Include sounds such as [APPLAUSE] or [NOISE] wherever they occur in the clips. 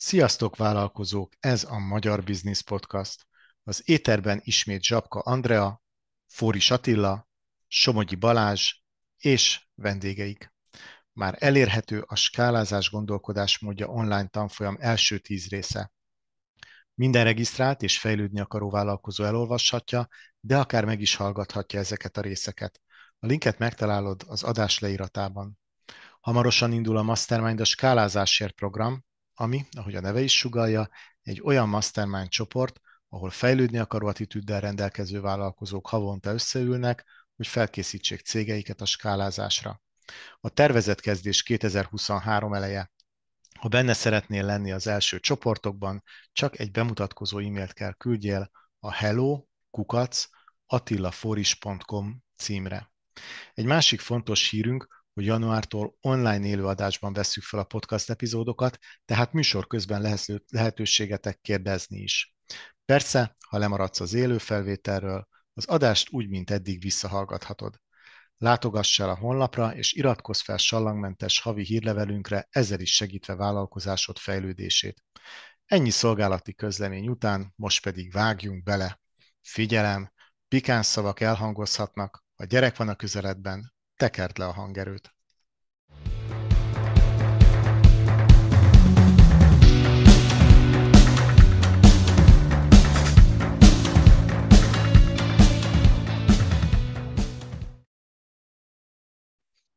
Sziasztok vállalkozók, ez a Magyar Business Podcast. Az éterben ismét Zsapka Andrea, Fóris Attila, Somogyi Balázs és vendégeik. Már elérhető a skálázás gondolkodásmódja online tanfolyam első tíz része. Minden regisztrált és fejlődni akaró vállalkozó elolvashatja, de akár meg is hallgathatja ezeket a részeket. A linket megtalálod az adás leíratában. Hamarosan indul a Mastermind a skálázásért program, ami, ahogy a neve is sugalja, egy olyan mastermind csoport, ahol fejlődni akaró attitűddel rendelkező vállalkozók havonta összeülnek, hogy felkészítsék cégeiket a skálázásra. A tervezett kezdés 2023 eleje. Ha benne szeretnél lenni az első csoportokban, csak egy bemutatkozó e-mailt kell küldjél a hello kukac attilaforis.com címre. Egy másik fontos hírünk, hogy januártól online élőadásban vesszük fel a podcast epizódokat, tehát műsor közben lehet, lehetőségetek kérdezni is. Persze, ha lemaradsz az élő felvételről, az adást úgy, mint eddig visszahallgathatod. Látogass el a honlapra, és iratkozz fel sallangmentes havi hírlevelünkre, ezzel is segítve vállalkozásod fejlődését. Ennyi szolgálati közlemény után, most pedig vágjunk bele. Figyelem, pikáns szavak elhangozhatnak, ha gyerek van a közeledben, tekerd le a hangerőt.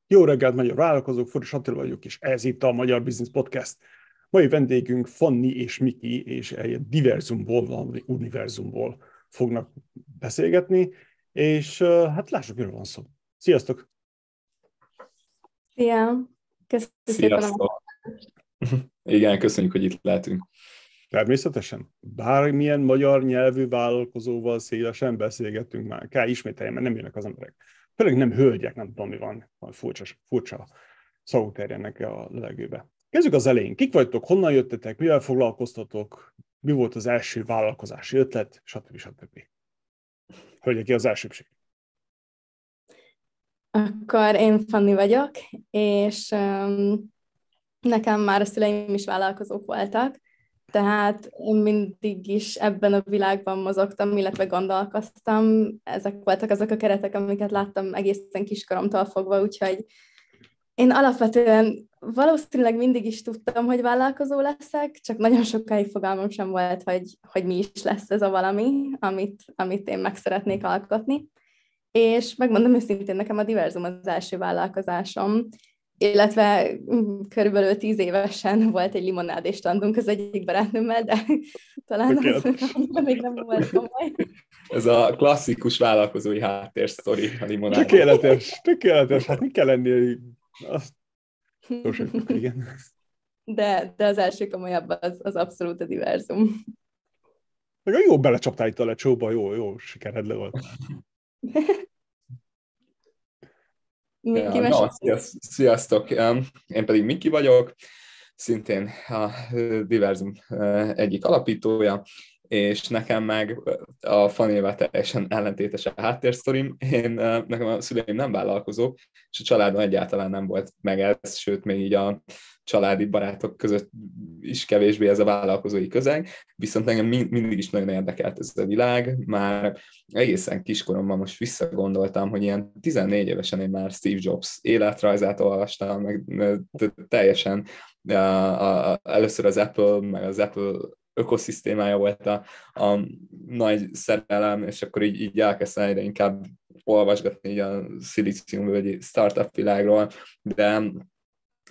Jó reggelt, magyar vállalkozók, Foris Attila vagyok, és ez itt a Magyar Business Podcast. Mai vendégünk Fanni és Miki, és egy diverzumból, valami univerzumból fognak beszélgetni, és hát lássuk, miről van szó. Sziasztok! Szia! Köszönjük Sziasztok. szépen Igen, köszönjük, hogy itt lehetünk. Természetesen. Bármilyen magyar nyelvű vállalkozóval szélesen beszélgettünk már. Kell ismételjem, mert nem jönnek az emberek. Főleg nem hölgyek, nem tudom, mi van. van furcsa, furcsa szavuk terjednek a levegőbe. Kezdjük az elején. Kik vagytok, honnan jöttetek, mivel foglalkoztatok, mi volt az első vállalkozási ötlet, stb. stb. Hölgyek, ki az elsőbség? Akkor én Fanni vagyok, és um, nekem már a szüleim is vállalkozók voltak, tehát én mindig is ebben a világban mozogtam, illetve gondolkoztam. Ezek voltak azok a keretek, amiket láttam egészen kiskoromtól fogva, úgyhogy én alapvetően valószínűleg mindig is tudtam, hogy vállalkozó leszek, csak nagyon sokáig fogalmam sem volt, hogy, hogy mi is lesz ez a valami, amit, amit én meg szeretnék alkotni. És megmondom őszintén, nekem a Diverzum az első vállalkozásom, illetve mm, körülbelül tíz évesen volt egy limonádés standunk az egyik barátnőmmel, de [LAUGHS] talán az, [LAUGHS] még nem volt komoly. Ez a klasszikus vállalkozói háttérsztori a limonádés. Tökéletes, tökéletes, hát mi kell lenni? Azt... igen. De, de az első komolyabb az, az abszolút a diverzum. Meg jó belecsaptál itt a lecsóba, jó, jó, sikered le volt. Miki ja, no, sziasztok, én pedig Miki vagyok, szintén a Diverzum egyik alapítója, és nekem meg a fanével teljesen ellentétes a háttérsztorim. Én, nekem a szüleim nem vállalkozók, és a családban egyáltalán nem volt meg ez, sőt, még így a családi barátok között is kevésbé ez a vállalkozói közeg, viszont engem mindig is nagyon érdekelt ez a világ, már egészen kiskoromban most visszagondoltam, hogy ilyen 14 évesen én már Steve Jobs életrajzát olvastam, meg teljesen a, a, először az Apple, meg az Apple ökoszisztémája volt a, a nagy szerelem, és akkor így, így elkezdtem egyre inkább olvasgatni így a szilíciumvölgyi startup világról, de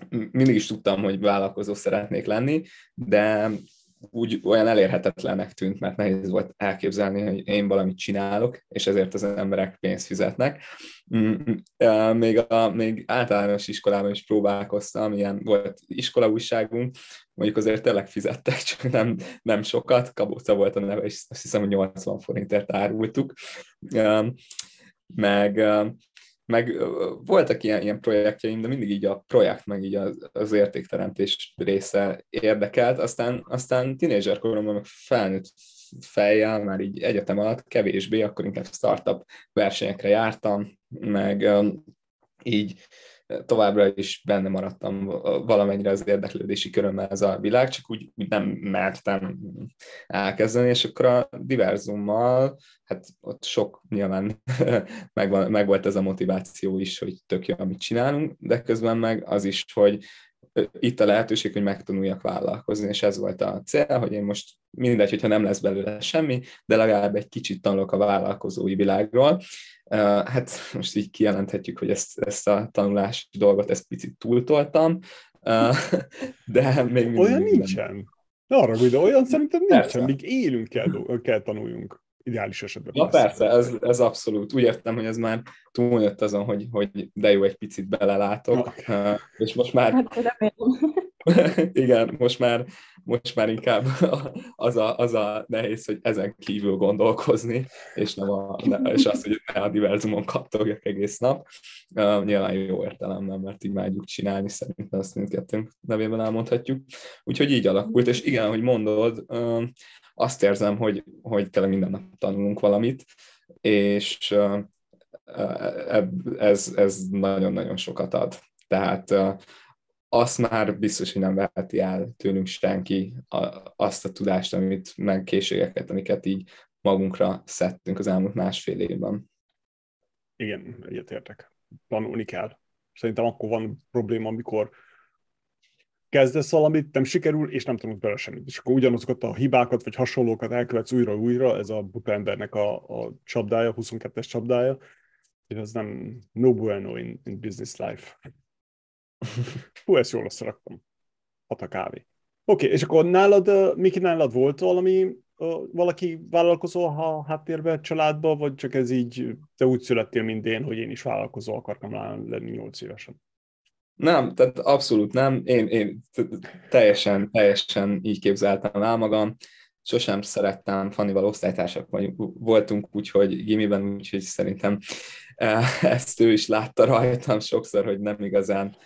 mindig is tudtam, hogy vállalkozó szeretnék lenni, de úgy olyan elérhetetlennek tűnt, mert nehéz volt elképzelni, hogy én valamit csinálok, és ezért az emberek pénzt fizetnek. Mm, mm, még, a, még általános iskolában is próbálkoztam, ilyen volt iskolaújságunk, mondjuk azért tényleg fizettek, csak nem, nem sokat, Kabóca volt a neve, és azt hiszem, hogy 80 forintért árultuk. Meg meg voltak ilyen, ilyen projektjeim, de mindig így a projekt, meg így az, az értékteremtés része érdekelt, aztán, aztán tínézserkoromban meg felnőtt fejjel, már így egyetem alatt kevésbé, akkor inkább startup versenyekre jártam, meg um, így továbbra is benne maradtam valamennyire az érdeklődési körömmel ez a világ, csak úgy, úgy nem mertem elkezdeni, és akkor a diverzummal, hát ott sok nyilván [LAUGHS] meg, meg volt ez a motiváció is, hogy tök jó, amit csinálunk, de közben meg az is, hogy itt a lehetőség, hogy megtanuljak vállalkozni, és ez volt a cél, hogy én most mindegy, hogyha nem lesz belőle semmi, de legalább egy kicsit tanulok a vállalkozói világról. Hát most így kijelenthetjük, hogy ezt, ezt a tanulási dolgot ezt picit túltoltam, [LAUGHS] de még mindig Olyan nincsen. Ne arra, de olyan szerintem nincsen, míg élünk kell, kell tanuljunk ideális esetben. Ja, persze, ez, ez abszolút. Úgy értem, hogy ez már túljött azon, hogy, hogy de jó, egy picit belelátok, okay. és most már... Hát, [LAUGHS] igen, most már, most már inkább [LAUGHS] az a, az a nehéz, hogy ezen kívül gondolkozni, és, nem a, és az, hogy ne a diverzumon kaptogjak egész nap. Uh, nyilván jó értelemben, mert így vágyjuk csinálni, szerintem ezt mindkettőnk nevében elmondhatjuk. Úgyhogy így alakult, és igen, hogy mondod, uh, azt érzem, hogy, hogy tényleg minden nap tanulunk valamit, és ez, ez nagyon-nagyon sokat ad. Tehát azt már biztos, hogy nem veheti el tőlünk senki azt a tudást, amit, meg készségeket, amiket így magunkra szedtünk az elmúlt másfél évben. Igen, egyetértek. Tanulni kell. Szerintem akkor van probléma, amikor kezdesz valamit, nem sikerül, és nem tanulsz bele semmit. És akkor ugyanazokat a hibákat, vagy hasonlókat elkövetsz újra-újra, ez a buta embernek a, a csapdája, 22-es csapdája, és ez nem no bueno in, in business life. [LAUGHS] Hú, ezt jól összeraktam. Hat a kávé. Oké, okay, és akkor nálad, Miki, nálad volt valami, valaki vállalkozó a háttérben, családban, vagy csak ez így, te úgy születtél, mint én, hogy én is vállalkozó akartam lenni 8 évesen? Nem, tehát abszolút nem. Én, én teljesen, teljesen így képzeltem el magam. Sosem szerettem, Fannival osztálytársak vagy, voltunk, úgyhogy gimiben, úgyhogy szerintem eh, ezt ő is látta rajtam sokszor, hogy nem igazán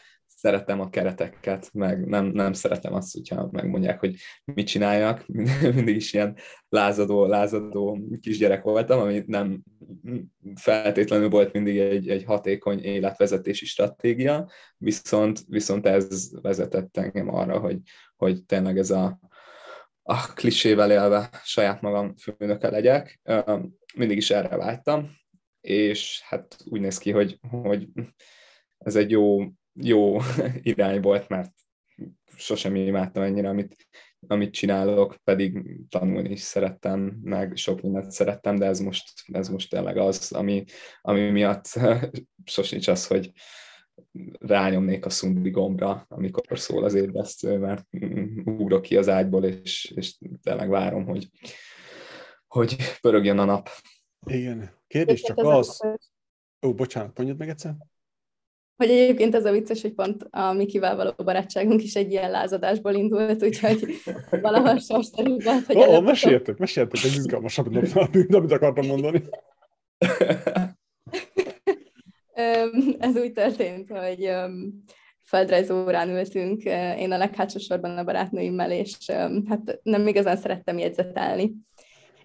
szeretem a kereteket, meg nem, nem szeretem azt, hogyha megmondják, hogy mit csináljak. [LAUGHS] Mindig is ilyen lázadó, lázadó kisgyerek voltam, ami nem feltétlenül volt mindig egy, egy hatékony életvezetési stratégia, viszont, viszont ez vezetett engem arra, hogy, hogy tényleg ez a, a klisével élve saját magam főnöke legyek. Mindig is erre vágytam, és hát úgy néz ki, hogy, hogy ez egy jó jó [LAUGHS] irány volt, mert sosem imádtam ennyire, amit, amit csinálok, pedig tanulni is szerettem, meg sok mindent szerettem, de ez most, ez most tényleg az, ami, ami miatt [LAUGHS] sosincs az, hogy rányomnék a szundi gombra, amikor szól az ébresztő, mert ugrok ki az ágyból, és, és tényleg várom, hogy, hogy pörögjön a nap. Igen. Kérdés csak az... Ó, bocsánat, mondjad meg egyszer? Hogy egyébként ez a vicces, hogy pont a Mikivel való barátságunk is egy ilyen lázadásból indult, úgyhogy valahol sorszerű volt, hogy... Ó, oh, meséltek, meséltek, ez izgalmasabb, mint amit akartam mondani. [LAUGHS] ez úgy történt, hogy földrajzórán ültünk, én a leghátsó sorban a barátnőimmel, és hát nem igazán szerettem jegyzetelni.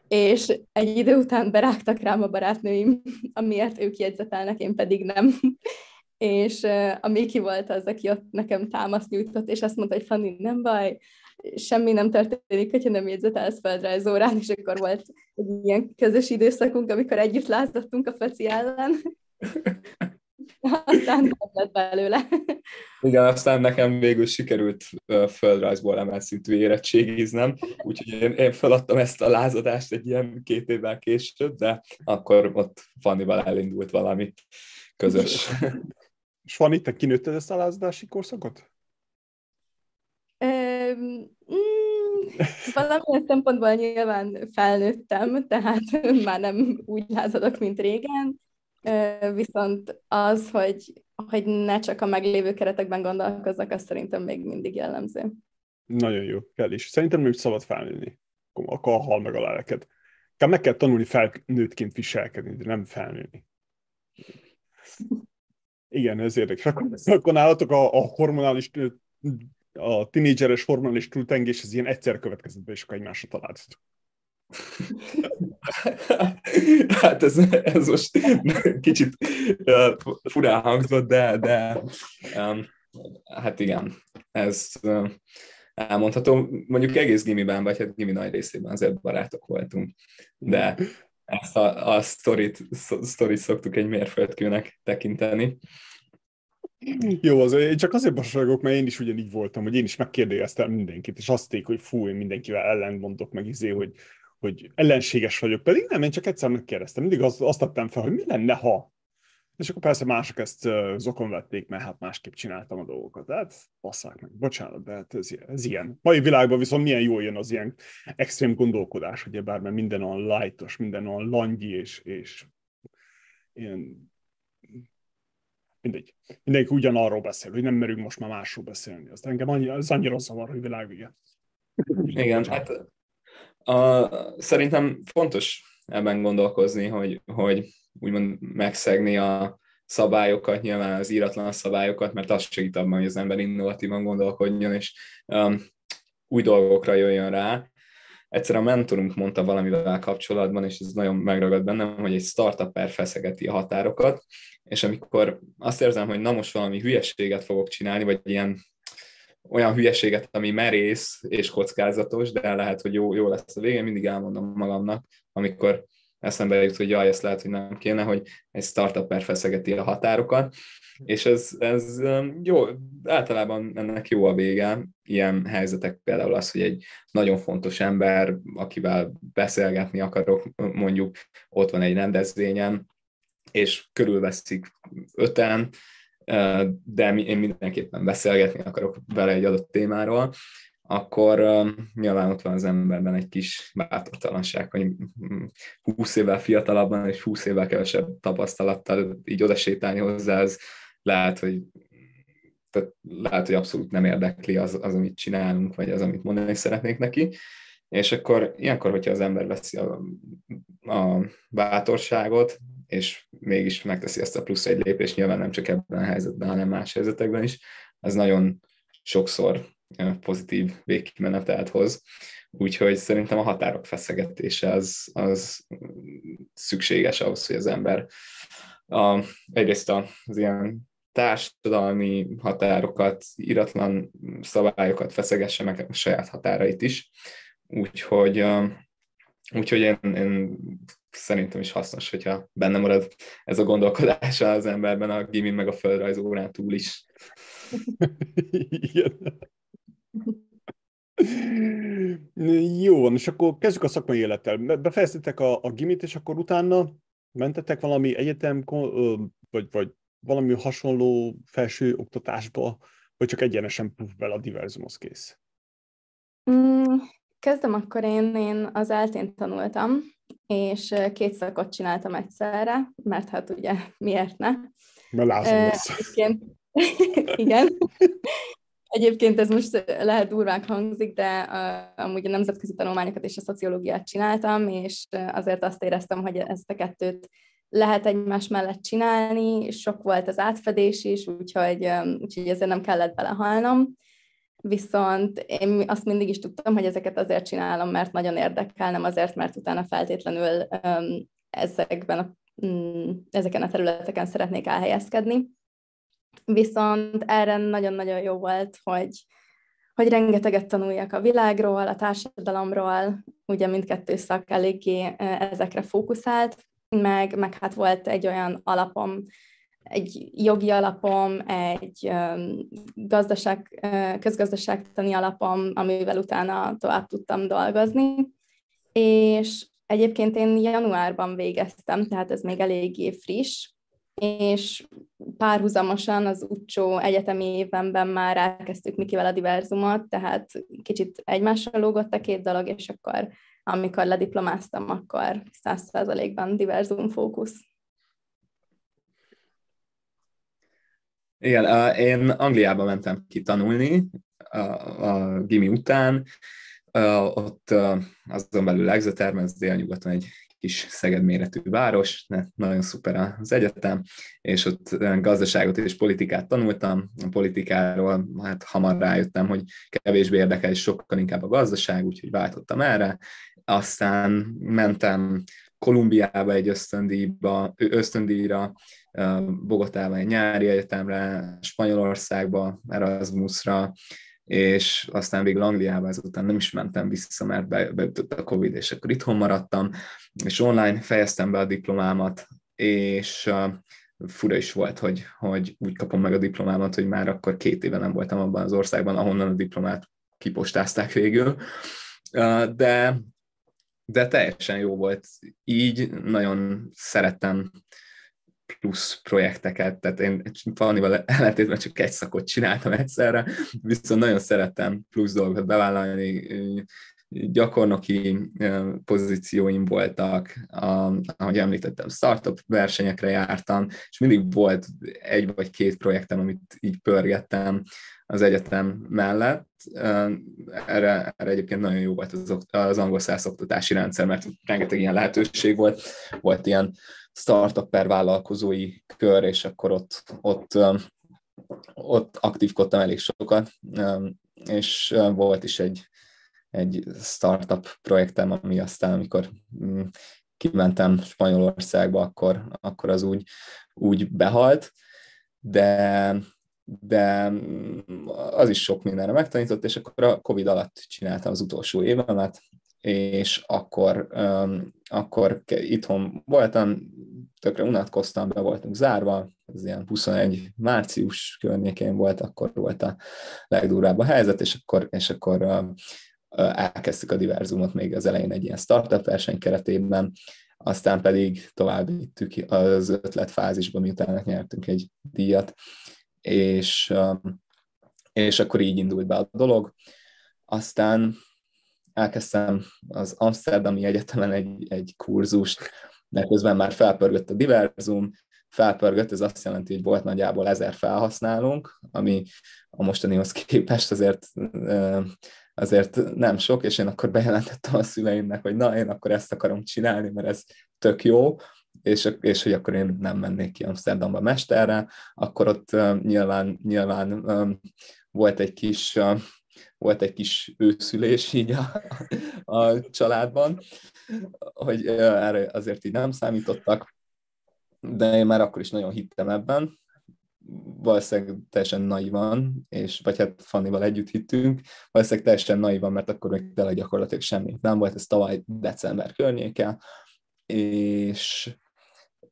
És egy idő után berágtak rám a barátnőim, amiért ők jegyzetelnek, én pedig nem és a Miki volt az, aki ott nekem támaszt nyújtott, és azt mondta, hogy Fanni, nem baj, semmi nem történik, hogyha nem jegyzetelsz órán, és akkor volt egy ilyen közös időszakunk, amikor együtt lázadtunk a feci ellen. aztán nem lett belőle. Igen, aztán nekem végül sikerült földrajzból emelt szintű érettségiznem, úgyhogy én, én feladtam ezt a lázadást egy ilyen két évvel később, de akkor ott Fannival elindult valami közös. [LAUGHS] És van itt, te kinőtted ezt a lázadási korszakot? Um, mm, valamilyen szempontból nyilván felnőttem, tehát [LAUGHS] már nem úgy lázadok, mint régen, viszont az, hogy, hogy ne csak a meglévő keretekben gondolkozzak, az szerintem még mindig jellemző. Nagyon jó, kell is. Szerintem nem szabad felnőni. Akkor hal meg a lelked. Meg kell tanulni felnőttként viselkedni, de nem felnőni. Igen, ez érdekes. Akkor nálatok a, a hormonális, a tinédzseres hormonális túltengés, ez ilyen egyszer következett be, és akkor egymásra találtatok. [LAUGHS] hát ez, ez most kicsit furán hangzott, de, de um, hát igen, ez elmondható. Mondjuk egész gimiben, vagy hát gimi nagy részében azért barátok voltunk, de ezt a, a sztorit, sztorit szoktuk egy mérföldkőnek tekinteni. Jó, az, én csak azért basaságok, mert én is ugyanígy voltam, hogy én is megkérdeztem mindenkit, és azt hogy fú, én mindenkivel ellentmondok, meg izé, hogy, hogy ellenséges vagyok. Pedig nem, én csak egyszer megkérdeztem. Mindig azt, azt tettem fel, hogy mi lenne, ha. És akkor persze mások ezt zokon vették, mert hát másképp csináltam a dolgokat. De hát basszák meg, bocsánat, de hát ez, ez ilyen. Mai világban viszont milyen jól jön az ilyen extrém gondolkodás, ugye bár mert minden olyan lightos, minden olyan langyi, és, és ilyen mindegy. Mindenki ugyanarról beszél, hogy nem merünk most már másról beszélni. Azt engem annyi, az annyira zavar, hogy világvége. Igen, hát a, szerintem fontos ebben gondolkozni, hogy, hogy úgymond megszegni a szabályokat, nyilván az íratlan szabályokat, mert az segít abban, hogy az ember innovatívan gondolkodjon, és um, új dolgokra jöjjön rá. Egyszer a mentorunk mondta valamivel kapcsolatban, és ez nagyon megragad bennem, hogy egy startup feszegeti a határokat, és amikor azt érzem, hogy na most valami hülyeséget fogok csinálni, vagy ilyen olyan hülyeséget, ami merész és kockázatos, de lehet, hogy jó, jó lesz a végén, mindig elmondom magamnak, amikor eszembe jut, hogy jaj, ezt lehet, hogy nem kéne, hogy egy startup feszegeti a határokat, és ez, ez um, jó, általában ennek jó a vége, ilyen helyzetek például az, hogy egy nagyon fontos ember, akivel beszélgetni akarok, mondjuk ott van egy rendezvényen, és körülveszik öten, de én mindenképpen beszélgetni akarok vele egy adott témáról, akkor nyilván ott van az emberben egy kis bátortalanság, hogy 20 évvel fiatalabban és 20 évvel kevesebb tapasztalattal így oda sétálni hozzá, ez lehet, hogy tehát lehet, hogy abszolút nem érdekli az, az, amit csinálunk, vagy az, amit mondani szeretnék neki. És akkor ilyenkor, hogyha az ember veszi a, a bátorságot, és mégis megteszi ezt a plusz egy lépést, nyilván nem csak ebben a helyzetben, hanem más helyzetekben is, az nagyon sokszor pozitív végkimenetet hoz. Úgyhogy szerintem a határok feszegetése az, az szükséges ahhoz, hogy az ember a, egyrészt az ilyen társadalmi határokat, iratlan szabályokat feszegesse meg a saját határait is. Úgyhogy, úgyhogy én, én szerintem is hasznos, hogyha benne marad ez a gondolkodás az emberben a gimin meg a földrajz órán túl is. Igen. Jó van, és akkor kezdjük a szakmai élettel. Befejeztetek a, a gimit, és akkor utána mentetek valami egyetem, vagy, vagy valami hasonló felső oktatásba, vagy csak egyenesen puff bele a diverzumhoz kész? Mm, kezdem akkor én, én az eltén tanultam, és két szakot csináltam egyszerre, mert hát ugye miért ne? Mert lázom lesz. [LAUGHS] Igen. Egyébként ez most lehet durván hangzik, de uh, amúgy a nemzetközi tanulmányokat és a szociológiát csináltam, és azért azt éreztem, hogy ezt a kettőt lehet egymás mellett csinálni, sok volt az átfedés is, úgyhogy, úgyhogy ezért nem kellett belehalnom. Viszont én azt mindig is tudtam, hogy ezeket azért csinálom, mert nagyon érdekel, nem azért, mert utána feltétlenül ezekben a, um, ezeken a területeken szeretnék elhelyezkedni. Viszont erre nagyon-nagyon jó volt, hogy, hogy rengeteget tanuljak a világról, a társadalomról, ugye mindkettő szak eléggé ezekre fókuszált, meg, meg hát volt egy olyan alapom, egy jogi alapom, egy gazdaság, közgazdaságtani alapom, amivel utána tovább tudtam dolgozni. És egyébként én januárban végeztem, tehát ez még eléggé friss, és párhuzamosan az utcsó egyetemi évenben már elkezdtük Mikivel a diverzumot, tehát kicsit egymással lógott a két dolog, és akkor amikor lediplomáztam, akkor száz százalékban diverzum fókusz. Igen, én Angliába mentem ki tanulni a, a gimi után, ott azon belül Exeterben, ez délnyugaton egy kis Szeged méretű város, nagyon szuper az egyetem, és ott gazdaságot és politikát tanultam. A politikáról hát hamar rájöttem, hogy kevésbé érdekel, és sokkal inkább a gazdaság, úgyhogy váltottam erre. aztán mentem Kolumbiába egy ösztöndíjba, ösztöndíjra, Bogotába egy nyári egyetemre, Spanyolországba, Erasmusra, és aztán végül Angliába ezután nem is mentem vissza, mert be, beütött a Covid, és akkor itthon maradtam, és online fejeztem be a diplomámat, és uh, fura is volt, hogy, hogy úgy kapom meg a diplomámat, hogy már akkor két éve nem voltam abban az országban, ahonnan a diplomát kipostázták végül. Uh, de, de teljesen jó volt. Így nagyon szerettem plusz projekteket, tehát én Fannival ellentétben csak egy szakot csináltam egyszerre, viszont nagyon szerettem plusz dolgokat bevállalni, gyakornoki pozícióim voltak, ahogy említettem, startup versenyekre jártam, és mindig volt egy vagy két projektem, amit így pörgettem az egyetem mellett. Erre, erre egyébként nagyon jó volt az, az angol száz oktatási rendszer, mert rengeteg ilyen lehetőség volt, volt ilyen startup per vállalkozói kör, és akkor ott, ott, ott aktívkodtam elég sokat, és volt is egy, egy startup projektem, ami aztán, amikor mm, kimentem Spanyolországba, akkor, akkor az úgy, úgy behalt, de, de az is sok mindenre megtanított, és akkor a Covid alatt csináltam az utolsó évemet, és akkor, um, akkor itthon voltam, tökre unatkoztam, be voltunk zárva, ez ilyen 21 március környékén volt, akkor volt a legdurvább a helyzet, és akkor, és akkor uh, elkezdtük a diverzumot még az elején egy ilyen startup verseny keretében, aztán pedig tovább vittük az ötletfázisba, miután nyertünk egy díjat, és, és akkor így indult be a dolog. Aztán elkezdtem az Amsterdami Egyetemen egy, egy kurzust, de közben már felpörgött a diverzum, felpörgött, ez azt jelenti, hogy volt nagyjából ezer felhasználónk, ami a mostanihoz képest azért, azért nem sok, és én akkor bejelentettem a szüleimnek, hogy na, én akkor ezt akarom csinálni, mert ez tök jó, és, és hogy akkor én nem mennék ki Amsterdamba mesterre, akkor ott nyilván, nyilván volt egy kis volt egy kis őszülés így a, a családban, hogy erre azért így nem számítottak, de én már akkor is nagyon hittem ebben, valószínűleg teljesen naivan, és vagy hát Fannival együtt hittünk, valószínűleg teljesen naivan, mert akkor még tényleg gyakorlatilag semmi nem volt, ez tavaly december környéke, és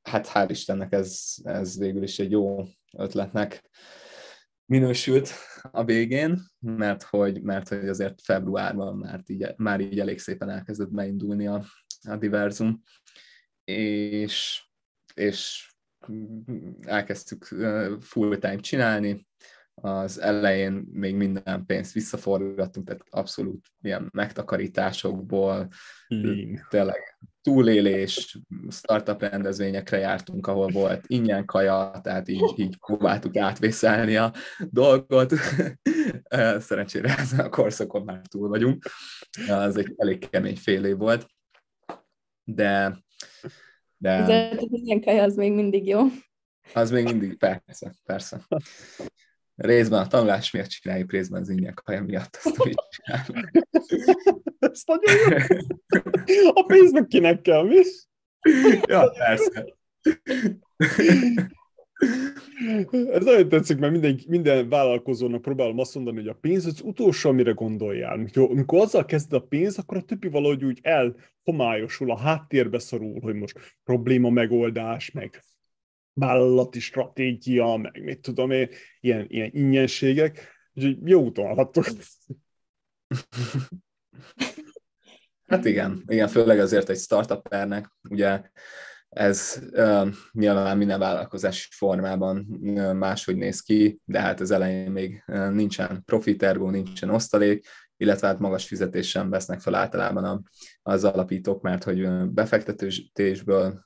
hát hál' Istennek ez, ez végül is egy jó ötletnek minősült a végén, mert hogy, mert hogy azért februárban már így, már így elég szépen elkezdett beindulni a, a diverzum, és, és elkezdtük full-time csinálni, az elején még minden pénzt visszaforgattunk, tehát abszolút ilyen megtakarításokból, Lean. tényleg túlélés, startup rendezvényekre jártunk, ahol volt ingyen kaja, tehát így, így próbáltuk átvészelni a dolgot. [LAUGHS] Szerencsére ezen a korszakon már túl vagyunk. Az egy elég kemény fél év volt. De... de... Az ingyen kaja az még mindig jó. Az még mindig, persze, persze. Részben a tanulás miatt csináljuk, részben az ingyen kaja miatt. Azt úgy Ez nagyon jó. A pénz meg kinek kell, mi? Ja, persze. Ez nagyon tetszik, mert minden, minden vállalkozónak próbálom azt mondani, hogy a pénz az utolsó, amire gondoljál. Amikor, amikor azzal kezded a pénz, akkor a többi valahogy úgy elhomályosul, a háttérbe szorul, hogy most probléma megoldás, meg vállalati stratégia, meg mit tudom én, ilyen, ilyen ingyenségek. Úgyhogy jó úton haladtok. Hát igen, igen, főleg azért egy startupernek, ugye ez uh, nyilván minden vállalkozás formában uh, máshogy néz ki, de hát az elején még uh, nincsen profitergó, nincsen osztalék, illetve hát magas fizetés sem vesznek fel általában a, az alapítók, mert hogy befektetésből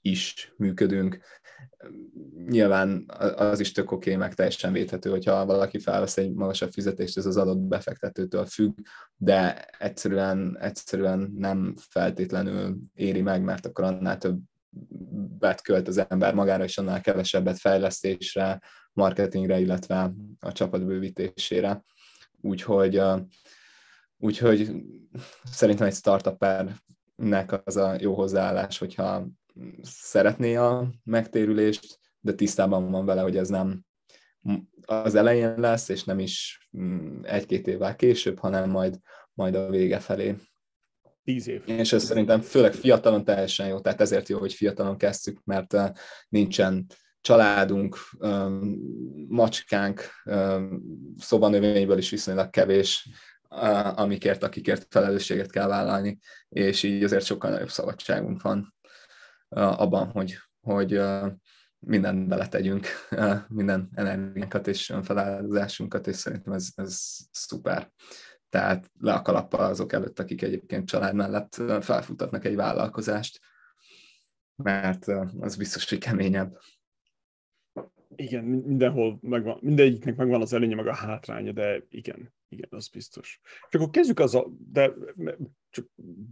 is működünk. Nyilván az is tök oké, okay, meg teljesen védhető, hogyha valaki felvesz egy magasabb fizetést, ez az adott befektetőtől függ, de egyszerűen, egyszerűen nem feltétlenül éri meg, mert akkor annál több bet költ az ember magára, és annál kevesebbet fejlesztésre, marketingre, illetve a csapat bővítésére. Úgyhogy úgyhogy szerintem egy startupernek az a jó hozzáállás, hogyha szeretné a megtérülést, de tisztában van vele, hogy ez nem az elején lesz, és nem is mm, egy-két évvel később, hanem majd, majd a vége felé. Tíz év. És ez szerintem főleg fiatalon teljesen jó, tehát ezért jó, hogy fiatalon kezdtük, mert eh, nincsen családunk, macskánk, szobanövényből is viszonylag kevés, amikért, akikért felelősséget kell vállalni, és így azért sokkal nagyobb szabadságunk van abban, hogy, hogy mindent beletegyünk, minden energiánkat és önfeláldozásunkat, és szerintem ez, ez szuper. Tehát le a kalappal azok előtt, akik egyébként család mellett felfutatnak egy vállalkozást, mert az biztos, hogy keményebb. Igen, mindenhol megvan, mindegyiknek megvan az előnye, meg a hátránya, de igen, igen, az biztos. És akkor kezdjük az a, de csak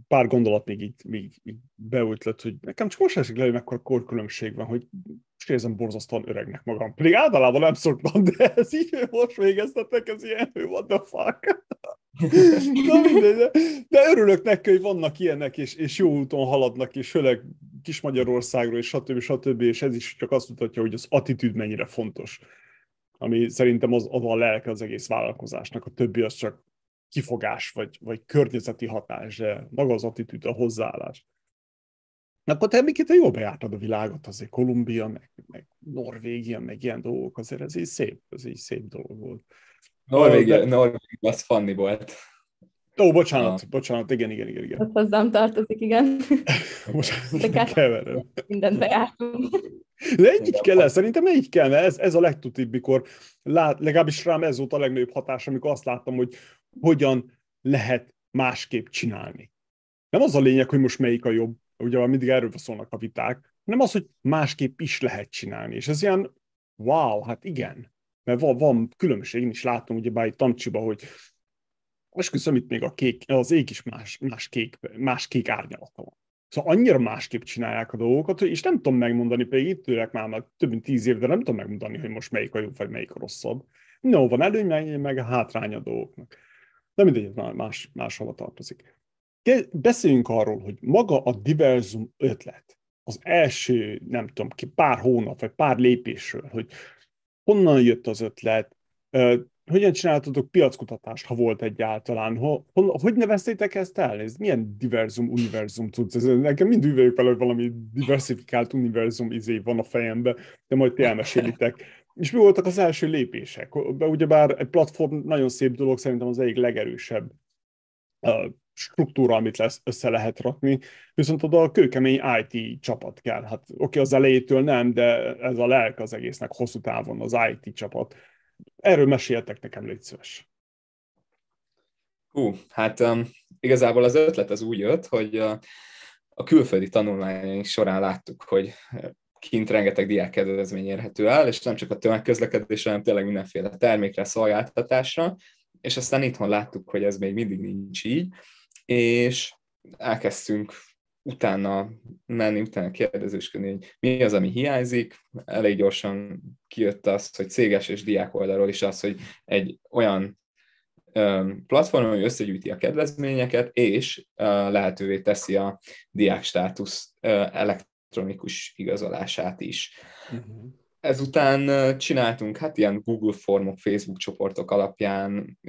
pár gondolat még így, még így beültlött, hogy nekem csak most esik le, hogy mekkora korkülönbség van, hogy most érzem borzasztóan öregnek magam. Pedig általában nem szoktam, de ez így most végeztetek, ez ilyen, what the fuck. Na mindegy, de, örülök neki, hogy vannak ilyenek, és, és jó úton haladnak, és főleg Kis Magyarországról, és stb. stb. És ez is csak azt mutatja, hogy az attitűd mennyire fontos. Ami szerintem az, az a lelke az egész vállalkozásnak, a többi az csak kifogás, vagy, vagy környezeti hatás, de maga az attitűd, a hozzáállás. Akkor te Mikita jól bejártad a világot, azért Kolumbia, meg, meg Norvégia, meg ilyen dolgok, azért ez így szép, ez így szép dolog volt. Norvégia, de... Norvégia az funny volt. Ó, bocsánat, ah. bocsánat, igen, igen, igen. igen. Ott hozzám tartozik, igen. [LAUGHS] bocsánat, De keverem. Mindent bejártunk. De így kell, szerintem így kell, ez, ez a legtutibb, mikor lát, legalábbis rám ez volt a legnagyobb hatás, amikor azt láttam, hogy hogyan lehet másképp csinálni. Nem az a lényeg, hogy most melyik a jobb, ugye mindig erről szólnak a viták, hanem az, hogy másképp is lehet csinálni. És ez ilyen, wow, hát igen. Mert van, van különbség, én is látom ugye bár itt Tamcsiba, hogy köszönöm, itt még a kék, az ég is más, más, kék, más kék árnyalata van. Szóval annyira másképp csinálják a dolgokat, és nem tudom megmondani, pedig itt ülök már, már több mint tíz év, de nem tudom megmondani, hogy most melyik a jobb, vagy melyik a rosszabb. No, van előny, meg, meg a hátrány a dolgoknak. De mindegy, más, máshova tartozik. Beszéljünk arról, hogy maga a diverzum ötlet, az első, nem tudom ki, pár hónap, vagy pár lépésről, hogy honnan jött az ötlet, hogyan csináltatok piackutatást, ha volt egyáltalán? Ho, hol, hogy neveztétek ezt el? Ez milyen diverzum, univerzum tudsz? Ez, nekem mind üveljük fel, hogy valami diversifikált univerzum izé van a fejembe, de majd ti elmesélitek. És mi voltak az első lépések? Ugyebár egy platform nagyon szép dolog, szerintem az egyik legerősebb struktúra, amit lesz, össze lehet rakni, viszont oda a kőkemény IT csapat kell. Hát oké, okay, az elejétől nem, de ez a lelk az egésznek hosszú távon, az IT csapat. Erről meséltek nekem, légy szíves. Hú, hát um, igazából az ötlet az úgy jött, hogy a, a külföldi tanulmányaink során láttuk, hogy kint rengeteg diák kedvezmény érhető el, és nem csak a tömegközlekedésre, hanem tényleg mindenféle termékre, szolgáltatásra, és aztán itthon láttuk, hogy ez még mindig nincs így, és elkezdtünk utána menni, utána kérdezősködni, hogy mi az, ami hiányzik. Elég gyorsan kijött az, hogy céges és diák oldalról is az, hogy egy olyan platform, ami összegyűjti a kedvezményeket, és lehetővé teszi a diák státusz elektronikus igazolását is. Uh-huh. Ezután csináltunk hát ilyen Google formok, Facebook csoportok alapján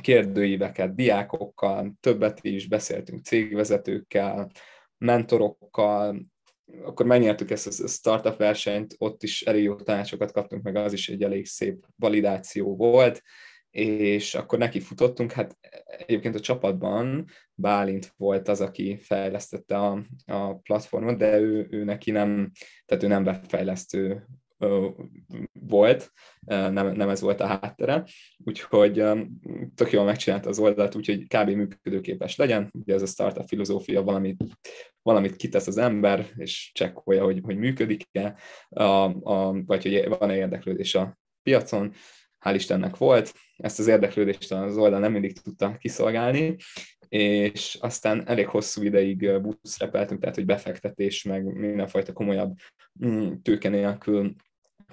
kérdőíveket diákokkal, többet is beszéltünk cégvezetőkkel, mentorokkal, akkor megnyertük ezt a startup versenyt, ott is elég jó tanácsokat kaptunk, meg az is egy elég szép validáció volt, és akkor neki futottunk, hát egyébként a csapatban Bálint volt az, aki fejlesztette a, a platformot, de ő, ő neki nem, tehát ő nem webfejlesztő volt, nem, nem ez volt a háttere, úgyhogy tök jól megcsinálta az oldalt, úgyhogy kb. működőképes legyen, ugye ez a startup filozófia, valamit, valamit kitesz az ember, és csekkolja, hogy, hogy működik-e, a, a, vagy hogy van-e érdeklődés a piacon, hál' Istennek volt, ezt az érdeklődést az oldal nem mindig tudta kiszolgálni, és aztán elég hosszú ideig bootstrapeltünk, tehát hogy befektetés, meg mindenfajta komolyabb mm, tőke nélkül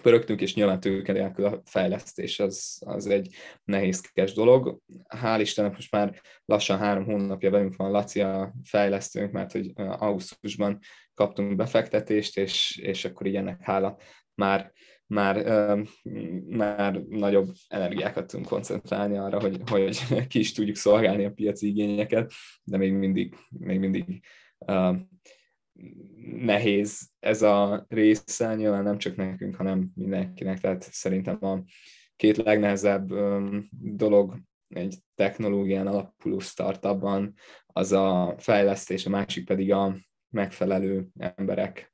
pörögtünk, és nyilván tőke nélkül a fejlesztés az, az egy nehézkes dolog. Hál' Istennek most már lassan három hónapja velünk van Laci a fejlesztőnk, mert hogy augusztusban kaptunk befektetést, és, és akkor így ennek hála már már, már nagyobb energiákat tudunk koncentrálni arra, hogy, hogy ki is tudjuk szolgálni a piaci igényeket, de még mindig, még mindig nehéz ez a része, nyilván nem csak nekünk, hanem mindenkinek, tehát szerintem a két legnehezebb dolog egy technológián alapuló startupban az a fejlesztés, a másik pedig a megfelelő emberek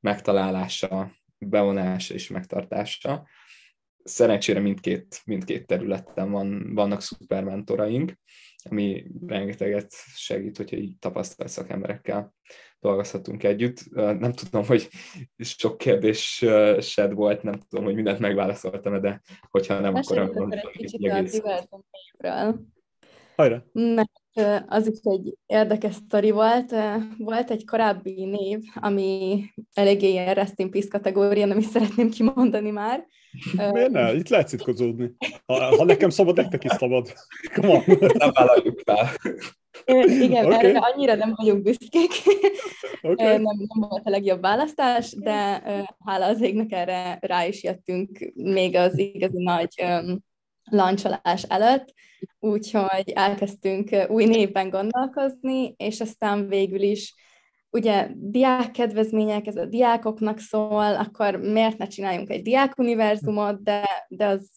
megtalálása, bevonása és megtartása. Szerencsére mindkét, mindkét területen van, vannak szupermentoraink, ami rengeteget segít, hogyha így tapasztalt szakemberekkel dolgozhatunk együtt. Nem tudom, hogy sok kérdés sed volt, nem tudom, hogy mindent megválaszoltam, de hogyha nem, akkor... Akkor egy kicsit a Hajra! Mert az is egy érdekes sztori volt. Volt egy korábbi név, ami eléggé ilyen rest in peace kategória, nem is szeretném kimondani már. Miért ne? Itt lehet szitkozódni. Ha, ha nekem szabad, nektek is szabad. Come on. Nem vállaljuk fel. Igen, okay. erre annyira nem vagyunk büszkék. Okay. Nem, nem volt a legjobb választás, de hála az égnek erre rá is jöttünk még az igazi nagy lancsolás előtt, úgyhogy elkezdtünk új névben gondolkozni, és aztán végül is ugye diák kedvezmények, ez a diákoknak szól, akkor miért ne csináljunk egy diákuniverzumot, de, de az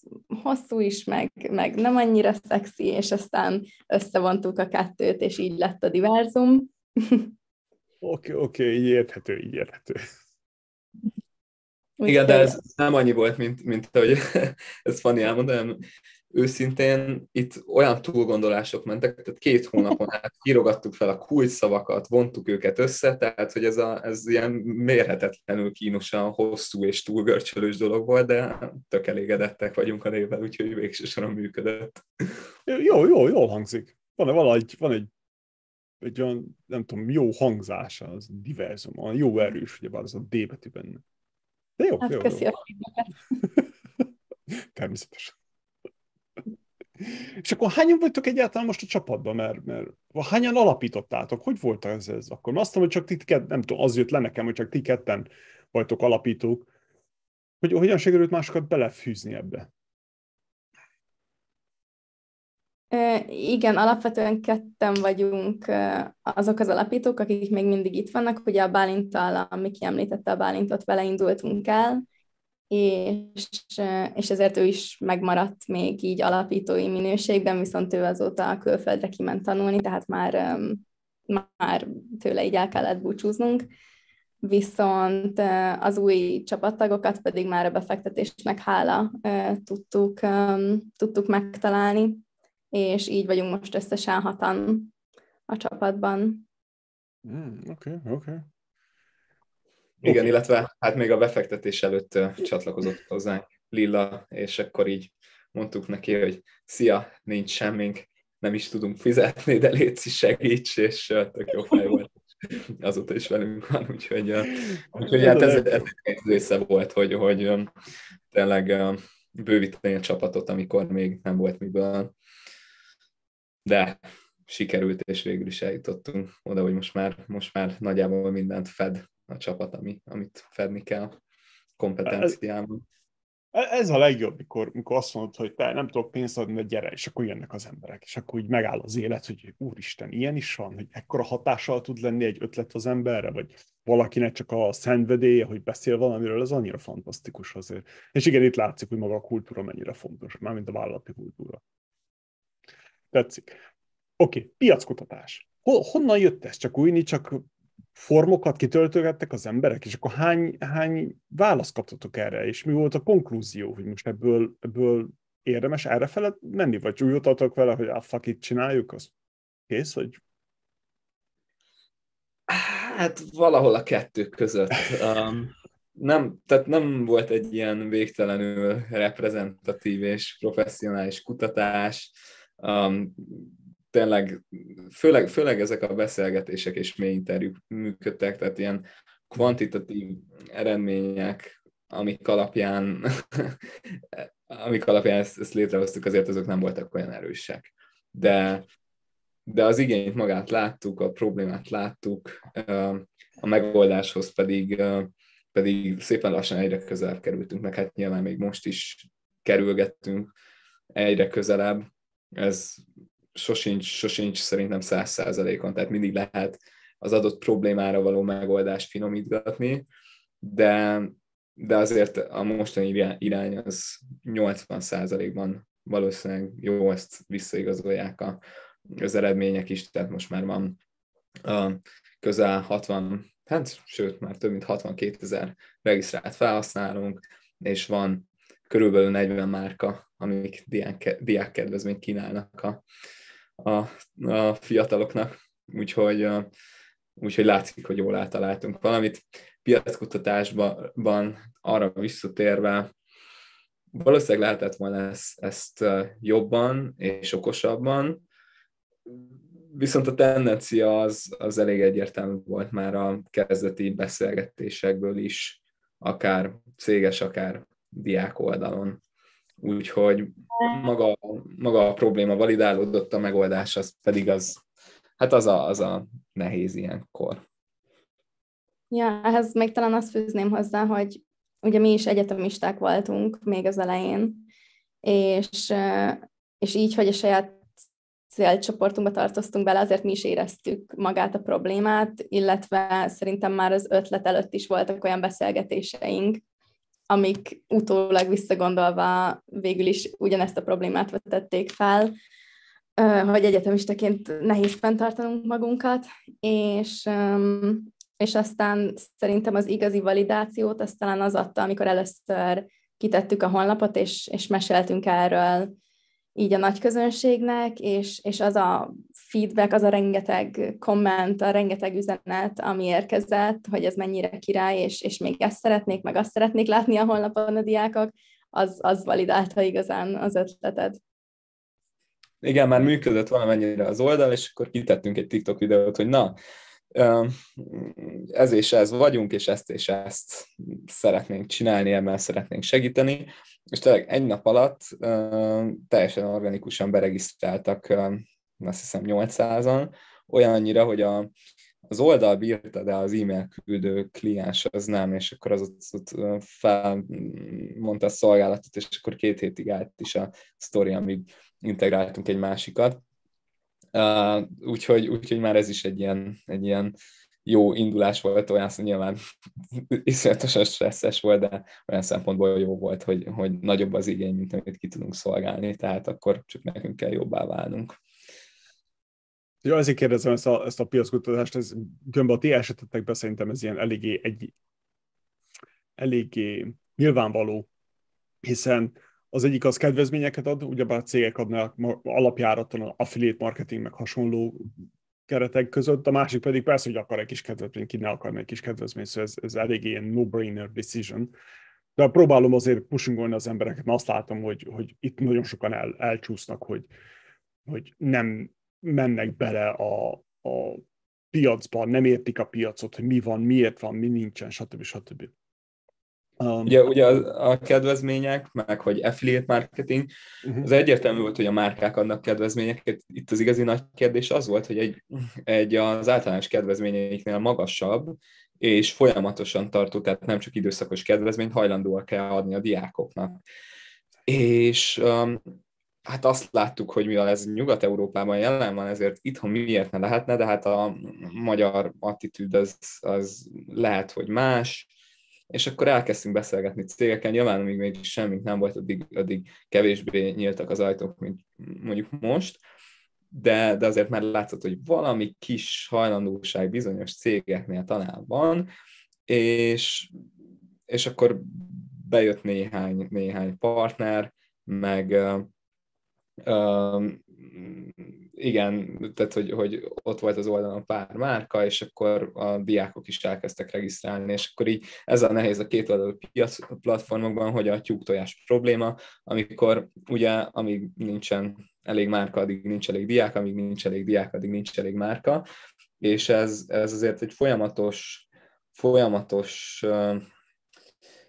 hosszú is, meg, meg nem annyira szexi, és aztán összevontuk a kettőt, és így lett a diverzum. [LAUGHS] Oké, okay, oké, okay, így érthető, így érthető. Igen, de ez nem annyi volt, mint, mint hogy [LAUGHS] ez Fanny elmondta, őszintén itt olyan túlgondolások mentek, tehát két hónapon át írogattuk fel a kulcsszavakat, vontuk őket össze, tehát hogy ez, a, ez ilyen mérhetetlenül kínosan hosszú és túlgörcsölős dolog volt, de tök elégedettek vagyunk a névvel, úgyhogy végső soron működött. Jó, jó, jól hangzik. Van, egy, van egy, egy olyan, nem tudom, jó hangzása, az diverzum, olyan jó erős, ugye bár az a D betű benne. De jó, hát jó, köszi jó. [LAUGHS] Természetesen. És akkor hányan vagytok egyáltalán most a csapatban, mert, mert hányan alapítottátok? Hogy volt ez, ez akkor? Azt mondom, hogy csak ti ketten, nem tudom, az jött le nekem, hogy csak ti ketten vagytok alapítók. Hogy hogyan sikerült másokat belefűzni ebbe? Igen, alapvetően ketten vagyunk azok az alapítók, akik még mindig itt vannak. Ugye a Bálintal, ami említette a Bálintot, vele indultunk el, és, és ezért ő is megmaradt még így alapítói minőségben, viszont ő azóta a külföldre kiment tanulni, tehát már, már tőle így el kellett búcsúznunk. Viszont az új csapattagokat pedig már a befektetésnek hála tudtuk, tudtuk megtalálni, és így vagyunk most összesen hatan a csapatban. Oké, mm, oké. Okay, okay. Igen, okay. illetve hát még a befektetés előtt csatlakozott hozzánk Lilla, és akkor így mondtuk neki, hogy szia, nincs semmink, nem is tudunk fizetni, de létszi segíts, és tök jó fej volt. Azóta is velünk van, úgyhogy, úgyhogy hát ez, ez egy része volt, hogy, hogy tényleg bővíteni a csapatot, amikor még nem volt miből. De sikerült, és végül is eljutottunk oda, hogy most már, most már nagyjából mindent fed a csapat, ami, amit fedni kell kompetenciában. Ez, ez a legjobb, mikor, mikor azt mondod, hogy te nem tudok pénzt adni, de gyere, és akkor jönnek az emberek, és akkor úgy megáll az élet, hogy úristen, ilyen is van, hogy ekkora hatással tud lenni egy ötlet az emberre, vagy valakinek csak a szenvedélye, hogy beszél valamiről, ez annyira fantasztikus azért. És igen, itt látszik, hogy maga a kultúra mennyire fontos, mármint a vállalati kultúra. Tetszik. Oké, okay, piackutatás. Honnan jött ez? Csak újni, csak formokat kitöltögettek az emberek, és akkor hány, hány választ kaptatok erre, és mi volt a konklúzió, hogy most ebből, ebből érdemes erre felett menni, vagy úgy voltatok vele, hogy a fuck it, csináljuk, az kész, vagy? Hát valahol a kettő között. Um, nem, tehát nem volt egy ilyen végtelenül reprezentatív és professzionális kutatás. Um, tényleg, főleg, főleg ezek a beszélgetések és mély interjúk működtek, tehát ilyen kvantitatív eredmények amik alapján, [LAUGHS] amik alapján ezt, ezt létrehoztuk, azért azok nem voltak olyan erősek. De, de az igényt magát láttuk, a problémát láttuk, a megoldáshoz pedig, pedig szépen lassan egyre közelebb kerültünk, meg hát nyilván még most is kerülgettünk egyre közelebb. Ez sosincs, sosincs szerintem száz százalékon, tehát mindig lehet az adott problémára való megoldást finomítgatni, de, de azért a mostani irány az 80 százalékban valószínűleg jó, ezt visszaigazolják a, az eredmények is, tehát most már van a közel 60, hát sőt, már több mint 62 ezer regisztrált felhasználónk, és van körülbelül 40 márka, amik diák, diák kedvezményt kínálnak a, a, a fiataloknak, úgyhogy, úgyhogy látszik, hogy jól általáltunk valamit. Piackutatásban arra visszatérve, valószínűleg lehetett volna ezt, ezt jobban és okosabban, viszont a tendencia az, az elég egyértelmű volt már a kezdeti beszélgetésekből is, akár céges, akár diák oldalon. Úgyhogy maga, maga a probléma validálódott, a megoldás az pedig az, hát az a, az a nehéz ilyenkor. Ja, ehhez még talán azt fűzném hozzá, hogy ugye mi is egyetemisták voltunk még az elején, és, és így, hogy a saját célcsoportunkba tartoztunk bele, azért mi is éreztük magát a problémát, illetve szerintem már az ötlet előtt is voltak olyan beszélgetéseink, amik utólag visszagondolva végül is ugyanezt a problémát vetették fel, hogy egyetemistaként nehéz fenntartanunk magunkat, és, és aztán szerintem az igazi validációt azt talán az adta, amikor először kitettük a honlapot, és, és meséltünk erről így a nagy közönségnek, és, és az a feedback, az a rengeteg komment, a rengeteg üzenet, ami érkezett, hogy ez mennyire király, és, és még ezt szeretnék, meg azt szeretnék látni a honlapon a diákok, az, az validálta igazán az ötleted. Igen, már működött valamennyire az oldal, és akkor kitettünk egy TikTok videót, hogy na, ez és ez vagyunk, és ezt és ezt szeretnénk csinálni, ebben szeretnénk segíteni, és tényleg egy nap alatt teljesen organikusan beregisztráltak, azt hiszem 800-an, olyannyira, hogy a, az oldal bírta, de az e-mail küldő kliens az nem, és akkor az ott, ott felmondta a szolgálatot, és akkor két hétig állt is a sztori, amíg integráltunk egy másikat. Uh, úgyhogy, úgyhogy már ez is egy ilyen, egy ilyen jó indulás volt, olyan szó nyilván [LAUGHS] iszonyatosan stresszes volt, de olyan szempontból jó volt, hogy, hogy nagyobb az igény, mint amit ki tudunk szolgálni, tehát akkor csak nekünk kell jobbá válnunk. Ja, ezért kérdezem ezt a, ezt a piackutatást, ez különben a ti esetetekben szerintem ez ilyen eléggé, egy, eléggé nyilvánvaló, hiszen az egyik az kedvezményeket ad, ugyebár cégek adnak alapjáraton affiliate marketing, meg hasonló keretek között, a másik pedig persze, hogy akar egy kis kedvezményt, ki ne akar egy kis kedvezményt, szóval ez, ez elég ilyen no-brainer decision. De próbálom azért pushingolni az embereket, mert azt látom, hogy, hogy itt nagyon sokan el, elcsúsznak, hogy, hogy nem mennek bele a, a piacba, nem értik a piacot, hogy mi van, miért van, mi nincsen, stb. stb. Um, ugye, ugye a, a kedvezmények, meg hogy affiliate marketing, uh-huh. az egyértelmű volt, hogy a márkák adnak kedvezményeket. Itt az igazi nagy kérdés az volt, hogy egy, egy az általános kedvezményeiknél magasabb, és folyamatosan tartó, tehát nem csak időszakos kedvezményt hajlandóak kell adni a diákoknak. És um, hát azt láttuk, hogy mivel ez Nyugat-Európában jelen van, ezért itthon miért ne lehetne, de hát a magyar attitűd az, az lehet, hogy más, és akkor elkezdtünk beszélgetni cégekkel, nyilván amíg még semmit nem volt, addig, addig kevésbé nyíltak az ajtók, mint mondjuk most, de, de azért már látszott, hogy valami kis hajlandóság bizonyos cégeknél talán van, és, és akkor bejött néhány, néhány partner, meg igen, tehát hogy, hogy ott volt az oldalon pár márka, és akkor a diákok is elkezdtek regisztrálni, és akkor így ez a nehéz a két oldalú piac platformokban, hogy a tyúktojás probléma, amikor ugye, amíg nincsen elég márka, addig nincs elég diák, amíg nincs elég diák, addig nincs elég márka, és ez, ez azért egy folyamatos, folyamatos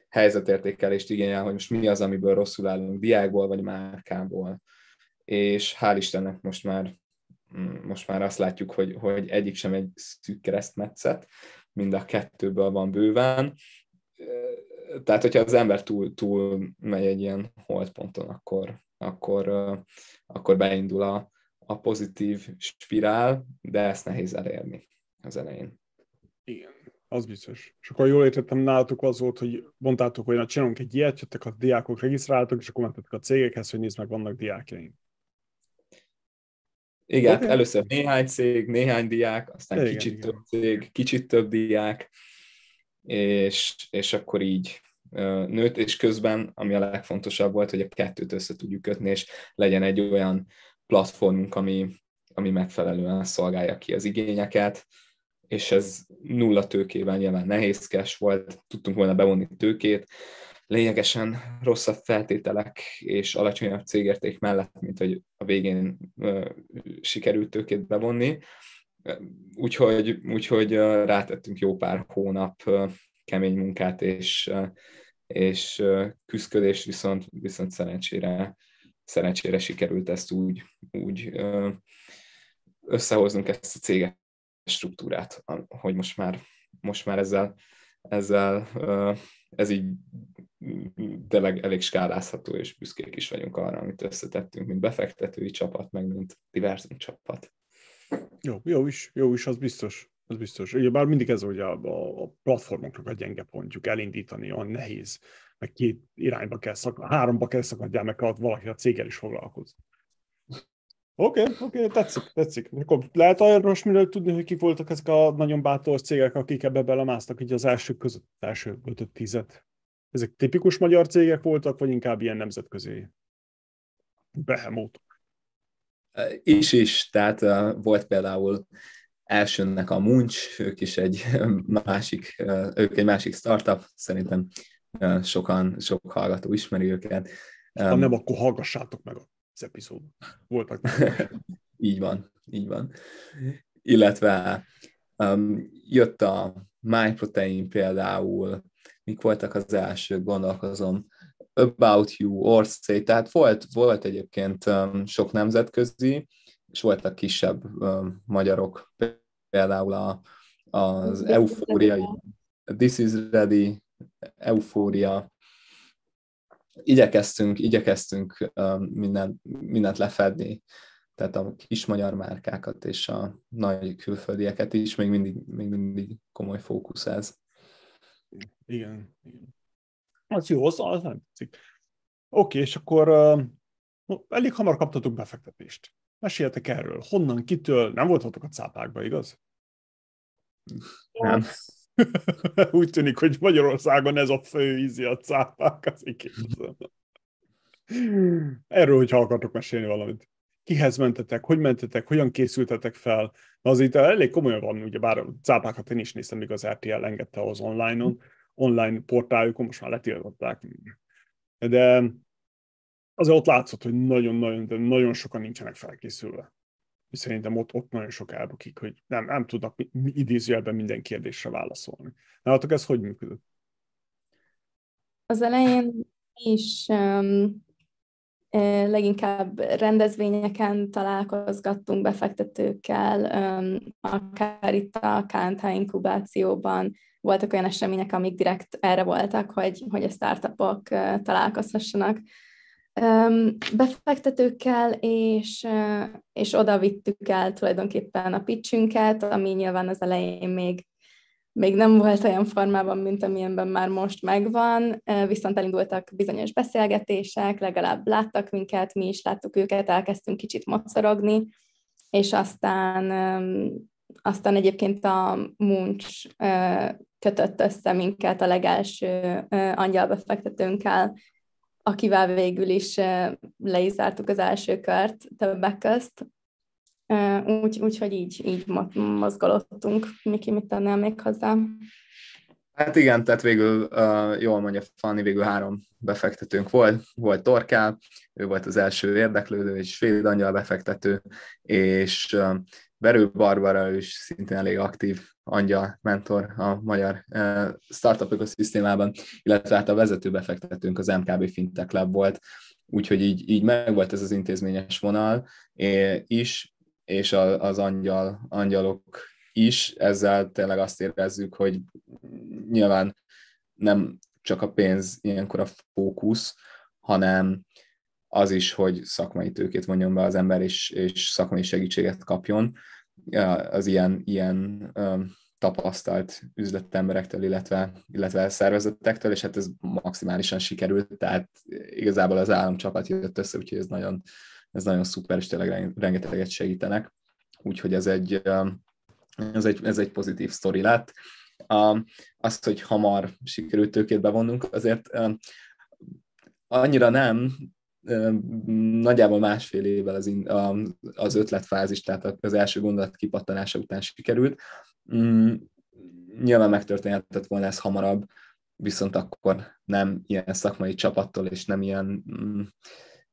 helyzetértékelést igényel, hogy most mi az, amiből rosszul állunk, diákból vagy márkából. És hál' Istennek most már, mm, most már azt látjuk, hogy, hogy egyik sem egy szűk keresztmetszet, mind a kettőből van bőven. Tehát, hogyha az ember túl, túl megy egy ilyen holdponton, akkor, akkor, akkor beindul a, a pozitív spirál, de ezt nehéz elérni az elején. Igen, az biztos. És akkor jól értettem, nálatok az volt, hogy mondtátok, hogy na, csinálunk egy ilyet, jöttek a diákok, regisztráltak, és akkor mentetek a cégekhez, hogy nézd meg, vannak diákjaink. Igen, okay. először néhány cég, néhány diák, aztán igen, kicsit igen. több cég, kicsit több diák, és, és akkor így nőtt, és közben, ami a legfontosabb volt, hogy a kettőt össze tudjuk kötni, és legyen egy olyan platformunk, ami, ami megfelelően szolgálja ki az igényeket, és ez nulla tőkében nyilván nehézkes volt, tudtunk volna bevonni tőkét, lényegesen rosszabb feltételek és alacsonyabb cégérték mellett, mint hogy a végén sikerült tőkét bevonni. Úgyhogy, úgyhogy rátettünk jó pár hónap kemény munkát és, és küzdködést, viszont, viszont szerencsére, szerencsére sikerült ezt úgy, úgy összehoznunk ezt a céget struktúrát, hogy most már, most már ezzel, ezzel ez így tényleg elég skálázható, és büszkék is vagyunk arra, amit összetettünk, mint befektetői csapat, meg mint diverzum csapat. Jó, jó is, jó is, az biztos. Az biztos. Ugye bár mindig ez, hogy a, a, a platformoknak a gyenge pontjuk elindítani, olyan nehéz, meg két irányba kell szakadni, háromba kell szakadjál, meg valaki a céggel is foglalkoz. Oké, okay, oké, okay, tetszik, tetszik. Akkor lehet arról miről tudni, hogy kik voltak ezek a nagyon bátor cégek, akik ebbe belemásztak így az első között, első ötöt tizet? Ezek tipikus magyar cégek voltak, vagy inkább ilyen nemzetközi behemótok? Is is, tehát uh, volt például elsőnek a Munch, ők is egy [LAUGHS] másik, uh, ők egy másik startup, szerintem uh, sokan, sok hallgató ismeri őket. Ha um, nem, akkor hallgassátok meg az epizód. Voltak. [LAUGHS] így van, így van. Illetve um, jött a MyProtein például, mik voltak az elsők, gondolkozom, About You, Orsay, tehát volt, volt egyébként um, sok nemzetközi, és voltak kisebb um, magyarok, például a, az eufóriai, This is Ready, eufória, igyekeztünk, igyekeztünk um, minden, mindent lefedni, tehát a kis magyar márkákat és a nagy külföldieket is, még mindig, még mindig komoly fókusz ez. Igen, igen. Az jó, az, az nem tetszik. Oké, és akkor uh, elég hamar kaptatok befektetést. Meséljetek erről. Honnan, kitől? Nem voltatok a cápákba, igaz? Nem. [LAUGHS] Úgy tűnik, hogy Magyarországon ez a fő ízi a cápák, az Erről, hogyha akartok mesélni valamit. Kihez mentetek, hogy mentetek, hogyan készültetek fel? Az itt elég komolyan van, ugye bár a cápákat én is néztem, míg az RTL engedte az online-on, online portáljukon, most már letiltották. De azért ott látszott, hogy nagyon-nagyon, nagyon sokan nincsenek felkészülve. És szerintem ott, ott nagyon sok elbukik, hogy nem, nem tudnak idézőjelben minden kérdésre válaszolni. Nálatok ez hogy működött? Az elején is um, leginkább rendezvényeken találkozgattunk befektetőkkel, um, akár itt a KNT inkubációban voltak olyan események, amik direkt erre voltak, hogy, hogy a startupok uh, találkozhassanak befektetőkkel, és, és oda vittük el tulajdonképpen a pitchünket, ami nyilván az elején még, még nem volt olyan formában, mint amilyenben már most megvan, viszont elindultak bizonyos beszélgetések, legalább láttak minket, mi is láttuk őket, elkezdtünk kicsit mocorogni, és aztán, aztán egyébként a Munch kötött össze minket a legelső angyalbefektetőnkkel, akivel végül is le is zártuk az első kört többek közt. Úgy, úgyhogy így, így mozgolottunk. Miki, mit tennél még hozzá? Hát igen, tehát végül, uh, jól mondja Fanni, végül három befektetőnk volt. Volt Torkál, ő volt az első érdeklődő, és svéd angyal befektető, és uh, Verő Barbara is szintén elég aktív angyal mentor a magyar startup ökoszisztémában, illetve hát a vezető befektetőnk az MKB Fintech Lab volt, úgyhogy így, így megvolt ez az intézményes vonal is, és az angyal, angyalok is, ezzel tényleg azt érezzük, hogy nyilván nem csak a pénz ilyenkor a fókusz, hanem az is, hogy szakmai tőkét vonjon be az ember, és, és szakmai segítséget kapjon. Az ilyen, ilyen tapasztalt üzletemberektől, illetve, illetve szervezetektől, és hát ez maximálisan sikerült, tehát igazából az államcsapat jött össze, úgyhogy ez nagyon, ez nagyon szuper, és tényleg rengeteget segítenek. Úgyhogy ez egy, ez egy, ez egy pozitív sztori lett. Azt, hogy hamar sikerült tőkét bevonnunk, azért annyira nem, nagyjából másfél évvel az, az ötletfázis, tehát az első gondolat kipattanása után sikerült. Mm, nyilván megtörténhetett volna ez hamarabb, viszont akkor nem ilyen szakmai csapattól, és nem ilyen mm,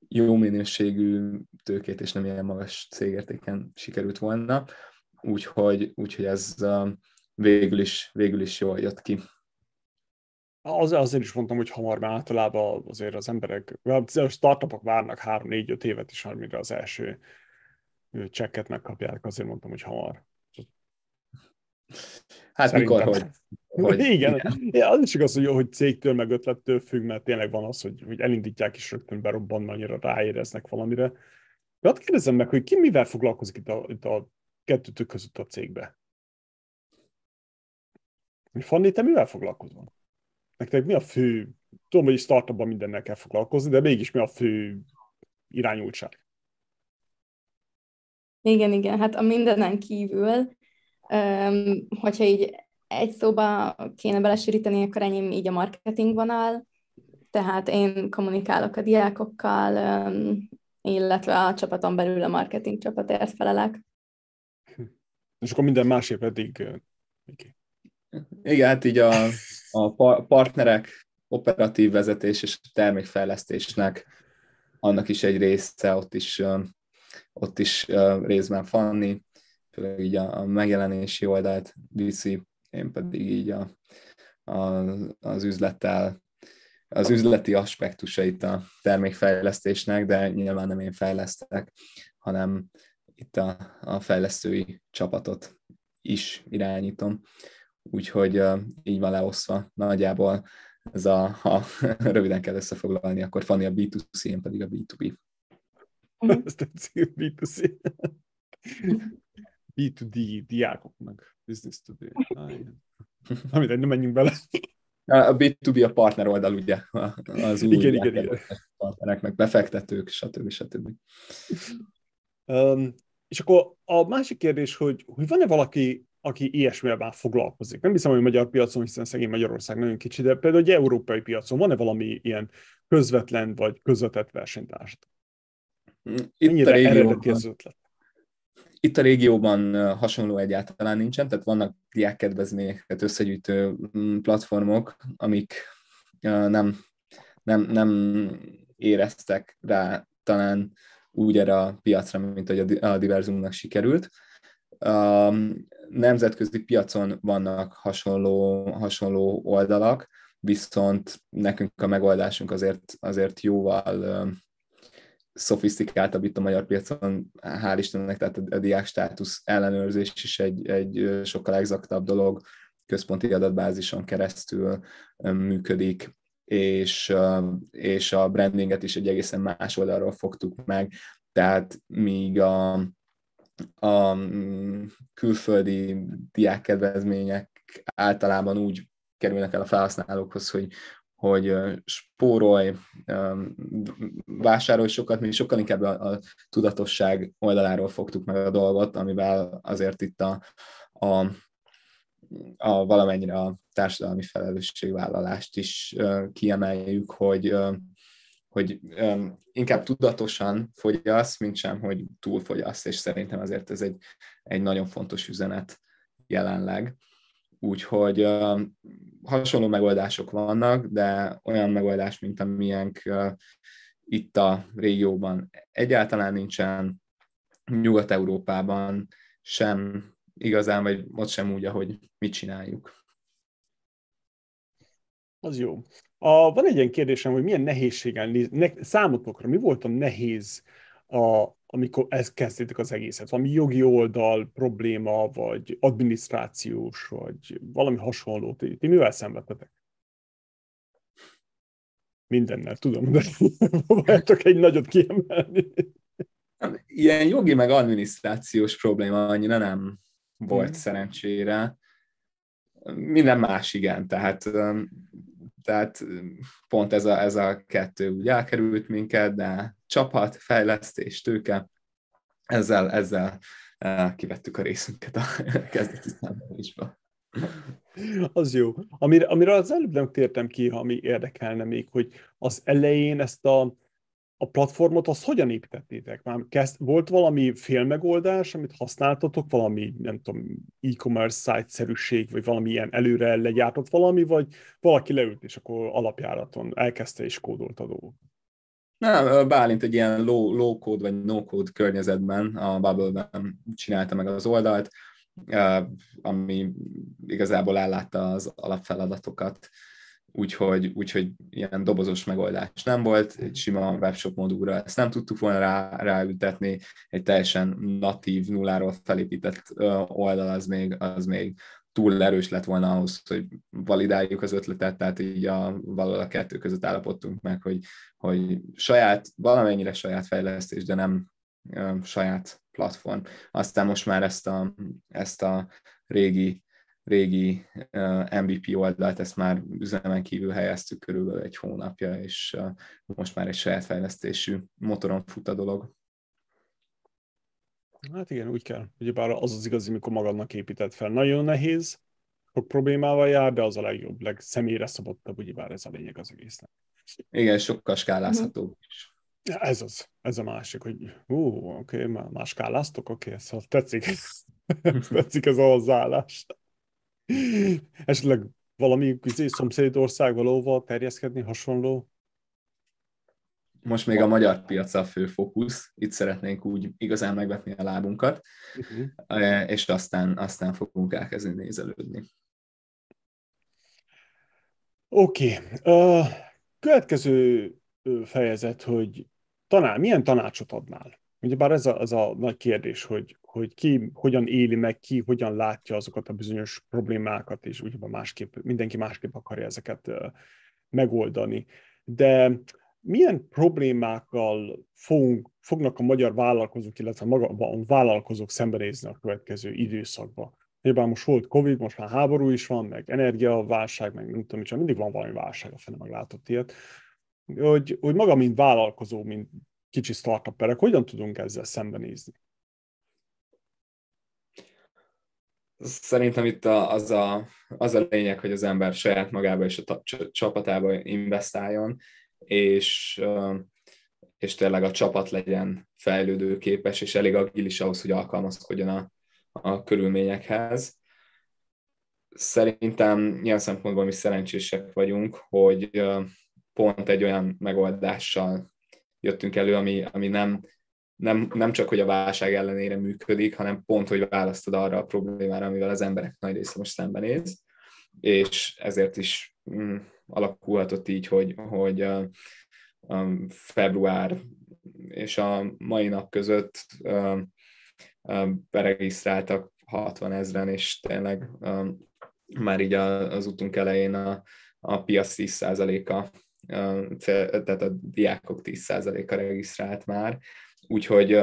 jó minőségű tőkét, és nem ilyen magas cégértéken sikerült volna. Úgyhogy, úgyhogy ez végül is, végül is jól jött ki. Az, azért is mondtam, hogy hamar, mert általában azért az emberek, a startupok várnak 3-4-5 évet is, amire az első csekket megkapják, azért mondtam, hogy hamar. Hát Szerintem. mikor, [LAUGHS] hogy... hogy igen, igen. Ja, az is igaz, hogy, jó, hogy cégtől meg ötlettől függ, mert tényleg van az, hogy, hogy elindítják és rögtön berobban, annyira ráéreznek valamire. De azt kérdezem meg, hogy ki mivel foglalkozik itt a, itt a kettőtök között a cégbe? Fanni, te mivel foglalkozol? Nektek mi a fő, tudom, hogy startupban mindennel kell foglalkozni, de mégis mi a fő irányultság? Igen, igen, hát a mindenen kívül, hogyha így egy szóba kéne belesűríteni, akkor enyém így a marketing vonal, tehát én kommunikálok a diákokkal, illetve a csapaton belül a marketing csapatért felelek. És akkor minden másért pedig okay. Igen, hát így a, a partnerek, operatív vezetés és termékfejlesztésnek annak is egy része, ott is, ott is részben Fanni, főleg így a, a megjelenési oldalt viszi, én pedig így a, a, az üzlettel, az üzleti aspektusait a termékfejlesztésnek, de nyilván nem én fejlesztek, hanem itt a, a fejlesztői csapatot is irányítom úgyhogy így van leosztva nagyjából ez a, ha [LAUGHS] röviden kell összefoglalni, akkor Fanni a B2C, én pedig a B2B. Ez tetszik, B2C. [LAUGHS] B2D, diákoknak, business to be. Ah, [LAUGHS] nem menjünk bele. A B2B a partner oldal, ugye, az új igen, igen, igen. partnereknek, befektetők, stb. stb. Um, és akkor a másik kérdés, hogy, hogy van-e valaki aki ilyesmivel már foglalkozik. Nem hiszem, hogy a magyar piacon, hiszen szegény Magyarország nagyon kicsi, de például egy európai piacon van-e valami ilyen közvetlen vagy közvetett versenytárs? Itt Mennyire régióban, az ötlet? Itt a régióban hasonló egyáltalán nincsen, tehát vannak diákkedvezményeket összegyűjtő mm, platformok, amik nem, nem, nem éreztek rá talán úgy erre a piacra, mint hogy a Diverzumnak sikerült. A nemzetközi piacon vannak hasonló, hasonló oldalak, viszont nekünk a megoldásunk azért, azért jóval szofisztikáltabb itt a magyar piacon, hál' Istennek, tehát a diák státusz ellenőrzés is egy, egy sokkal exaktabb dolog, központi adatbázison keresztül működik, és, és a brandinget is egy egészen más oldalról fogtuk meg, tehát míg a, a külföldi diákkedvezmények általában úgy kerülnek el a felhasználókhoz, hogy, hogy spórolj, vásárolj sokat, mi sokkal inkább a, a tudatosság oldaláról fogtuk meg a dolgot, amivel azért itt a, a, a valamennyire a társadalmi felelősségvállalást is kiemeljük, hogy hogy inkább tudatosan fogyasz, mint sem, hogy túlfogyasz, és szerintem azért ez egy, egy nagyon fontos üzenet jelenleg. Úgyhogy uh, hasonló megoldások vannak, de olyan megoldás, mint amilyenk uh, itt a régióban egyáltalán nincsen, Nyugat-Európában sem igazán, vagy ott sem úgy, ahogy mit csináljuk. Az jó. A, van egy ilyen kérdésem, hogy milyen nehézséggel néz, ne, számotokra mi volt a nehéz, a, amikor ezt kezdtétek az egészet? Valami jogi oldal probléma, vagy adminisztrációs, vagy valami hasonló? Ti, ti mivel szenvedtetek? Mindennel, tudom, de [LAUGHS] próbáljátok egy nagyot kiemelni. Ilyen jogi meg adminisztrációs probléma annyira nem volt hmm. szerencsére. Minden más igen, tehát, tehát pont ez a, ez a kettő úgy elkerült minket, de csapat, fejlesztés, tőke, ezzel, ezzel kivettük a részünket a [LAUGHS] kezdeti számolásba. Az jó. Amire, amire az előbb nem tértem ki, ami érdekelne még, hogy az elején ezt a a platformot azt hogyan építettétek? Már kezd, volt valami félmegoldás, amit használtatok, valami, nem tudom, e-commerce site-szerűség, vagy valami ilyen előre legyártott valami, vagy valaki leült, és akkor alapjáraton elkezdte és kódolt a dolgot? Nem, Bálint egy ilyen low, low code vagy no code környezetben, a Bubble-ben csinálta meg az oldalt, ami igazából ellátta az alapfeladatokat. Úgyhogy, úgyhogy ilyen dobozos megoldás nem volt, egy sima webshop modulra ezt nem tudtuk volna rá, ráültetni, egy teljesen natív, nulláról felépített oldal az még, az még túl erős lett volna ahhoz, hogy validáljuk az ötletet, tehát így a, valahol a kettő között állapodtunk meg, hogy, hogy saját, valamennyire saját fejlesztés, de nem uh, saját platform. Aztán most már ezt a, ezt a régi régi MVP oldalt, ezt már üzemen kívül helyeztük körülbelül egy hónapja, és most már egy saját fejlesztésű motoron fut a dolog. Hát igen, úgy kell. Ugyebár az az igazi, mikor magadnak épített fel. Nagyon nehéz, sok problémával jár, de az a legjobb, legszemélyre szabottabb, ugyebár ez a lényeg az egésznek. Igen, sokkal skálázhatóbb is. Ja, ez az, ez a másik, hogy ú, oké, okay, már skáláztok, oké, okay, szóval tetszik. [LAUGHS] tetszik ez a hozzáállás. Esetleg valami szomszédország valóval terjeszkedni hasonló? Most még a magyar piac a fő fókusz, itt szeretnénk úgy igazán megvetni a lábunkat, uh-huh. és aztán, aztán fogunk elkezdeni nézelődni. Oké. Okay. Uh, következő fejezet, hogy tanár, milyen tanácsot adnál? Ugyebár ez a, ez a nagy kérdés, hogy, hogy ki hogyan éli meg, ki hogyan látja azokat a bizonyos problémákat, és ugyebár másképp, mindenki másképp akarja ezeket megoldani. De milyen problémákkal fogunk, fognak a magyar vállalkozók, illetve maga, a vállalkozók szembenézni a következő időszakban? Nyilván most volt Covid, most már háború is van, meg energiaválság, meg nem tudom, mindig van valami válság, a fene meglátott ilyet. Hogy, hogy maga, mint vállalkozó, mint kicsi startuperek, hogyan tudunk ezzel szembenézni? Szerintem itt az a, az a lényeg, hogy az ember saját magába és a csapatába investáljon, és, és tényleg a csapat legyen fejlődőképes, és elég agilis ahhoz, hogy alkalmazkodjon a, a körülményekhez. Szerintem ilyen szempontból mi szerencsések vagyunk, hogy pont egy olyan megoldással jöttünk elő, ami, ami nem, nem, nem csak, hogy a válság ellenére működik, hanem pont, hogy választod arra a problémára, amivel az emberek nagy része most szembenéz, és ezért is mm, alakulhatott így, hogy, hogy február és a mai nap között a, beregisztráltak 60 ezeren, és tényleg már így a, az utunk elején a, a piac 10%-a tehát a diákok 10%-a regisztrált már, úgyhogy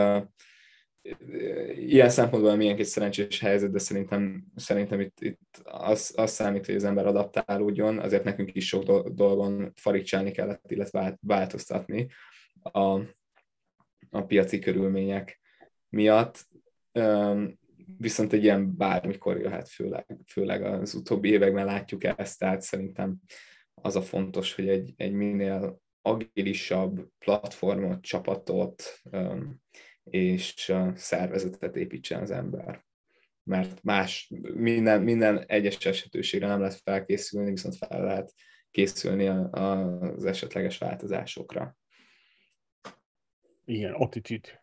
ilyen szempontból milyen egy szerencsés helyzet, de szerintem, szerintem itt, itt az, az számít, hogy az ember adaptálódjon, azért nekünk is sok dolgon faricsálni kellett, illetve változtatni a, a piaci körülmények miatt. Viszont egy ilyen bármikor jöhet, főleg, főleg az utóbbi években látjuk ezt, tehát szerintem az a fontos, hogy egy, egy minél agilisabb platformot, csapatot és szervezetet építsen az ember. Mert más, minden, minden egyes esetőségre nem lehet felkészülni, viszont fel lehet készülni az esetleges változásokra. Igen, attitűd.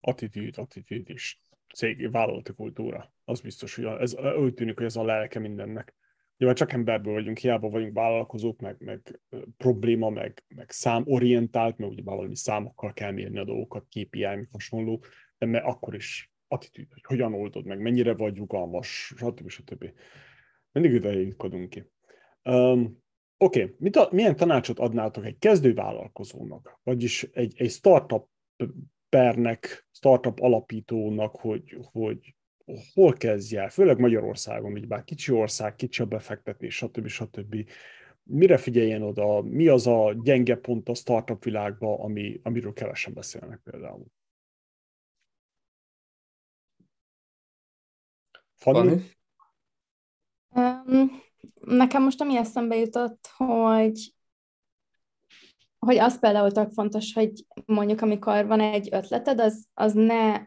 Attitűd, attitűd is. cégi vállalati kultúra. Az biztos, hogy ez, úgy tűnik, hogy ez a lelke mindennek. Nyilván csak emberből vagyunk, hiába vagyunk vállalkozók, meg, meg probléma, meg, meg számorientált, mert ugye valami számokkal kell mérni a dolgokat, KPI, meg hasonló, de mert akkor is attitűd, hogy hogyan oldod meg, mennyire vagy rugalmas, stb. stb. Mindig ide jutkodunk ki. Um, Oké, okay. milyen tanácsot adnátok egy kezdő vállalkozónak, vagyis egy, egy startup pernek, startup alapítónak, hogy, hogy hol kezdje el, főleg Magyarországon, így bár kicsi ország, kicsi a befektetés, stb. stb. Mire figyeljen oda, mi az a gyenge pont a startup világban, ami, amiről kevesen beszélnek például? Fanny? Um, nekem most ami eszembe jutott, hogy hogy az például tök fontos, hogy mondjuk amikor van egy ötleted, az, az ne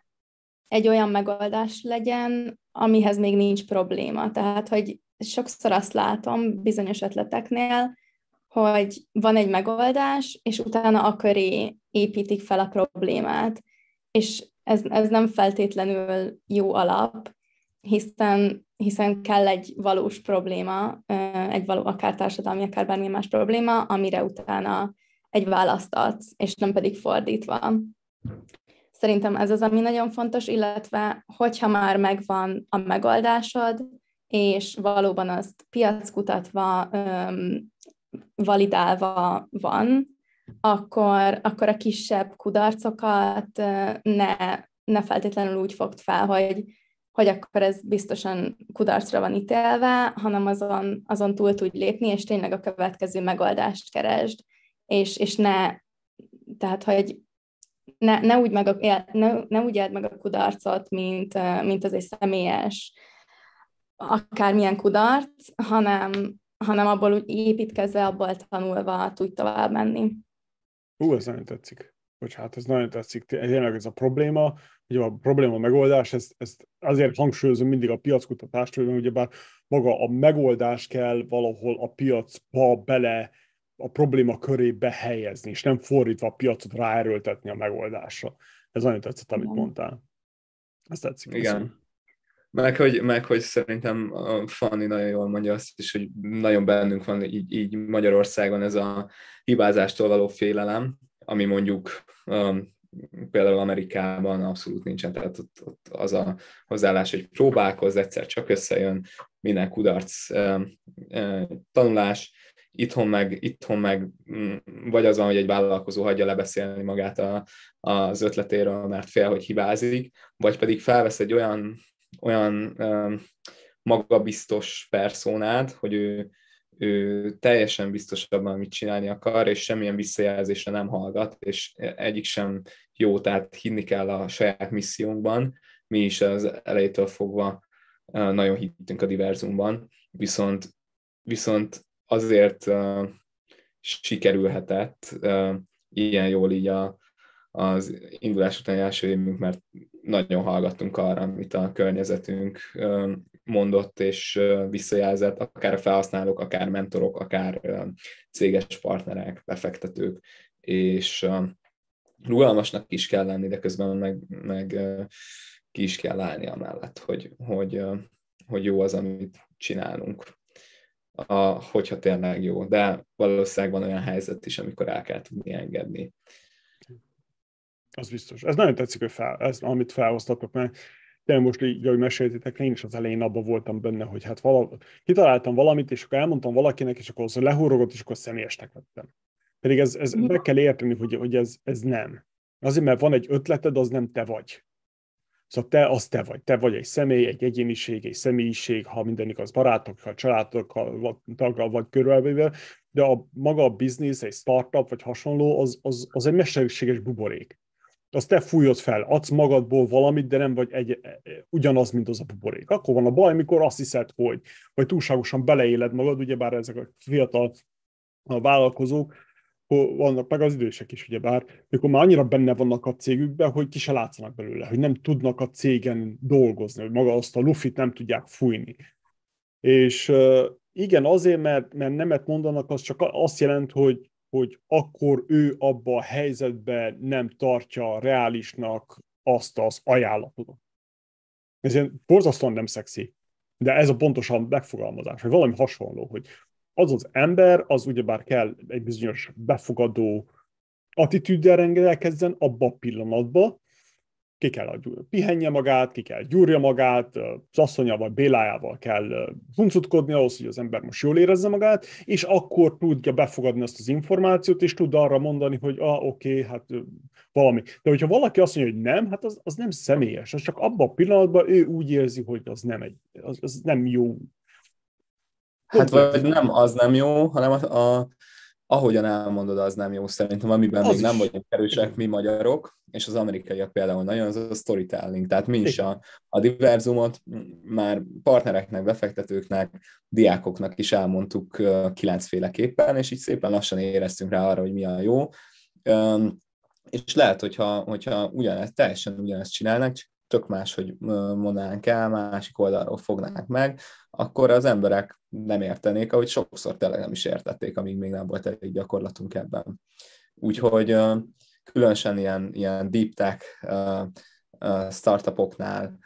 egy olyan megoldás legyen, amihez még nincs probléma. Tehát, hogy sokszor azt látom bizonyos ötleteknél, hogy van egy megoldás, és utána a köré építik fel a problémát. És ez, ez nem feltétlenül jó alap, hiszen, hiszen kell egy valós probléma, egy való, akár társadalmi, akár bármilyen más probléma, amire utána egy választ adsz, és nem pedig fordítva. Szerintem ez az, ami nagyon fontos, illetve hogyha már megvan a megoldásod, és valóban azt piackutatva, validálva van, akkor, akkor a kisebb kudarcokat ne, ne feltétlenül úgy fogd fel, hogy, hogy akkor ez biztosan kudarcra van ítélve, hanem azon, azon túl tudj lépni, és tényleg a következő megoldást keresd, és, és ne, tehát hogy ne, ne, úgy meg a, ne, ne úgy éld meg a kudarcot, mint, mint az egy személyes akármilyen kudarc, hanem, hanem abból úgy építkezve, abból tanulva tudj tovább menni. Ú, ez nagyon tetszik. Bocsánat, ez nagyon tetszik. Tényleg ez a probléma, hogy a probléma megoldás, ezt, ezt azért hangsúlyozom mindig a piackutatást, hogy ugyebár maga a megoldás kell valahol a piacba bele a probléma körébe helyezni, és nem fordítva a piacot ráerőltetni a megoldásra. Ez nagyon tetszett, amit mondtál. Ez tetszik. Igen. Meg hogy, meg hogy szerintem Fanni nagyon jól mondja azt is, hogy nagyon bennünk van így, így Magyarországon ez a hibázástól való félelem, ami mondjuk um, például Amerikában abszolút nincsen, tehát ott, ott az a hozzáállás, hogy próbálkozz, egyszer csak összejön, minden kudarc um, um, tanulás, itthon meg, itthon meg mm, vagy az van, hogy egy vállalkozó hagyja lebeszélni magát a, az ötletéről, mert fél, hogy hibázik, vagy pedig felvesz egy olyan, olyan um, magabiztos perszónát, hogy ő, ő teljesen biztos abban, mit csinálni akar, és semmilyen visszajelzésre nem hallgat, és egyik sem jó, tehát hinni kell a saját missziónkban. Mi is az elejétől fogva nagyon hittünk a diverzumban, viszont, viszont azért uh, sikerülhetett uh, ilyen jól így a, az indulás utáni első évünk, mert nagyon hallgattunk arra, amit a környezetünk uh, mondott és uh, visszajelzett, akár a felhasználók, akár mentorok, akár uh, céges partnerek, befektetők, és rugalmasnak is kell lenni, de közben meg, meg ki is kell állni amellett, hogy, hogy, hogy jó az, amit csinálunk a, hogyha tényleg jó. De valószínűleg van olyan helyzet is, amikor el kell tudni engedni. Az biztos. Ez nagyon tetszik, hogy fel, ez, amit felhoztatok, mert tényleg most így, ahogy meséltétek, én is az elején abban voltam benne, hogy hát vala, kitaláltam valamit, és akkor elmondtam valakinek, és akkor az lehúrogott, és akkor személyesnek vettem. Pedig ez, ez meg kell érteni, hogy, hogy ez, ez nem. Azért, mert van egy ötleted, az nem te vagy. Szóval te, az te vagy. Te vagy egy személy, egy egyéniség, egy személyiség, ha minden igaz, barátokkal, családokkal, taggal vagy körülvéve, de a maga a biznisz, egy startup vagy hasonló, az, az, az egy mesterséges buborék. Azt te fújod fel, adsz magadból valamit, de nem vagy egy, ugyanaz, mint az a buborék. Akkor van a baj, amikor azt hiszed, hogy, vagy túlságosan beleéled magad, ugyebár ezek a fiatal a vállalkozók, vannak meg az idősek is, ugyebár, mikor már annyira benne vannak a cégükben, hogy ki se látszanak belőle, hogy nem tudnak a cégen dolgozni, hogy maga azt a lufit nem tudják fújni. És igen, azért, mert, mert nemet mondanak, az csak azt jelent, hogy, hogy akkor ő abba a helyzetben nem tartja reálisnak azt az ajánlatot. Ez ilyen borzasztóan nem szexi, de ez a pontosan megfogalmazás, hogy valami hasonló, hogy az az ember, az ugyebár kell egy bizonyos befogadó attitűddel rendelkezzen abba a pillanatba, ki kell pihenje magát, ki kell gyúrja magát, az asszonyával, Bélájával kell huncutkodni ahhoz, hogy az ember most jól érezze magát, és akkor tudja befogadni azt az információt, és tud arra mondani, hogy ah, oké, okay, hát valami. De hogyha valaki azt mondja, hogy nem, hát az, az nem személyes, az csak abban a pillanatban ő úgy érzi, hogy az nem, egy, az, az nem jó. Hát vagy nem az nem jó, hanem a, a ahogyan elmondod, az nem jó szerintem, amiben az még is. nem vagyunk erősek mi magyarok, és az amerikaiak például nagyon, az a storytelling. Tehát mi is a, a diverzumot már partnereknek, befektetőknek, diákoknak is elmondtuk kilencféleképpen, és így szépen lassan éreztünk rá arra, hogy mi a jó. És lehet, hogyha, hogyha ugyanezt, teljesen ugyanezt csinálnak, csak tök más, hogy mondanánk el, másik oldalról fognánk meg, akkor az emberek nem értenék, ahogy sokszor tényleg nem is értették, amíg még nem volt elég gyakorlatunk ebben. Úgyhogy különösen ilyen, ilyen deep tech startupoknál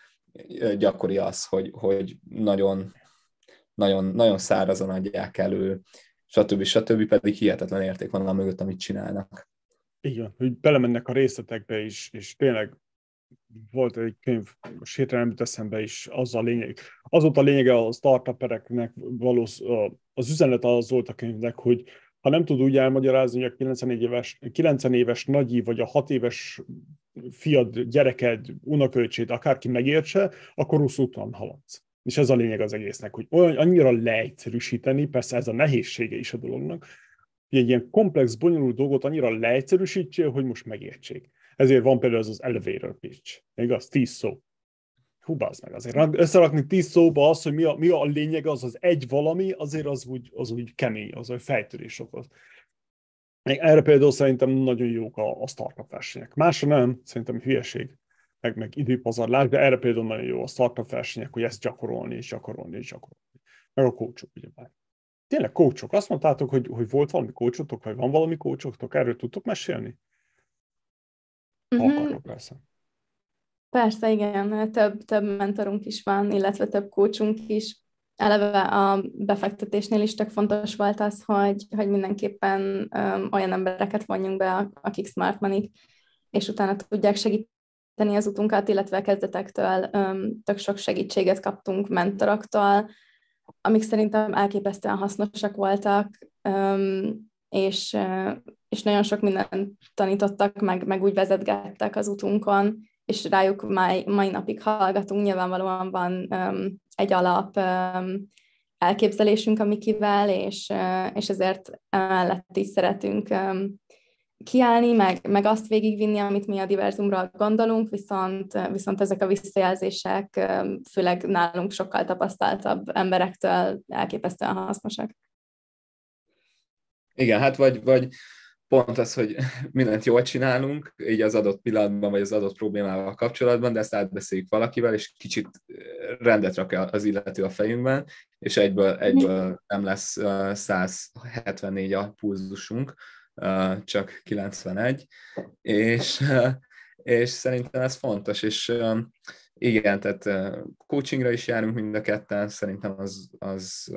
gyakori az, hogy, hogy nagyon, nagyon, nagyon szárazon adják elő, stb. stb. pedig hihetetlen érték van a mögött, amit csinálnak. Igen, hogy belemennek a részletekbe is, és tényleg volt egy könyv, most hétre nem jut eszembe is, az a lényeg. Az volt a lényege a startupereknek, valósz, az üzenet az volt a könyvnek, hogy ha nem tud úgy elmagyarázni, hogy a 90 éves, 90 éves nagyi, vagy a 6 éves fiad, gyereked, unokölcsét, akárki megértse, akkor rossz úton haladsz. És ez a lényeg az egésznek, hogy olyan, annyira leegyszerűsíteni, persze ez a nehézsége is a dolognak, hogy egy ilyen komplex, bonyolult dolgot annyira leegyszerűsítsél, hogy most megértsék. Ezért van például az az elevator pitch. Igaz? Tíz szó. Hú, meg azért. Összerakni tíz szóba az, hogy mi a, mi a lényeg, az az egy valami, azért az úgy, az úgy kemény, az hogy fejtörés okoz. Erre például szerintem nagyon jók a, a startup versenyek. Másra nem, szerintem hülyeség, meg, meg időpazarlás, de erre például nagyon jó a startup versenyek, hogy ezt gyakorolni és gyakorolni és gyakorolni. Meg a coachok, ugyebár. Tényleg coachok. Azt mondtátok, hogy, hogy volt valami coachotok, vagy van valami coachotok, erről tudtok mesélni? Uh-huh. persze. Persze, igen, több, több mentorunk is van, illetve több coachunk is. Eleve a befektetésnél is tök fontos volt az, hogy, hogy mindenképpen um, olyan embereket vonjunk be, akik smart money és utána tudják segíteni az utunkat, illetve a kezdetektől um, tök sok segítséget kaptunk mentoroktól, amik szerintem elképesztően hasznosak voltak, um, és, és nagyon sok mindent tanítottak, meg, meg úgy vezetgettek az utunkon, és rájuk mai, mai napig hallgatunk. Nyilvánvalóan van um, egy alap um, elképzelésünk a Mikivel, és, uh, és ezért emellett is szeretünk um, kiállni, meg, meg azt végigvinni, amit mi a diverzumról gondolunk, viszont, viszont ezek a visszajelzések főleg nálunk sokkal tapasztaltabb emberektől elképesztően hasznosak. Igen, hát vagy, vagy pont az, hogy [LAUGHS] mindent jól csinálunk, így az adott pillanatban, vagy az adott problémával kapcsolatban, de ezt átbeszéljük valakivel, és kicsit rendet rak az illető a fejünkben, és egyből, egyből nem lesz 174 a pulzusunk, csak 91, és, és szerintem ez fontos, és igen, tehát coachingra is járunk mind a ketten, szerintem az az,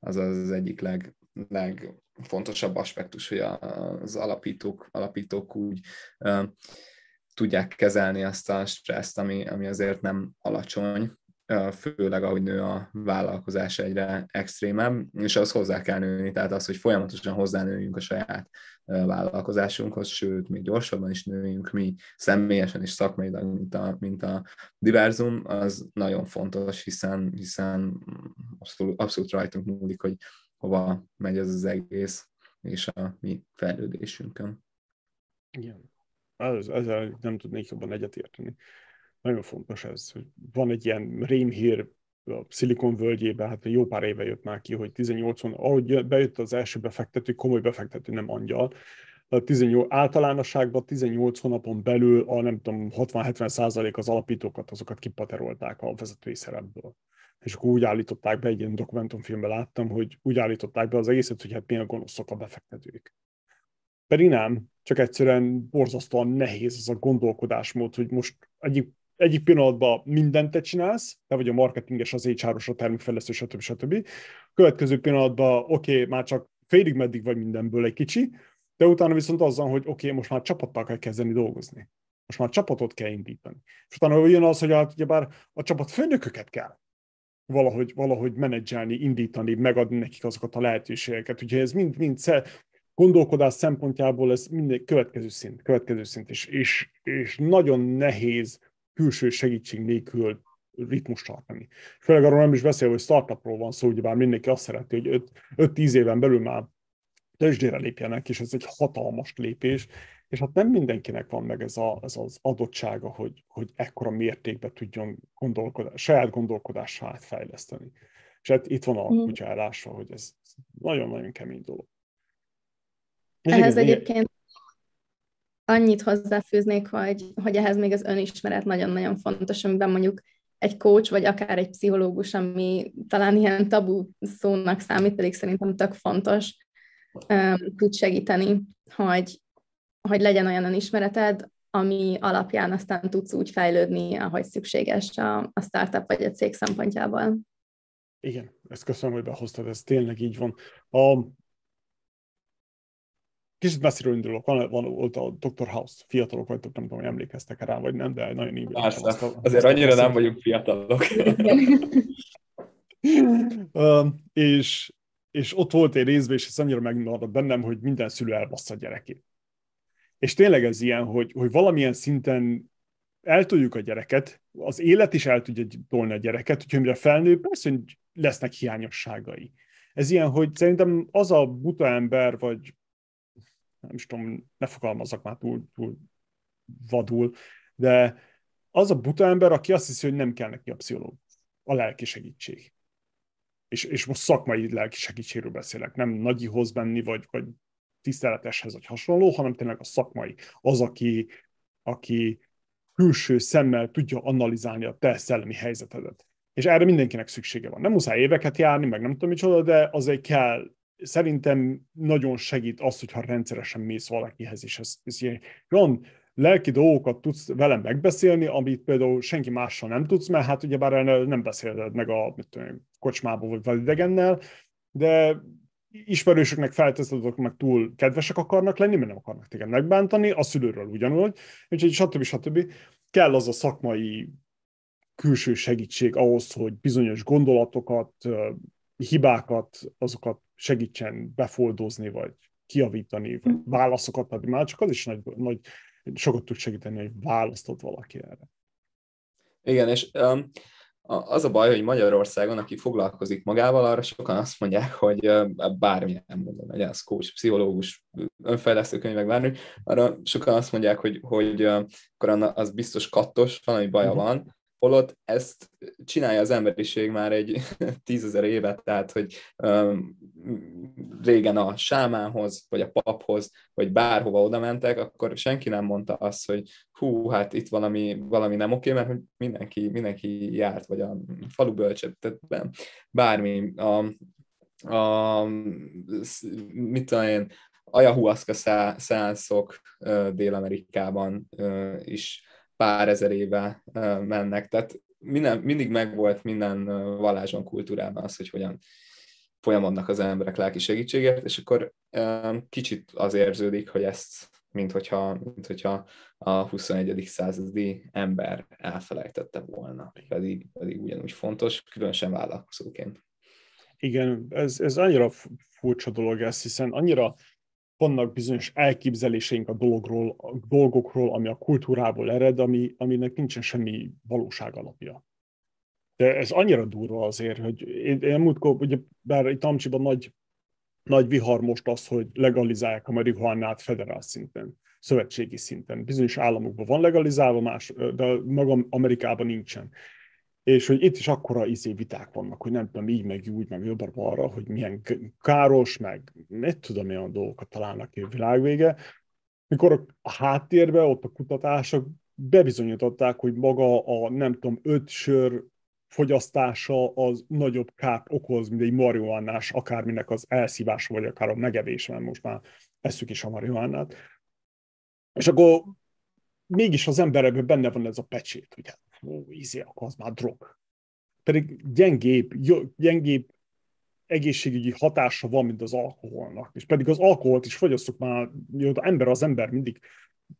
az, az egyik leg, legfontosabb aspektus, hogy az alapítók, alapítók úgy uh, tudják kezelni azt a stresszt, ami, ami azért nem alacsony, főleg ahogy nő a vállalkozás egyre extrémebb, és az hozzá kell nőni, tehát az, hogy folyamatosan hozzánőjünk a saját vállalkozásunkhoz, sőt, még gyorsabban is nőjünk mi személyesen és szakmailag, mint a, mint a diverzum, az nagyon fontos, hiszen, hiszen abszolút, abszolút rajtunk múlik, hogy hova megy ez az egész, és a mi fejlődésünkön. Igen. Ez, ezzel nem tudnék jobban egyetérteni. Nagyon fontos ez, hogy van egy ilyen rémhír a Silicon völgyében, hát jó pár éve jött már ki, hogy 18 ahogy bejött az első befektető, komoly befektető, nem angyal, a 18, általánosságban 18 hónapon belül a nem tudom, 60-70 százalék az alapítókat, azokat kipaterolták a vezetői szerepből és akkor úgy állították be, egy ilyen dokumentumfilmben láttam, hogy úgy állították be az egészet, hogy hát milyen gonoszok a befektetők. Pedig nem, csak egyszerűen borzasztóan nehéz az a gondolkodásmód, hogy most egyik egyik pillanatban mindent te csinálsz, te vagy a marketinges, az HR-os, a termékfejlesztő, stb. stb. Következő pillanatban, oké, okay, már csak félig meddig vagy mindenből egy kicsi, de utána viszont azzal, hogy oké, okay, most már csapattal kell kezdeni dolgozni. Most már csapatot kell indítani. És utána jön az, hogy hát ugyebár a csapat főnököket kell valahogy, valahogy menedzselni, indítani, megadni nekik azokat a lehetőségeket. Úgyhogy ez mind, mind gondolkodás szempontjából ez minden következő szint, következő szint, és, és, és nagyon nehéz külső segítség nélkül ritmus tartani. Főleg arról nem is beszél, hogy startupról van szó, ugyebár mindenki azt szereti, hogy 5-10 éven belül már tőzsdére lépjenek, és ez egy hatalmas lépés, és hát nem mindenkinek van meg ez, a, ez az adottsága, hogy, hogy ekkora mértékben tudjon gondolkodás, saját gondolkodását fejleszteni. És hát itt van a mm. kutya elásva, hogy ez nagyon-nagyon kemény dolog. És ehhez igen, egyébként annyit hozzáfűznék, hogy, hogy ehhez még az önismeret nagyon-nagyon fontos, amiben mondjuk egy coach, vagy akár egy pszichológus, ami talán ilyen tabu szónak számít, pedig szerintem tök fontos, tud segíteni, hogy, hogy legyen olyan önismereted, ami alapján aztán tudsz úgy fejlődni, ahogy szükséges a, a startup vagy a cég szempontjából. Igen, ezt köszönöm, hogy behoztad, ez tényleg így van. A, kicsit messziről indulok, van, van volt a Dr. House, fiatalok vagytok, nem tudom, hogy emlékeztek rá, vagy nem, de nagyon így. Persze, azt, azt, azért annyira azt nem vagyunk fiatalok. uh, [LAUGHS] és, és ott volt egy részben, és ez annyira megmaradt bennem, hogy minden szülő elbassza a gyerekét. És tényleg ez ilyen, hogy, hogy valamilyen szinten eltoljuk a gyereket, az élet is el tudja tolni a gyereket, úgyhogy mire felnő, persze, hogy lesznek hiányosságai. Ez ilyen, hogy szerintem az a buta ember, vagy nem is tudom, ne fogalmazzak már túl, túl vadul, de az a buta ember, aki azt hiszi, hogy nem kell neki a pszichológus, a lelki segítség. És, és most szakmai lelki segítségről beszélek, nem nagyihoz menni, vagy, vagy tiszteleteshez, vagy hasonló, hanem tényleg a szakmai. Az, aki, aki külső szemmel tudja analizálni a te szellemi helyzetedet. És erre mindenkinek szüksége van. Nem muszáj éveket járni, meg nem tudom micsoda, de azért kell szerintem nagyon segít az, hogyha rendszeresen mész valakihez, és ez, ez ilyen, olyan lelki dolgokat tudsz velem megbeszélni, amit például senki mással nem tudsz, mert hát ugyebár nem beszéled meg a mit tudom, kocsmából vagy idegennel, de ismerősöknek felteszed, meg túl kedvesek akarnak lenni, mert nem akarnak téged megbántani, a szülőről ugyanúgy, úgyhogy stb. stb. Kell az a szakmai külső segítség ahhoz, hogy bizonyos gondolatokat, hibákat, azokat segítsen befoldozni, vagy kiavítani, vagy hm. válaszokat adni. Már csak az is nagy, nagy sokat tud segíteni, hogy választott valaki erre. Igen, és um, az a baj, hogy Magyarországon, aki foglalkozik magával, arra sokan azt mondják, hogy bármilyen mondom, legyen az coach, pszichológus, önfejlesztő könyvek, bármi, arra sokan azt mondják, hogy, hogy akkor az biztos kattos, valami baja uh-huh. van, holott ezt csinálja az emberiség már egy [LAUGHS] tízezer évet, tehát hogy um, régen a sámához, vagy a paphoz, vagy bárhova oda mentek, akkor senki nem mondta azt, hogy hú, hát itt valami, valami nem oké, mert hogy mindenki, mindenki járt, vagy a falu bölcsettetben, bármi, a, a, mit tudom én, ayahuasca szánszok Dél-Amerikában is pár ezer éve mennek. Tehát minden, mindig megvolt minden vallásban, kultúrában az, hogy hogyan folyamodnak az emberek lelki segítségért, és akkor kicsit az érződik, hogy ezt, mint hogyha, mint hogyha a 21. századi ember elfelejtette volna, pedig, pedig ugyanúgy fontos, különösen vállalkozóként. Igen, ez, ez annyira furcsa dolog ez, hiszen annyira vannak bizonyos elképzeléseink a dologról, a dolgokról, ami a kultúrából ered, ami, aminek nincsen semmi valóság alapja. De ez annyira durva azért, hogy én, én múltkor, ugye, bár itt Amcsiban nagy, nagy vihar most az, hogy legalizálják a marihuánát federál szinten, szövetségi szinten. Bizonyos államokban van legalizálva, más, de maga Amerikában nincsen és hogy itt is akkora izé viták vannak, hogy nem tudom, így, meg úgy, meg jobbra arra, hogy milyen káros, meg mit tudom, olyan dolgokat találnak ki a világvége. Mikor a háttérben, ott a kutatások bebizonyították, hogy maga a, nem tudom, öt sör fogyasztása az nagyobb kárt okoz, mint egy marihuánás, akárminek az elszívása, vagy akár a megevés, mert most már eszük is a marihuánát. És akkor mégis az emberekben benne van ez a pecsét, hogy hát, ó, akkor az már drog. Pedig gyengébb, gyengébb egészségügyi hatása van, mint az alkoholnak. És pedig az alkoholt is fogyasszuk már, az ember az ember mindig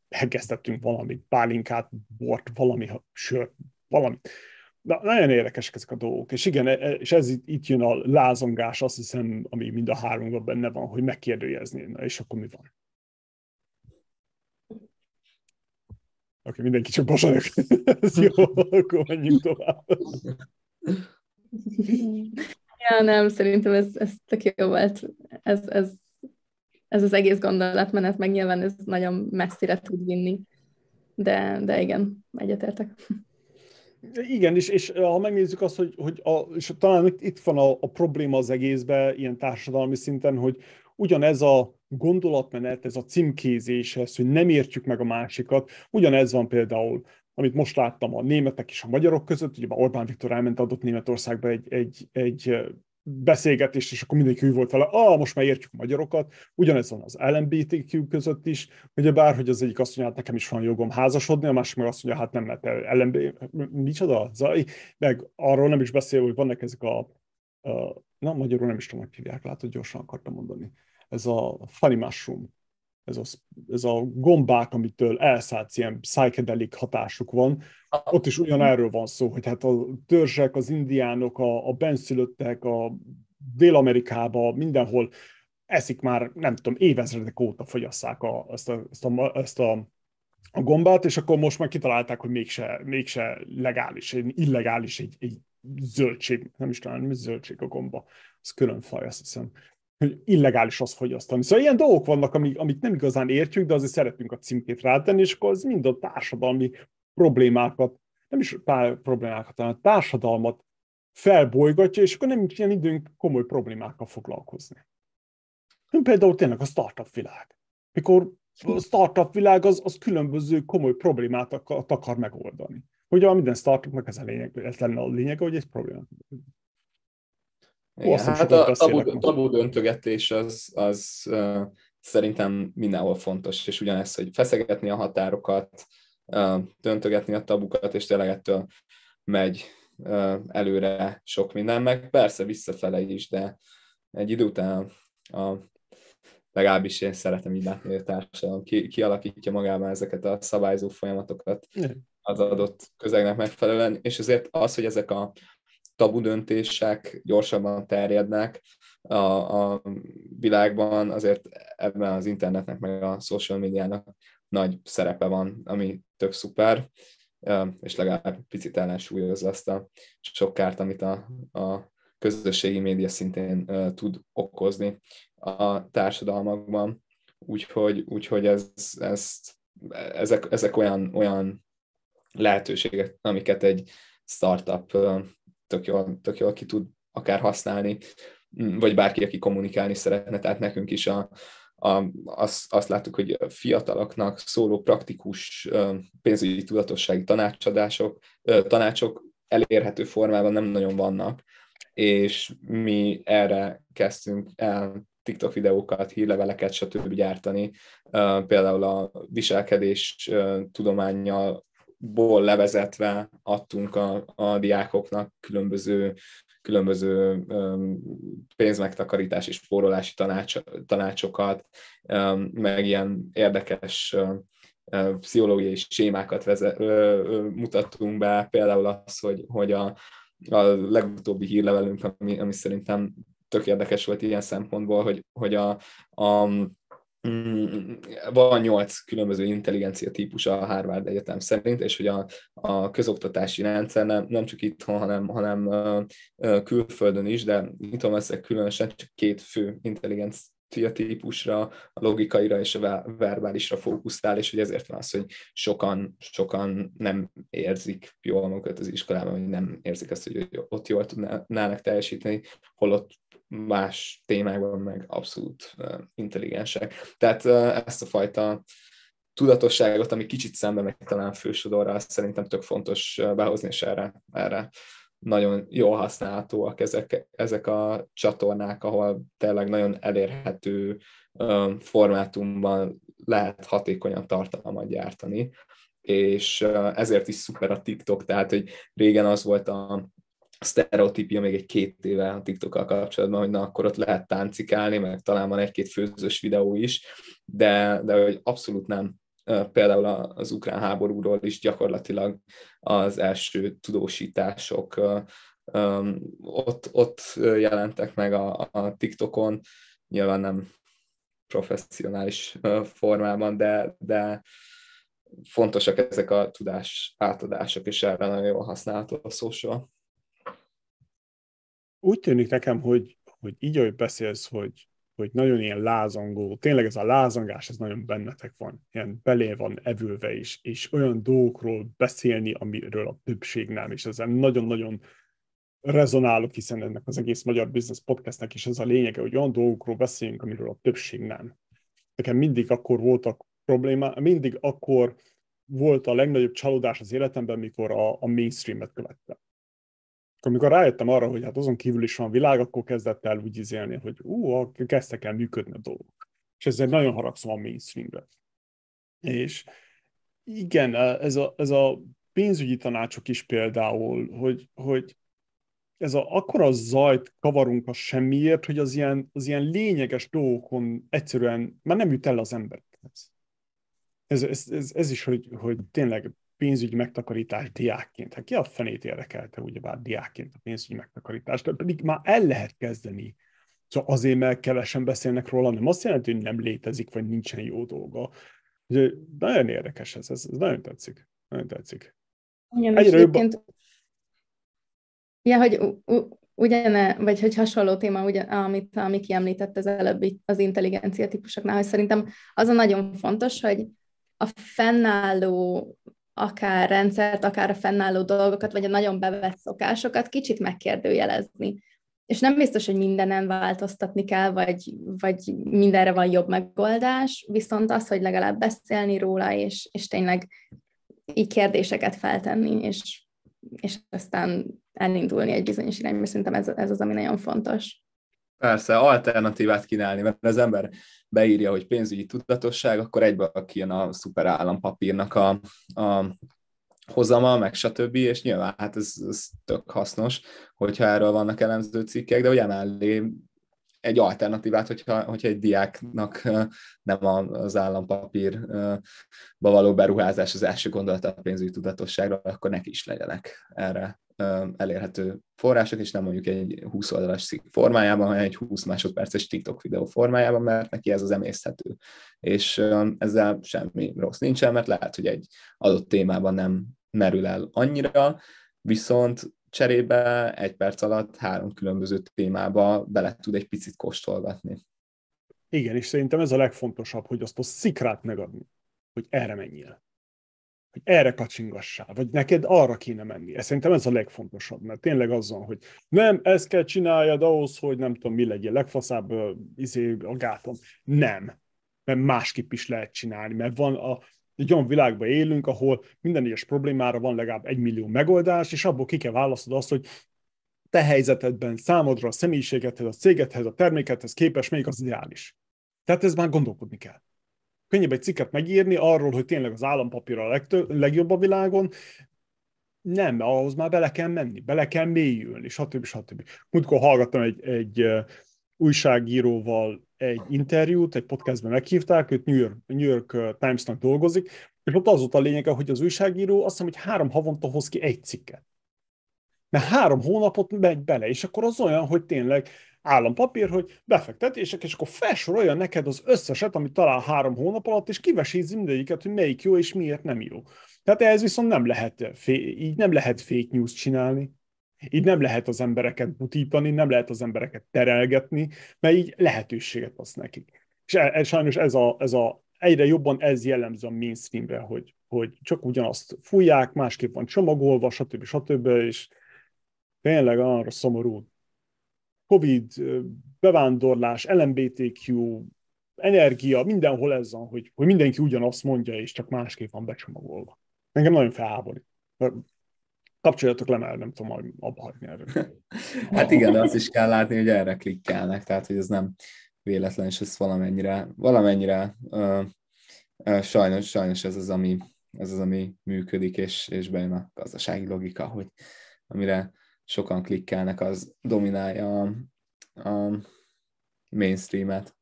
hegesztettünk valamit, pálinkát, bort, valami sört, valami. Na, nagyon érdekesek ezek a dolgok. És igen, e, e, és ez itt, itt jön a lázongás, azt hiszem, ami mind a háromban benne van, hogy megkérdőjezni, na és akkor mi van? Oké, mindenki csak bosanyag. [LAUGHS] Ez jó, akkor menjünk tovább. Ja, nem, szerintem ez, ez tök jó volt. Ez, ez, ez az egész gondolatmenet, meg nyilván ez nagyon messzire tud vinni. De, de igen, egyetértek. Igen, és, és ha megnézzük azt, hogy, hogy a, és talán itt van a, a probléma az egészben, ilyen társadalmi szinten, hogy ugyanez a gondolatmenet, ez a címkézés, ez, hogy nem értjük meg a másikat, ugyanez van például amit most láttam a németek és a magyarok között, ugye Orbán Viktor elment adott Németországba egy, egy, egy beszélgetést, és akkor mindenki volt vele, ah, most már értjük a magyarokat, ugyanez van az LMBTQ között is, ugye bárhogy az egyik azt mondja, hát nekem is van jogom házasodni, a másik meg azt mondja, hát nem lehet LMB, micsoda, zaj, meg arról nem is beszél, hogy vannak ezek a, a na, magyarul nem is tudom, hogy hívják, látod, gyorsan akartam mondani, ez a funny mushroom, ez a, ez a gombák, amitől elszállsz ilyen psychedelic hatásuk van, ott is ugyanerről van szó, hogy hát a törzsek, az indiánok, a, a benszülöttek, a Dél-Amerikában, mindenhol eszik már, nem tudom, évezredek óta fogyasszák a, ezt, a, ezt, a, ezt a, a gombát, és akkor most már kitalálták, hogy mégse, mégse legális, illegális egy, egy zöldség, nem is tudom, mi zöldség a gomba, ez külön faj, azt hiszem hogy illegális az fogyasztani. Szóval ilyen dolgok vannak, amik, amik nem igazán értjük, de azért szeretünk a címkét rátenni, és akkor az mind a társadalmi problémákat, nem is pár problémákat, hanem a társadalmat felbolygatja, és akkor nem nincs ilyen időnk komoly problémákkal foglalkozni. Például tényleg a startup világ. Mikor a startup világ az, az különböző komoly problémát akar megoldani. Ugye minden startupnak ez a lényeg, ez lenne a lényeg, hogy egy probléma. Igen, hát a tabu, tabu döntögetés az, az uh, szerintem mindenhol fontos, és ugyanez, hogy feszegetni a határokat, uh, döntögetni a tabukat, és tényleg ettől megy uh, előre sok minden, meg persze visszafele is, de egy idő után a, legalábbis én szeretem így látni, hogy a társadalom ki, kialakítja magában ezeket a szabályzó folyamatokat az adott közegnek megfelelően, és ezért az, hogy ezek a tabu döntések gyorsabban terjednek a, a világban, azért ebben az internetnek meg a social médiának nagy szerepe van, ami tök szuper, és legalább picit ellensúlyozza azt a sok kárt, amit a, a közösségi média szintén tud okozni a társadalmakban. Úgyhogy, úgyhogy ez, ez, ezek, ezek olyan, olyan lehetőségek, amiket egy startup tök jól, tök jól ki tud akár használni, mm, vagy bárki, aki kommunikálni szeretne, tehát nekünk is a, a, azt, azt láttuk, hogy a fiataloknak szóló praktikus pénzügyi tudatossági tanácsadások, tanácsok elérhető formában nem nagyon vannak, és mi erre kezdtünk el TikTok videókat, hírleveleket, stb. gyártani. Például a viselkedés tudományjal ból levezetve adtunk a, a diákoknak különböző, különböző pénzmegtakarítás és spórolási tanács, tanácsokat, meg ilyen érdekes pszichológiai sémákat vezet, mutattunk be, például az, hogy, hogy a, a legutóbbi hírlevelünk, ami, ami szerintem tök érdekes volt ilyen szempontból, hogy, hogy a, a van nyolc különböző intelligencia típus a Harvard Egyetem szerint, és hogy a, a közoktatási rendszer nem, nem csak itthon, hanem, hanem külföldön is, de itthon ezek különösen csak két fő intelligencia típusra, a logikaira és a verbálisra fókuszál, és hogy ezért van az, hogy sokan, sokan nem érzik jól magukat az iskolában, hogy nem érzik azt, hogy ott jól tudnának teljesíteni, holott más témákban meg abszolút intelligensek. Tehát ezt a fajta tudatosságot, ami kicsit szembe megy talán fősodorra, szerintem tök fontos behozni, és erre, erre nagyon jól használhatóak ezek, ezek a csatornák, ahol tényleg nagyon elérhető formátumban lehet hatékonyan tartalmat gyártani. és ezért is szuper a TikTok, tehát hogy régen az volt a sztereotípia még egy két éve a TikTokkal kapcsolatban, hogy na akkor ott lehet táncikálni, meg talán van egy-két főzős videó is, de, de hogy abszolút nem. Például az ukrán háborúról is gyakorlatilag az első tudósítások ott, ott jelentek meg a, a TikTokon, nyilván nem professzionális formában, de, de fontosak ezek a tudás átadások, és erre nagyon jól használható a social. Úgy tűnik nekem, hogy, hogy így, ahogy beszélsz, hogy, hogy nagyon ilyen lázangó, tényleg ez a lázangás, ez nagyon bennetek van, ilyen belé van evülve is, és olyan dolgokról beszélni, amiről a többség nem, és ezzel nagyon-nagyon rezonálok, hiszen ennek az egész Magyar Business Podcastnek is ez a lényege, hogy olyan dolgokról beszéljünk, amiről a többség nem. Nekem mindig akkor voltak problémák, mindig akkor volt a legnagyobb csalódás az életemben, mikor a, a mainstreamet követtem. Amikor rájöttem arra, hogy hát azon kívül is van világ, akkor kezdett el úgy izélni, hogy ú, kezdtek el működni a dolgok. És ezzel nagyon haragszom a mainstreamre. És igen, ez a, ez a pénzügyi tanácsok is például, hogy, hogy ez a, akkora zajt kavarunk a semmiért, hogy az ilyen, az ilyen lényeges dolgokon egyszerűen már nem jut el az emberekhez. Ez, ez, ez, ez is, hogy, hogy tényleg pénzügyi megtakarítás diákként. Hát ki a fenét érdekelte ugyebár diákként a pénzügyi megtakarítást, de pedig már el lehet kezdeni. Szóval azért, mert kevesen beszélnek róla, nem azt jelenti, hogy nem létezik, vagy nincsen jó dolga. Ugye, nagyon érdekes ez, ez, ez nagyon tetszik. Nagyon tetszik. Igen, Egyre jobban... Ja, hogy ugyane, vagy hogy hasonló téma, ugyan, amit ami kiemlített az előbb az intelligencia típusoknál, hogy szerintem az a nagyon fontos, hogy a fennálló akár rendszert, akár a fennálló dolgokat, vagy a nagyon bevett szokásokat kicsit megkérdőjelezni. És nem biztos, hogy mindenen változtatni kell, vagy, vagy mindenre van jobb megoldás, viszont az, hogy legalább beszélni róla, és, és tényleg így kérdéseket feltenni, és, és aztán elindulni egy bizonyos irányba, szerintem ez, ez az, ami nagyon fontos. Persze, alternatívát kínálni, mert az ember beírja, hogy pénzügyi tudatosság, akkor egybe kijön a szuper állampapírnak a, a hozama, meg stb. És nyilván hát ez, ez tök hasznos, hogyha erről vannak elemző cikkek, de ugye mellé egy alternatívát, hogyha, hogyha egy diáknak nem az állampapírba való beruházás az első gondolata a pénzügyi tudatosságra, akkor neki is legyenek erre elérhető források, és nem mondjuk egy 20 oldalas cikk formájában, hanem egy 20 másodperces TikTok videó formájában, mert neki ez az emészhető. És ezzel semmi rossz nincsen, mert lehet, hogy egy adott témában nem merül el annyira, viszont cserébe egy perc alatt három különböző témába bele tud egy picit kóstolgatni. Igen, és szerintem ez a legfontosabb, hogy azt a szikrát megadni, hogy erre menjél hogy erre kacsingassál, vagy neked arra kéne menni. Ez szerintem ez a legfontosabb, mert tényleg azzal, hogy nem, ezt kell csináljad ahhoz, hogy nem tudom, mi legyen legfaszább izé, a gátom. Nem, mert másképp is lehet csinálni, mert van a, egy olyan világban élünk, ahol minden egyes problémára van legalább egy millió megoldás, és abból ki kell választod azt, hogy te helyzetedben számodra, a személyiségedhez, a cégedhez, a termékedhez képes melyik az ideális. Tehát ez már gondolkodni kell könnyebb egy cikket megírni arról, hogy tényleg az állampapír a legtö- legjobb a világon, nem, ahhoz már bele kell menni, bele kell mélyülni, stb. stb. Múltkor hallgattam egy, egy újságíróval egy interjút, egy podcastben meghívták, őt New York, New York Times-nak dolgozik, és ott az volt a lényege, hogy az újságíró azt hiszem, hogy három havonta hoz ki egy cikket. Mert három hónapot megy bele, és akkor az olyan, hogy tényleg állampapír, hogy befektetések, és akkor felsorolja neked az összeset, amit talál három hónap alatt, és kivesézi mindegyiket, hogy melyik jó és miért nem jó. Tehát ehhez viszont nem lehet, így nem lehet fake news csinálni. Így nem lehet az embereket butítani, nem lehet az embereket terelgetni, mert így lehetőséget adsz nekik. És e, e, sajnos ez a, ez a, egyre jobban ez jellemző a mainstreamre, hogy, hogy csak ugyanazt fújják, másképp van csomagolva, stb. stb. és tényleg arra szomorú, Covid, bevándorlás, LMBTQ, energia, mindenhol ez van, hogy, hogy mindenki ugyanazt mondja, és csak másképp van becsomagolva. Engem nagyon felháborít. Kapcsoljatok le, mert nem tudom majd abba hagyni erről. [LAUGHS] hát igen, de azt is kell látni, hogy erre klikkelnek, tehát hogy ez nem véletlen, és ez valamennyire, valamennyire uh, uh, sajnos, sajnos ez az, ami, ez az, ami működik, és, és bejön a gazdasági logika, hogy amire sokan klikkelnek, az dominálja a, a mainstreamet.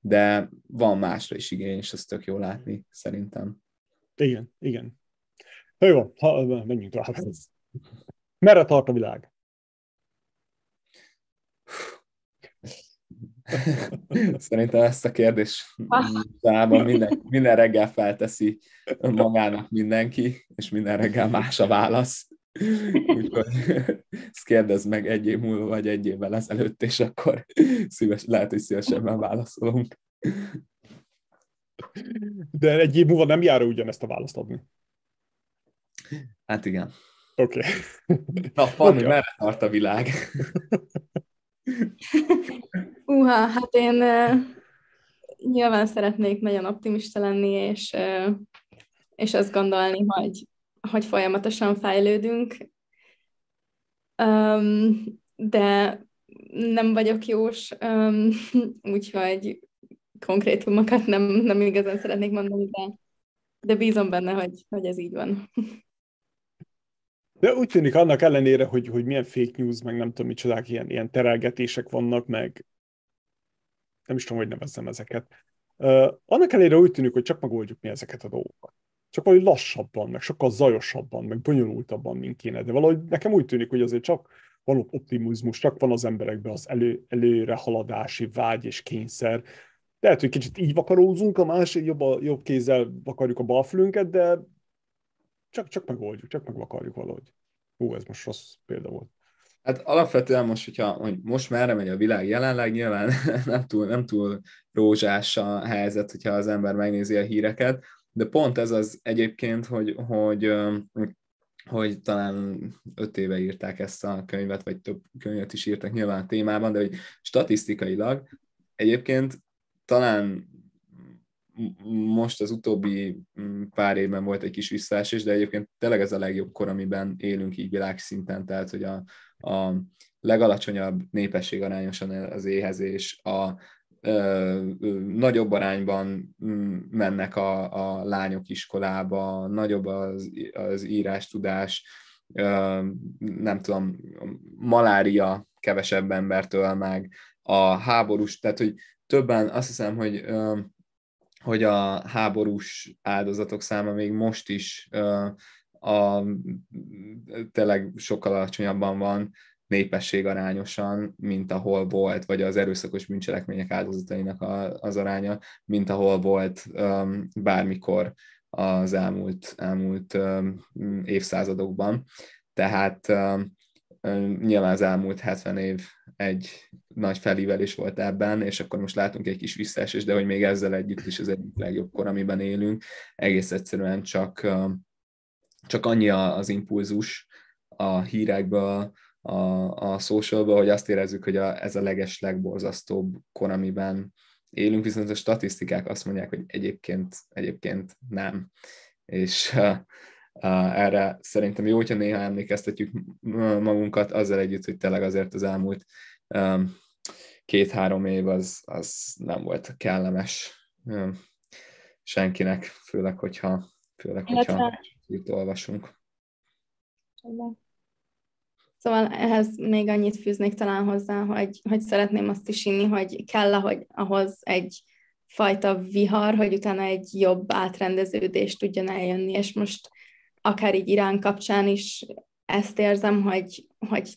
De van másra is igény, és ez tök jó látni, szerintem. Igen, igen. Jó, ha, menjünk tovább. Merre tart a világ? Szerintem ezt a kérdést minden, minden reggel felteszi magának mindenki, és minden reggel más a válasz. [LAUGHS] Úgyhogy [LAUGHS] ezt kérdezd meg egy év múlva, vagy egy évvel ezelőtt, és akkor [LAUGHS] szíves, lehet, hogy szívesebben válaszolunk. De egy év múlva nem jár ugyanezt a választ adni. Hát igen. Oké. Okay. Na, Fanni, okay. merre tart a világ? Uha, hát én uh, nyilván szeretnék nagyon optimista lenni, és, uh, és azt gondolni, hogy, hogy folyamatosan fejlődünk. Um, de nem vagyok jós, um, [LAUGHS] úgyhogy konkrétumokat nem, nem igazán szeretnék mondani, de, de bízom benne, hogy, hogy ez így van. De úgy tűnik annak ellenére, hogy, hogy milyen fake news, meg nem tudom micsodák, ilyen, ilyen terelgetések vannak, meg nem is tudom, hogy nevezzem ezeket. Uh, annak ellenére úgy tűnik, hogy csak megoldjuk mi ezeket a dolgokat. Csak valahogy lassabban, meg sokkal zajosabban, meg bonyolultabban, mint kéne. De valahogy nekem úgy tűnik, hogy azért csak van optimizmus, csak van az emberekben az elő, előre haladási vágy és kényszer. Lehet, hogy kicsit így vakarózunk, a másik jobb, a, jobb kézzel vakarjuk a balfülünket, de csak, csak megoldjuk, csak megvakarjuk valahogy. Hú, ez most rossz példa volt. Hát alapvetően most, hogyha hogy most merre megy a világ jelenleg, nyilván [LAUGHS] nem túl, nem túl rózsás a helyzet, hogyha az ember megnézi a híreket, de pont ez az egyébként, hogy, hogy, hogy talán öt éve írták ezt a könyvet, vagy több könyvet is írtak nyilván a témában, de hogy statisztikailag egyébként talán most az utóbbi mm, pár évben volt egy kis visszaesés, de egyébként tényleg ez a legjobb kor, amiben élünk így világszinten, tehát hogy a, a legalacsonyabb népesség arányosan az éhezés, a ö, ö, nagyobb arányban mm, mennek a, a lányok iskolába, nagyobb az, az írástudás, ö, nem tudom, malária kevesebb embertől meg, a háborús, tehát hogy többen azt hiszem, hogy ö, hogy a háborús áldozatok száma még most is a, tényleg sokkal alacsonyabban van népesség arányosan, mint ahol volt, vagy az erőszakos bűncselekmények áldozatainak a, az aránya, mint ahol volt um, bármikor az elmúlt, elmúlt um, évszázadokban. Tehát um, nyilván az elmúlt 70 év egy nagy felívelés volt ebben, és akkor most látunk egy kis visszaesés, de hogy még ezzel együtt is az egyik legjobb kor, amiben élünk, egész egyszerűen csak, csak annyi az impulzus a hírekből, a, a socialba, hogy azt érezzük, hogy a, ez a leges, legborzasztóbb kor, amiben élünk, viszont a statisztikák azt mondják, hogy egyébként, egyébként nem. És [LAUGHS] uh, uh, erre szerintem jó, hogyha néha emlékeztetjük magunkat azzal együtt, hogy tényleg azért az elmúlt um, két-három év az, az nem volt kellemes senkinek, főleg, hogyha, főleg, hogyha itt olvasunk. Szóval ehhez még annyit fűznék talán hozzá, hogy, hogy szeretném azt is inni, hogy kell hogy ahhoz egy fajta vihar, hogy utána egy jobb átrendeződés tudjon eljönni, és most akár így Irán kapcsán is ezt érzem, hogy, hogy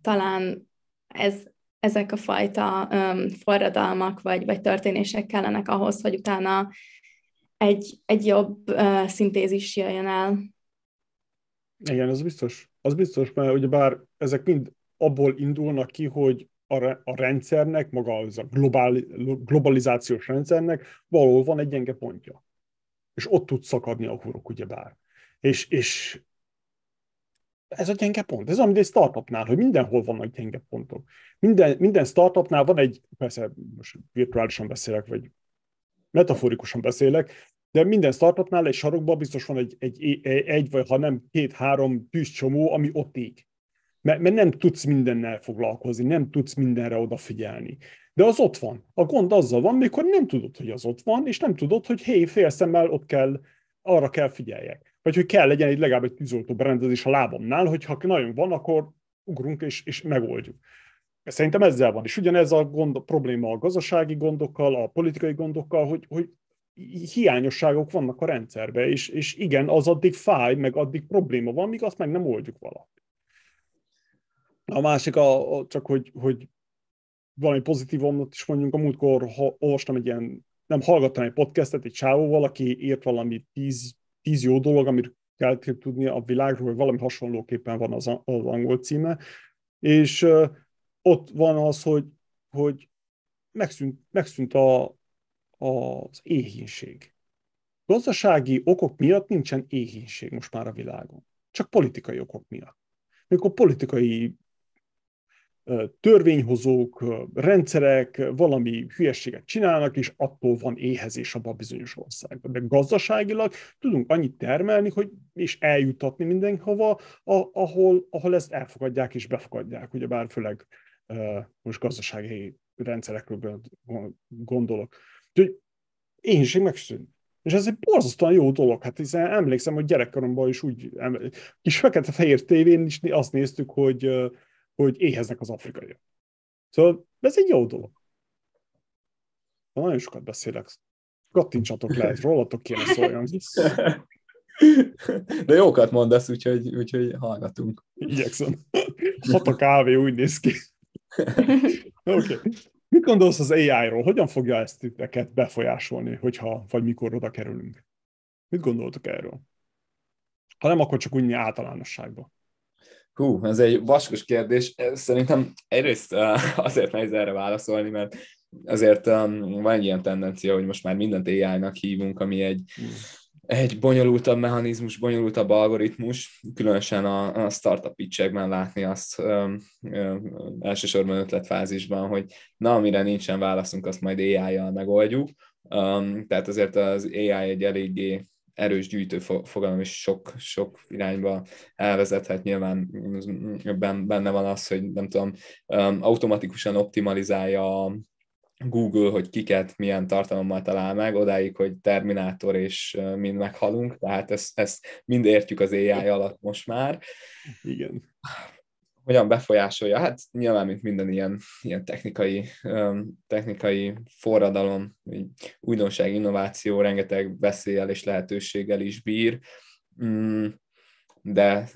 talán ez ezek a fajta um, forradalmak vagy, vagy történések kellenek ahhoz, hogy utána egy, egy jobb uh, szintézis jöjjön el. Igen, az biztos. Az biztos, mert ugye bár ezek mind abból indulnak ki, hogy a, rendszernek, maga az a globál, globalizációs rendszernek valahol van egy gyenge pontja. És ott tud szakadni a hurok, ugyebár. És, és ez a gyenge pont. Ez amit egy startupnál, hogy mindenhol vannak gyenge pontok. Minden, minden startupnál van egy, persze most virtuálisan beszélek, vagy metaforikusan beszélek, de minden startupnál egy sarokban biztos van egy, egy, egy, egy vagy ha nem két-három tűzcsomó, ami ott ég. Mert, mert nem tudsz mindennel foglalkozni, nem tudsz mindenre odafigyelni. De az ott van. A gond azzal van, mikor nem tudod, hogy az ott van, és nem tudod, hogy hé, félszemmel ott kell arra kell figyeljek. Vagy hogy kell legyen egy legalább egy tűzoltó berendezés a lábamnál, hogyha nagyon van, akkor ugrunk és, és megoldjuk. Szerintem ezzel van. És ugyanez a, gond, a probléma a gazdasági gondokkal, a politikai gondokkal, hogy, hogy hiányosságok vannak a rendszerben, és, és igen, az addig fáj, meg addig probléma van, míg azt meg nem oldjuk valahogy. A másik, a, a, csak hogy, hogy valami pozitívumot is mondjunk, a múltkor ha, olvastam egy ilyen, nem hallgattam egy podcastet egy csávóval, aki írt valami tíz, tíz jó dolog, amit kell tudni a világról, vagy valami hasonlóképpen van az, az angol címe, és uh, ott van az, hogy, hogy megszűnt, megszűnt a, az éhínség. Gazdasági okok miatt nincsen éhínség most már a világon. Csak politikai okok miatt. Mikor politikai törvényhozók, rendszerek valami hülyességet csinálnak, és attól van éhezés abban a bizonyos országban. De gazdaságilag tudunk annyit termelni, hogy és eljutatni mindenhova, ahol, ahol ezt elfogadják és befogadják, ugyebár főleg most gazdasági rendszerekről gondolok. Úgyhogy éhénység megszűnt. És ez egy borzasztóan jó dolog. Hát hiszen emlékszem, hogy gyerekkoromban is úgy, kis fekete-fehér tévén is azt néztük, hogy, hogy éheznek az afrikaiak. Szóval ez egy jó dolog. Nagyon sokat beszélek. Kattintsatok le, rólatok kéne szóljon. De jókat mondasz, úgyhogy, úgyhogy hallgatunk. Igyekszem. Hat a kávé, úgy néz ki. [LAUGHS] Oké. Okay. Mit gondolsz az AI-ról? Hogyan fogja ezt titeket befolyásolni, hogyha vagy mikor oda kerülünk? Mit gondoltok erről? Ha nem, akkor csak úgy általánosságban. Hú, ez egy vaskos kérdés. Szerintem egyrészt azért nehéz erre válaszolni, mert azért um, van egy ilyen tendencia, hogy most már mindent AI-nak hívunk, ami egy, hmm egy bonyolultabb mechanizmus, bonyolultabb algoritmus, különösen a, a startup pitchekben látni azt ö, ö, elsősorban ötletfázisban, hogy na, amire nincsen válaszunk, azt majd AI-jal megoldjuk. Um, tehát azért az AI egy eléggé erős gyűjtő fogalom, és sok, sok irányba elvezethet. Nyilván benne van az, hogy nem tudom, automatikusan optimalizálja Google, hogy kiket milyen tartalommal talál meg, odáig, hogy Terminátor és mind meghalunk, tehát ezt, ezt mind értjük az AI alatt most már. Igen. Hogyan befolyásolja? Hát nyilván, mint minden ilyen, ilyen technikai, technikai forradalom, újdonság, innováció, rengeteg veszélyel és lehetőséggel is bír, mm, de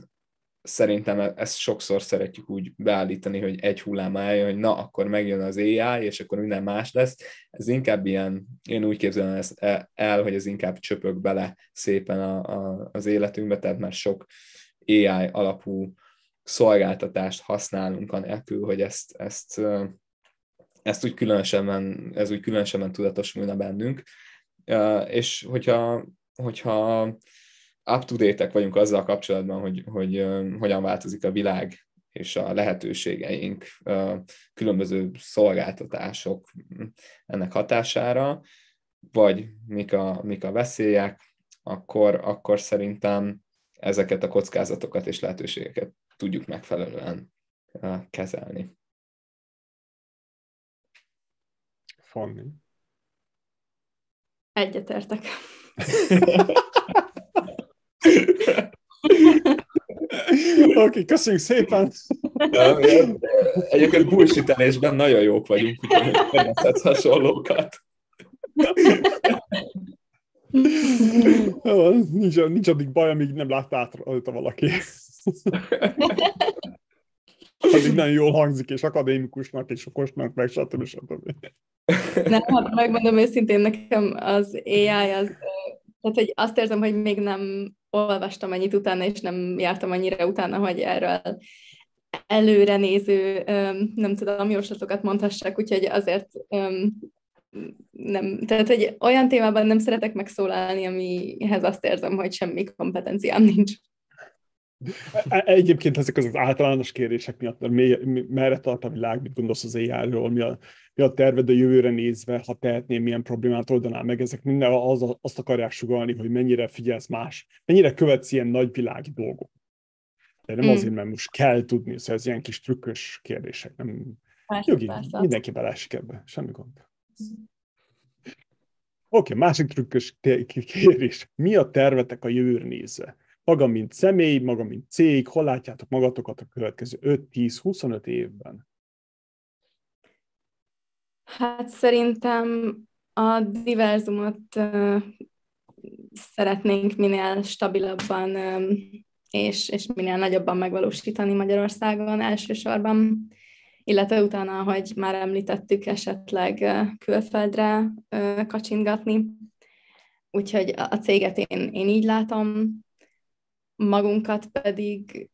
szerintem e- ezt sokszor szeretjük úgy beállítani, hogy egy hullám állja, hogy na, akkor megjön az AI, és akkor minden más lesz. Ez inkább ilyen, én úgy képzelem ezt e- el, hogy ez inkább csöpög bele szépen a, a, az életünkbe, tehát már sok AI alapú szolgáltatást használunk anélkül, hogy ezt, ezt, ezt úgy különösebben, ez úgy különösebben tudatosulna bennünk. És hogyha, hogyha up to date vagyunk azzal kapcsolatban, hogy, hogy uh, hogyan változik a világ és a lehetőségeink, uh, különböző szolgáltatások ennek hatására, vagy mik a, mik a veszélyek, akkor, akkor szerintem ezeket a kockázatokat és lehetőségeket tudjuk megfelelően uh, kezelni. Fanni. Egyetértek. [LAUGHS] Oké, okay, köszönjük szépen! Egyébként bullshitelésben nagyon jók vagyunk, úgyhogy hasonlókat. nincs, nincs addig baj, amíg nem látta át rajta valaki. Addig nagyon jól hangzik, és akadémikusnak, és okosnak, meg stb. stb. Nem, hát megmondom őszintén, nekem az AI az, tehát hogy azt érzem, hogy még nem olvastam ennyit utána, és nem jártam annyira utána, hogy erről előre néző, nem tudom, jóslatokat mondhassak, úgyhogy azért nem, tehát hogy olyan témában nem szeretek megszólalni, amihez azt érzem, hogy semmi kompetenciám nincs. E, egyébként ezek az általános kérdések miatt, merre tart a világ, mit gondolsz az AI-ról, mi a, mi a terved a jövőre nézve, ha tehetném, milyen problémát oldanál meg, ezek minden az, azt akarják sugalni, hogy mennyire figyelsz más, mennyire követsz ilyen nagyvilági dolgok. De nem mm. azért, mert most kell tudni, szóval ez ilyen kis trükkös kérdések, nem persze, jogi, persze. mindenki belesik ebbe, semmi gond. okay, másik trükkös kérdés. Mi a tervetek a jövőre nézve? Maga, mint személy, maga, mint cég, hol látjátok magatokat a következő 5-10-25 évben? Hát szerintem a diverzumot uh, szeretnénk minél stabilabban és, és minél nagyobban megvalósítani Magyarországon elsősorban, illetve utána, ahogy már említettük, esetleg külföldre kacsingatni. Úgyhogy a céget én, én így látom, magunkat pedig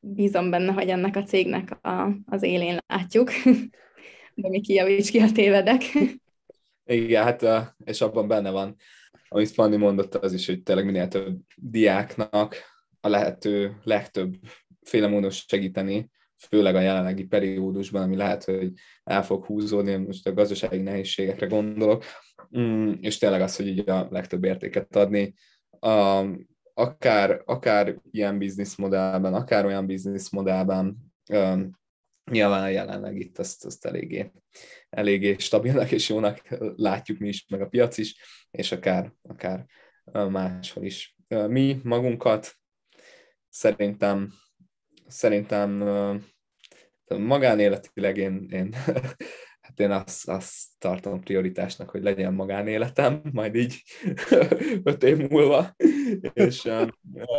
bízom benne, hogy ennek a cégnek a, az élén látjuk. [LAUGHS] De mi kijavíts ki, a tévedek. Igen, hát és abban benne van, amit Fanni mondott, az is, hogy tényleg minél több diáknak a lehető legtöbb féle módon segíteni, főleg a jelenlegi periódusban, ami lehet, hogy el fog húzódni, most a gazdasági nehézségekre gondolok, mm, és tényleg az, hogy így a legtöbb értéket adni, akár, akár ilyen bizniszmodellben, akár olyan bizniszmodellben, nyilván jelenleg itt azt, azt eléggé, eléggé stabilnak és jónak látjuk mi is, meg a piac is, és akár, akár máshol is. Mi magunkat szerintem, szerintem magánéletileg én, én hát én azt, azt tartom prioritásnak, hogy legyen magánéletem, majd így [LAUGHS] öt év múlva, és um,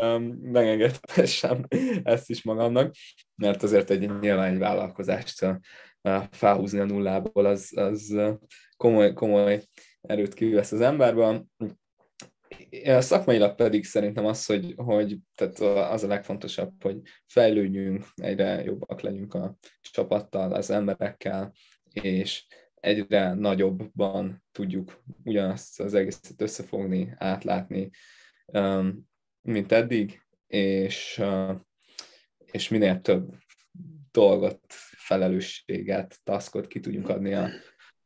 um, megengedhessem ezt is magamnak, mert azért egy nyilván egy vállalkozást felhúzni a nullából, az, az komoly, komoly erőt kivesz az emberben, Szakmailag pedig szerintem az, hogy, hogy tehát az a legfontosabb, hogy fejlődjünk, egyre jobbak legyünk a csapattal, az emberekkel, és egyre nagyobban tudjuk ugyanazt az egészet összefogni, átlátni, mint eddig, és, és minél több dolgot, felelősséget, taskot ki tudjunk adni a,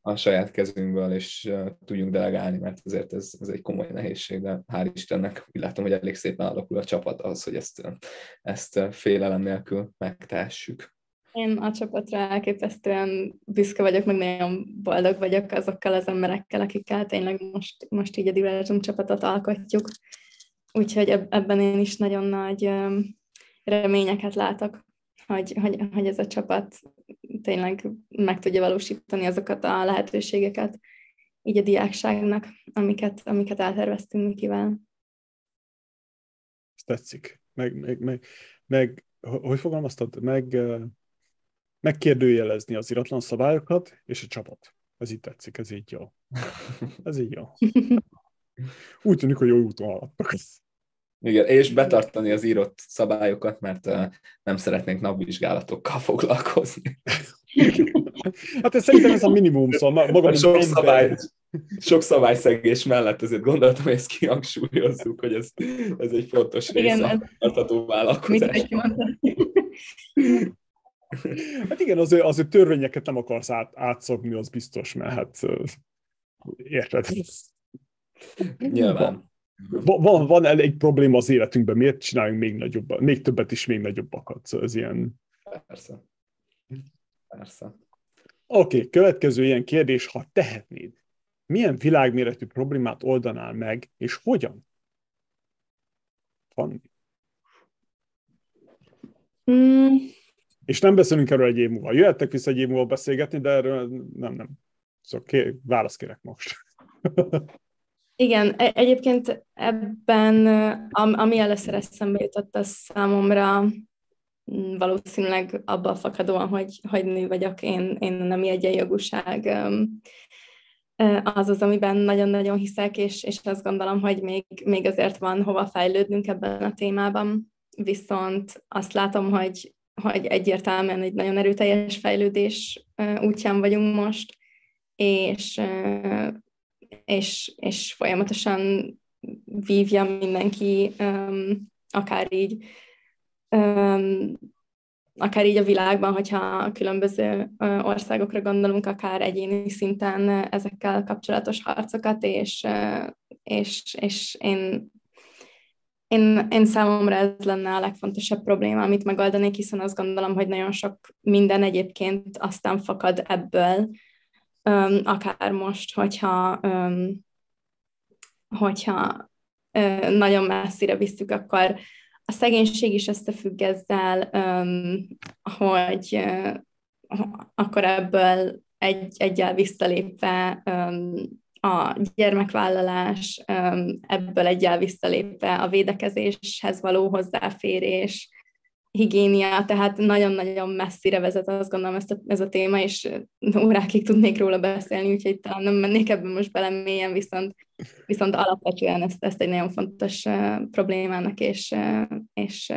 a saját kezünkből, és uh, tudjunk delegálni, mert azért ez, ez egy komoly nehézség, de hál' Istennek úgy látom, hogy elég szépen alakul a csapat az, hogy ezt, ezt félelem nélkül megtehessük. Én a csapatra elképesztően büszke vagyok, meg nagyon boldog vagyok azokkal az emberekkel, akikkel tényleg most, most így a Diverzum csapatot alkotjuk. Úgyhogy ebben én is nagyon nagy reményeket látok hogy, hogy, hogy ez a csapat tényleg meg tudja valósítani azokat a lehetőségeket így a diákságnak, amiket, amiket elterveztünk Mikivel. Ez tetszik. Meg, meg, meg, meg hogy fogalmaztad? Meg, megkérdőjelezni az iratlan szabályokat és a csapat. Ez így tetszik, ez így jó. Ez így jó. [LAUGHS] Úgy tűnik, hogy jó úton haladtak. Igen, és betartani az írott szabályokat, mert nem szeretnénk napvizsgálatokkal [LAUGHS] foglalkozni. hát ez szerintem ez a minimum, szóval maga sok, szabály, sok szabályszegés mellett azért gondoltam, hogy ezt kihangsúlyozzuk, hogy ez, ez egy fontos része igen, a tartató vállalkozás. [LAUGHS] [LAUGHS] Hát igen, azért, azért törvényeket nem akarsz át, átszokni, az biztos, mert hát érted. Nyilván. Van, van elég probléma az életünkben, miért csináljunk még nagyobb, még többet is még nagyobbakat, szóval ez ilyen... Persze. Persze. Oké, okay, következő ilyen kérdés, ha tehetnéd, milyen világméretű problémát oldanál meg, és hogyan? Van. Mm. És nem beszélünk erről egy év múlva. Jöhettek vissza egy év múlva beszélgetni, de erről nem, nem. Szóval ké, választ kérek most. [LAUGHS] Igen, e- egyébként ebben, ami először eszembe jutott, az számomra mm, valószínűleg abban fakadóan, hogy, hogy nő vagyok, én, én nem egyenjogúság az az, amiben nagyon-nagyon hiszek, és, és azt gondolom, hogy még, még azért van hova fejlődnünk ebben a témában. Viszont azt látom, hogy, hogy egyértelműen egy nagyon erőteljes fejlődés útján vagyunk most, és és, és folyamatosan vívja mindenki, akár így, akár így a világban, hogyha különböző országokra gondolunk, akár egyéni szinten ezekkel kapcsolatos harcokat, és, és, és én, én, én számomra ez lenne a legfontosabb probléma, amit megoldanék, hiszen azt gondolom, hogy nagyon sok minden egyébként aztán fakad ebből, um, akár most, hogyha um, hogyha nagyon messzire visszük, akkor a szegénység is összefügg ezzel, hogy akkor ebből egy, egyel visszalépve a gyermekvállalás, ebből egyel visszalépve a védekezéshez való hozzáférés, higiénia, tehát nagyon-nagyon messzire vezet, azt gondolom ezt a, ez a téma, és órákig tudnék róla beszélni, úgyhogy talán nem mennék ebben most bele mélyen, viszont, viszont alapvetően ezt, ezt egy nagyon fontos problémának és, uh, és,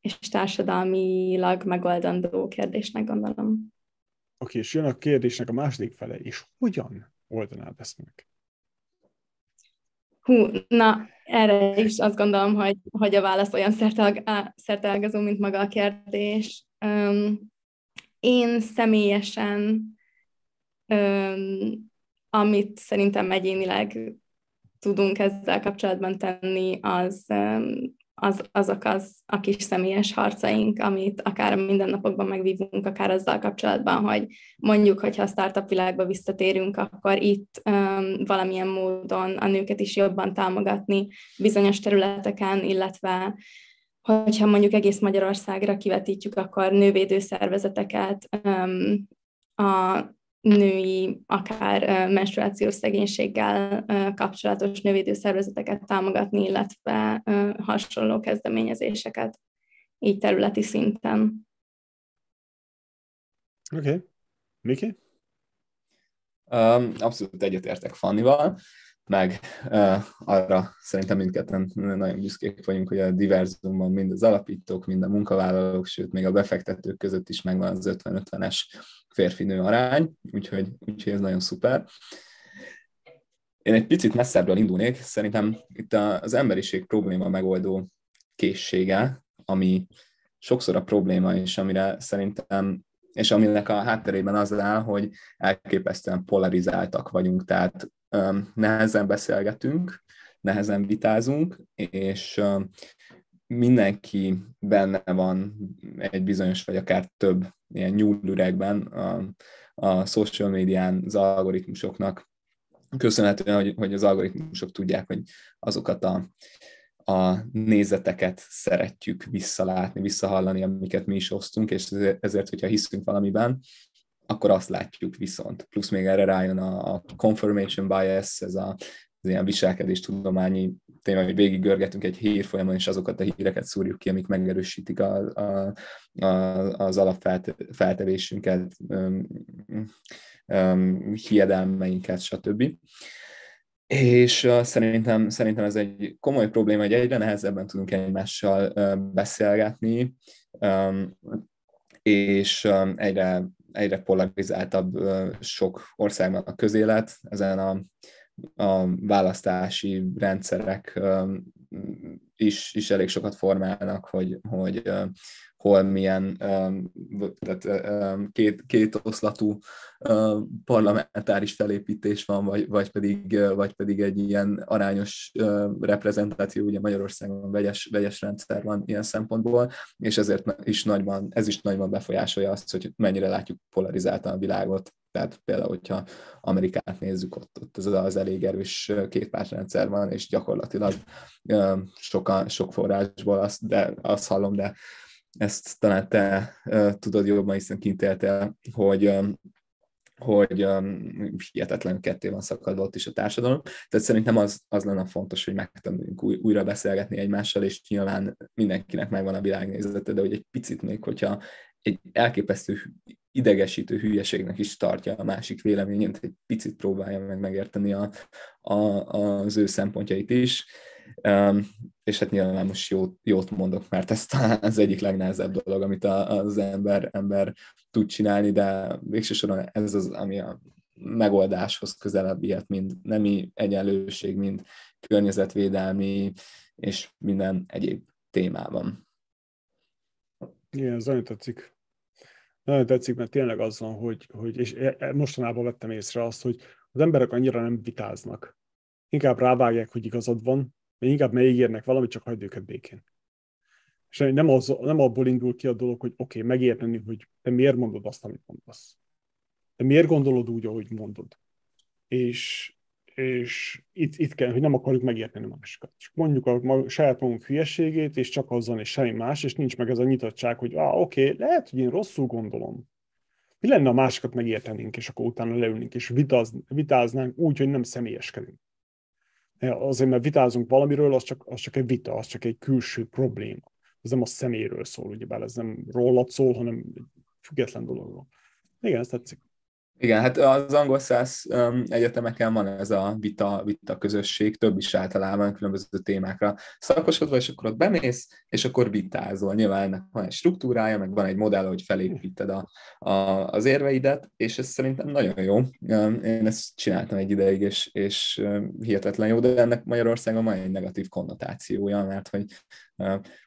és társadalmilag megoldandó kérdésnek gondolom. Oké, okay, és jön a kérdésnek a második fele, és hogyan oldanád ezt meg? Hú, na, erre is azt gondolom, hogy, hogy a válasz olyan szertelgazó, mint maga a kérdés. Um, én személyesen, um, amit szerintem egyénileg tudunk ezzel kapcsolatban tenni, az um, az, azok az a kis személyes harcaink, amit akár a mindennapokban megvívunk, akár azzal kapcsolatban, hogy mondjuk, hogyha a startup világba visszatérünk, akkor itt um, valamilyen módon a nőket is jobban támogatni bizonyos területeken, illetve hogyha mondjuk egész Magyarországra kivetítjük, akkor nővédő szervezeteket, um, a női, akár menstruációs szegénységgel kapcsolatos nővédőszervezeteket támogatni, illetve hasonló kezdeményezéseket így területi szinten. Oké. Okay. Miki? Um, abszolút egyetértek Fannival meg arra szerintem mindketten nagyon büszkék vagyunk, hogy a diverzumban mind az alapítók, mind a munkavállalók, sőt még a befektetők között is megvan az 50-50-es férfi-nő arány, úgyhogy, úgyhogy ez nagyon szuper. Én egy picit messzebbről indulnék, szerintem itt az emberiség probléma megoldó készsége, ami sokszor a probléma, és amire szerintem és aminek a hátterében az áll, hogy elképesztően polarizáltak vagyunk, tehát nehezen beszélgetünk, nehezen vitázunk, és mindenki benne van egy bizonyos, vagy akár több ilyen nyúlüregben a, a social médián, az algoritmusoknak, köszönhetően, hogy, hogy az algoritmusok tudják, hogy azokat a, a nézeteket szeretjük visszalátni, visszahallani, amiket mi is osztunk, és ezért, hogyha hiszünk valamiben, akkor azt látjuk viszont. Plusz még erre rájön a, a confirmation bias, ez a, az ilyen viselkedés tudományi téma, hogy végig görgetünk egy hírfolyamon, és azokat a híreket szúrjuk ki, amik megerősítik a, a, a, az alapfeltevésünket, um, um, hiedelmeinket, stb. És szerintem, szerintem ez egy komoly probléma, hogy egyre nehezebben tudunk egymással uh, beszélgetni, és egyre egyre polarizáltabb sok országban a közélet, ezen a, a választási rendszerek is, is elég sokat formálnak, hogy, hogy hol milyen tehát két, két oszlatú parlamentáris felépítés van, vagy, vagy, pedig, vagy pedig egy ilyen arányos reprezentáció, ugye Magyarországon vegyes, vegyes rendszer van ilyen szempontból, és ezért is nagyban, ez is nagyban befolyásolja azt, hogy mennyire látjuk polarizáltan a világot, tehát például, hogyha Amerikát nézzük, ott, ott az, az elég erős kétpártrendszer van, és gyakorlatilag sokan, sok forrásból azt, de azt hallom, de ezt talán te uh, tudod jobban, hiszen kint éltél, hogy um, hogy um, hihetetlen ketté van szakadva ott is a társadalom. Tehát szerintem az, az lenne fontos, hogy megtanuljunk új, újra beszélgetni egymással, és nyilván mindenkinek megvan a világnézete, de hogy egy picit még, hogyha egy elképesztő idegesítő hülyeségnek is tartja a másik véleményét, egy picit próbálja meg megérteni a, a, az ő szempontjait is, Um, és hát nyilván most jót, jót mondok, mert ez talán az egyik legnehezebb dolog, amit a, az ember, ember tud csinálni, de végső soron ez az, ami a megoldáshoz közelebb ilyet, mind nemi egyenlőség, mind környezetvédelmi, és minden egyéb témában. Igen, ez nagyon tetszik. Nagyon tetszik, mert tényleg az van, hogy, hogy és e, e, mostanában vettem észre azt, hogy az emberek annyira nem vitáznak. Inkább rávágják, hogy igazad van, vagy inkább megígérnek valamit, csak hagyd őket békén. És nem, az, nem abból indul ki a dolog, hogy oké, okay, megérteni, hogy te miért mondod azt, amit mondasz. Te miért gondolod úgy, ahogy mondod. És, és itt, itt kell, hogy nem akarjuk megérteni másikat. Csak mondjuk a saját magunk hülyeségét, és csak azzal és semmi más, és nincs meg ez a nyitottság, hogy ah, oké, okay, lehet, hogy én rosszul gondolom. Mi lenne a másikat megértenénk, és akkor utána leülnénk, és vitáz, vitáznánk úgy, hogy nem személyeskedünk. Azért, mert vitázunk valamiről, az csak, az csak egy vita, az csak egy külső probléma. Ez nem a személyről szól, ugyebár ez nem rólad szól, hanem egy független dologról. Igen, ez tetszik. Igen, hát az angol száz egyetemeken van ez a vita, vita közösség, több is általában különböző témákra szakosodva, és akkor ott bemész, és akkor vitázol. Nyilván ennek van egy struktúrája, meg van egy modell, hogy felépíted a, a, az érveidet, és ez szerintem nagyon jó. Én ezt csináltam egy ideig, és, és hihetetlen jó, de ennek Magyarországon van egy negatív konnotációja, mert hogy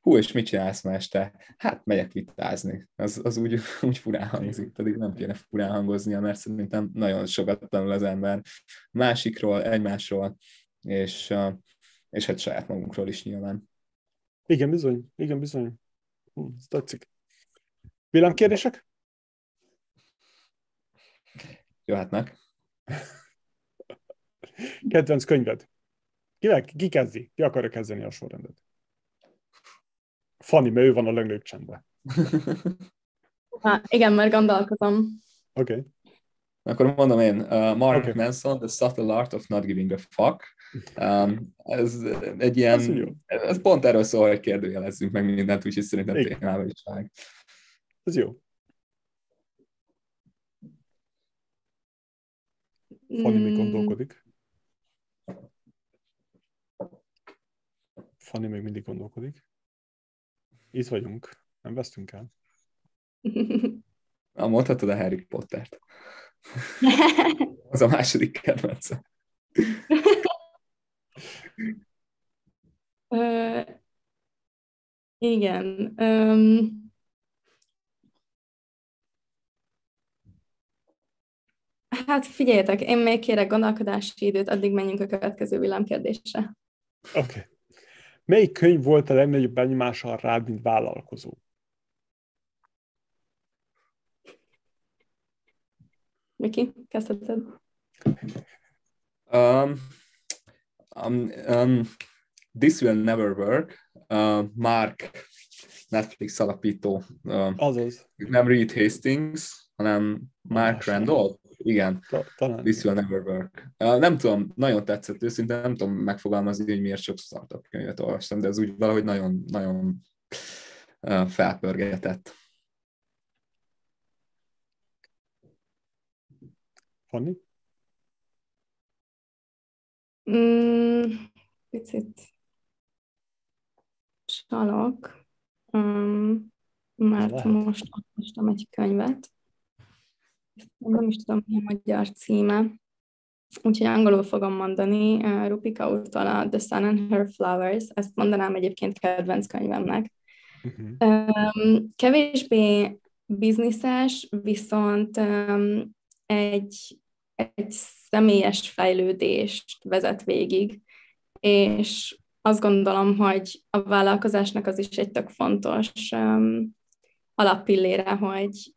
hú, és mit csinálsz ma este? Hát megyek vitázni. Az, az úgy, úgy furán hangzik, pedig nem kéne furán hangoznia, mert szerintem nagyon sokat tanul az ember másikról, egymásról, és, és hát saját magunkról is nyilván. Igen, bizony, igen, bizony. Hm, ez tetszik. Villámkérdések? Jöhetnek. Kedvenc könyved? Ki, ki kezdi? Ki akarja kezdeni a sorrendet? Fanni, mert ő van a legnagyobb csendben. [LAUGHS] Há, igen, mert gondolkodom. Oké. Okay. Akkor mondom én, uh, Mark okay. Manson, The Subtle Art of Not Giving a Fuck. Um, ez egy ilyen, ez, ez pont erről szól, hogy kérdőjelezzünk meg mindent, úgyhogy szerintem témában is vág. Ez jó. Fanni még mm. gondolkodik. Fanni még mindig gondolkodik. Itt vagyunk, nem vesztünk el. Na, mondhatod a Harry Pottert. Az a második kedvencem. igen. Um, hát figyeljetek, én még kérek gondolkodási időt, addig menjünk a következő villámkérdésre. Oké. Okay. Melyik könyv volt a legnagyobb benyomással rád, mint vállalkozó? Miki, kezdheted. Um, um, um, This Will Never Work, uh, Mark Netflix alapító. Uh, Azaz. Nem Reed Hastings, hanem Mark Randolph igen. Talán. This will never work. Nem tudom, nagyon tetszett őszintén, nem tudom megfogalmazni, hogy miért sok startup könyvet olvastam, de ez úgy valahogy nagyon, nagyon felpörgetett. Fanni? Mm, picit csalok, um, mert most olvastam egy könyvet, nem is tudom, mi a magyar címe, úgyhogy angolul fogom mondani. Rupika úrtól a The Sun and Her Flowers, ezt mondanám egyébként kedvenc könyvemnek. Uh-huh. Kevésbé bizniszes, viszont egy, egy személyes fejlődést vezet végig, és azt gondolom, hogy a vállalkozásnak az is egy tök fontos um, alappillére, hogy,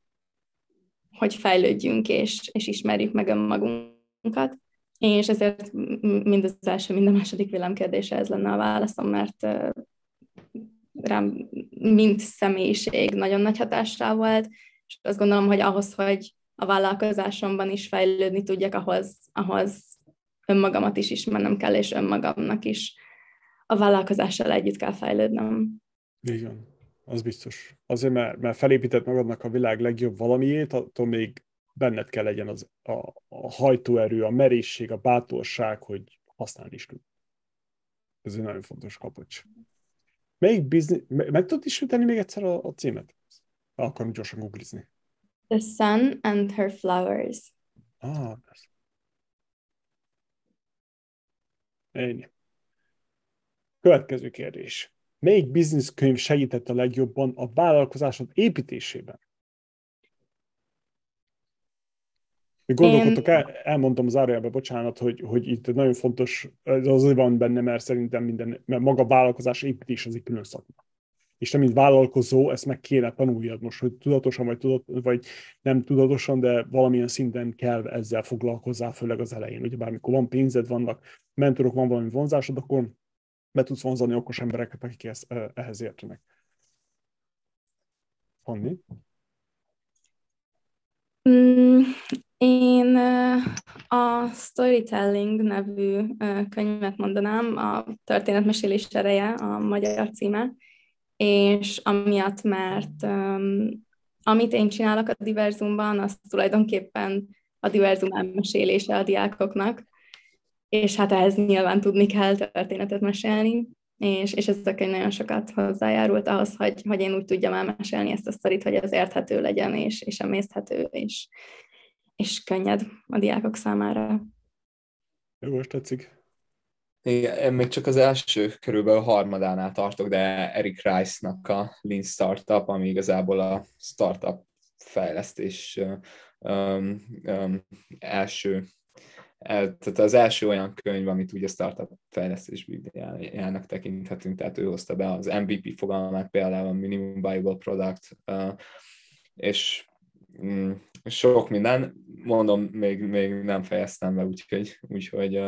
hogy fejlődjünk és, és ismerjük meg önmagunkat. És ezért mind az első, mind a második villámkérdése ez lenne a válaszom, mert rám mint személyiség nagyon nagy hatásra volt, és azt gondolom, hogy ahhoz, hogy a vállalkozásomban is fejlődni tudjak, ahhoz, ahhoz önmagamat is ismernem kell, és önmagamnak is a vállalkozással együtt kell fejlődnöm. Igen az biztos. Azért, mert, mert felépített magadnak a világ legjobb valamiét, attól még benned kell legyen az, a, a hajtóerő, a merészség, a bátorság, hogy használni is tud. Ez egy nagyon fontos kapocs. Melyik biznisz... Meg tudod ismételni még egyszer a, a címet? Akarom gyorsan googlizni. The Sun and Her Flowers. Ah. Ennyi. Következő kérdés. Melyik bizniszkönyv segített a legjobban a vállalkozásod építésében? Még gondolkodtok, el, elmondtam az árajába, bocsánat, hogy, hogy itt nagyon fontos, ez azért van benne, mert szerintem minden, mert maga vállalkozás építés az egy külön szakma. és te, mint vállalkozó, ezt meg kéne tanuljad most, hogy tudatosan vagy, tudat, vagy nem tudatosan, de valamilyen szinten kell ezzel foglalkozzá, főleg az elején. Ugye bármikor van pénzed, vannak mentorok, van valami vonzásod, akkor be tudsz vonzani okos embereket, akik ezt, ehhez értenek. Fanni? Mm, én a Storytelling nevű könyvet mondanám, a történetmesélés ereje a magyar címe, és amiatt, mert amit én csinálok a diverzumban, az tulajdonképpen a diverzum elmesélése a diákoknak, és hát ehhez nyilván tudni kell történetet mesélni, és, és ez a könyv nagyon sokat hozzájárult ahhoz, hogy, hogy én úgy tudjam elmesélni ezt a sztorit, hogy ez érthető legyen, és, és emészthető, és, és könnyed a diákok számára. Jó, most tetszik. Igen, én még csak az első körülbelül harmadánál tartok, de Eric Rice-nak a Lean Startup, ami igazából a startup fejlesztés um, um, első el, tehát az első olyan könyv, amit ugye startup fejlesztés bibliájának tekinthetünk, tehát ő hozta be az MVP fogalmát például a Minimum Viable Product, és mm, sok minden, mondom, még, még nem fejeztem be, úgyhogy, úgyhogy,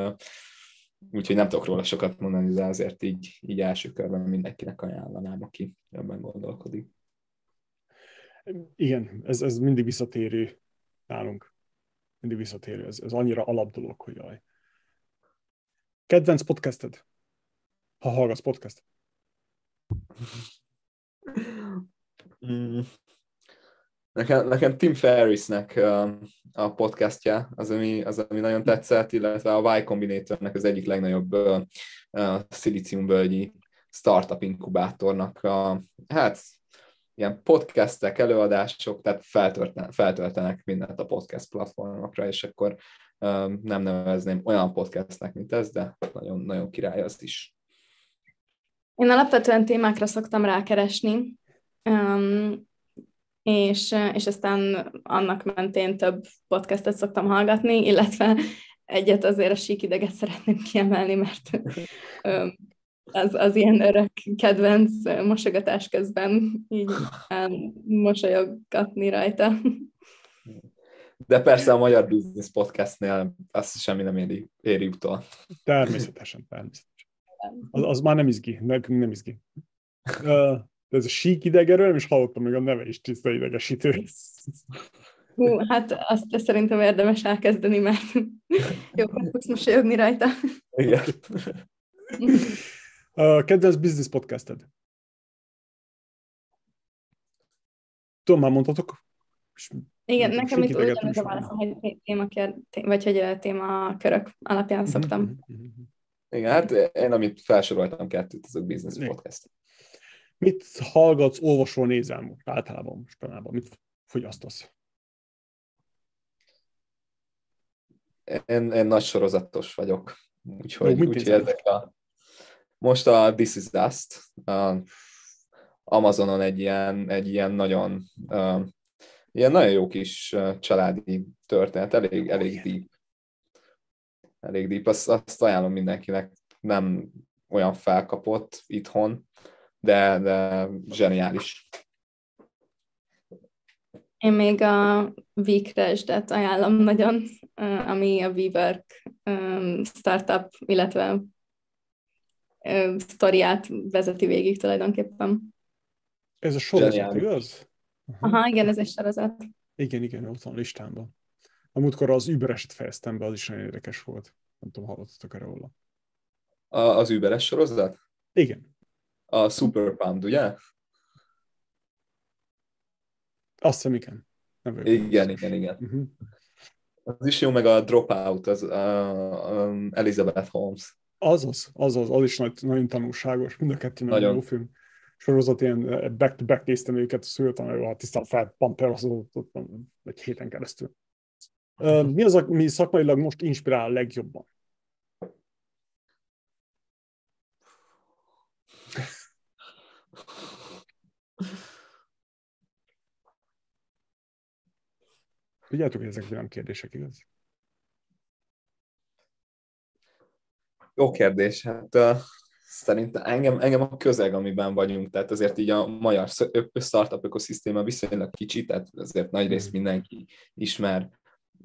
úgyhogy nem tudok róla sokat mondani, de azért így, így első körben mindenkinek ajánlanám, aki ebben gondolkodik. Igen, ez, ez mindig visszatérő nálunk mindig visszatérő. Ez, ez annyira alap dolog, hogy jaj. Kedvenc podcasted? Ha hallgatsz podcast. Mm. Nekem, nekem Tim Ferrisnek a podcastja az ami, az, ami nagyon tetszett, illetve a Y Combinatornek az egyik legnagyobb uh, szilíciumbölgyi startup inkubátornak a, hát ilyen podcastek, előadások, tehát feltöltenek, feltöltenek mindent a podcast platformokra, és akkor nem nevezném olyan podcastnek, mint ez, de nagyon, nagyon király az is. Én alapvetően témákra szoktam rákeresni, és, és aztán annak mentén több podcastet szoktam hallgatni, illetve egyet azért a síkideget szeretném kiemelni, mert az, az ilyen örök kedvenc mosogatás közben így [LAUGHS] mosolyoggatni rajta. De persze a Magyar Business Podcastnél azt semmi nem éri, éri utol. Természetesen, természetesen. Az, az már nem izgi, nekünk nem izgi. Uh, ez a sík idegerről, és hallottam még a neve is tiszta idegesítő. Hú, hát azt szerintem érdemes elkezdeni, mert [LAUGHS] jobban fogsz mosolyogni rajta. Igen. [LAUGHS] A kedvenc business podcasted? Tudom, már mondhatok? Igen, nekem itt ugyanaz a válaszom, hogy témakör, vagy hogy témakörök alapján mhm, szoktam. Mhm, mhm, Igen, hát én, amit felsoroltam kettőt, azok business Igen. podcast. Mit hallgatsz, olvasol, nézel most általában mostanában? Mit fogyasztasz? Én, én nagy sorozatos vagyok, úgyhogy, Jó, úgyhogy ezek a most a This Is Dust, a Amazonon egy ilyen, egy ilyen nagyon, uh, ilyen nagyon jó kis családi történet, elég, elég deep. Elég deep, azt, azt ajánlom mindenkinek, nem olyan felkapott itthon, de, de zseniális. Én még a Weekresdet ajánlom nagyon, ami a WeWork startup, illetve sztoriát vezeti végig tulajdonképpen. Ez a sorozat, igaz? Aha. Aha, igen, ez egy sorozat. Igen, igen, ott van a listámban. Amúgykor az Ubereset fejeztem be, az is nagyon érdekes volt. Nem tudom, hallottatok erre róla. A, az Uberes sorozat? Igen. A Super Pumped, ugye? Azt hiszem, igen. Nem igen, igen, igen, Uh-huh. Az is jó, meg a Dropout, az uh, um, Elizabeth Holmes. Azaz, azaz, az is nagy, nagyon tanulságos, mind a kettő nagyon, nagyon jó film. Sorozat, ilyen eh, back-to-back néztem őket, szültem, hogy a tisztán fel pamperozott egy héten keresztül. Mi az, ami szakmailag most inspirál a legjobban? Tudjátok, hogy ezek nem kérdések, igaz? Jó kérdés. Hát uh, szerintem engem, engem a közeg, amiben vagyunk, tehát azért így a magyar startup ökoszisztéma viszonylag kicsi, tehát azért nagy rész hmm. mindenki ismer,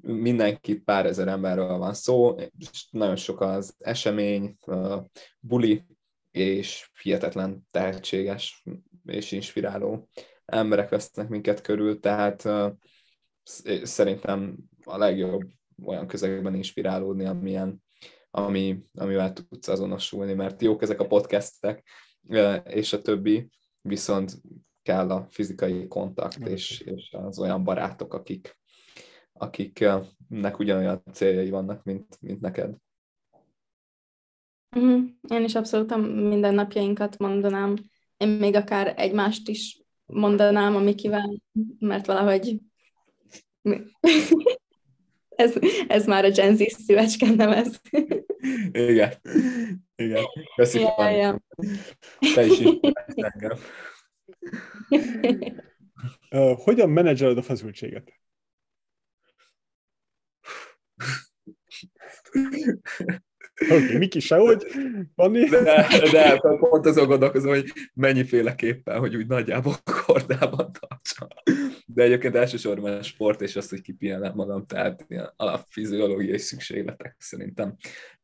mindenkit pár ezer emberről van szó, és nagyon sok az esemény, buli, és hihetetlen tehetséges és inspiráló emberek vesznek minket körül, tehát szerintem a legjobb olyan közegben inspirálódni, amilyen, ami, amivel tudsz azonosulni, mert jók ezek a podcastek, és a többi, viszont kell a fizikai kontakt, és, és az olyan barátok, akik, akiknek ugyanolyan céljai vannak, mint, mint neked. Uh-huh. Én is abszolút a mindennapjainkat mondanám. Én még akár egymást is mondanám a Mikivel, mert valahogy [LAUGHS] ez, ez már a Gen Z szívecske, nem ez? Igen. Igen. Köszönöm. Ja, ja. Te is engem. Uh, hogyan menedzseled a feszültséget? Okay, Miki sehogy, Panni? De, de pont azon gondolkozom, hogy mennyiféleképpen, hogy úgy nagyjából kordában tartsa. De egyébként elsősorban a sport és azt, hogy kipihenem magam, tehát ilyen alapfiziológiai szükségletek szerintem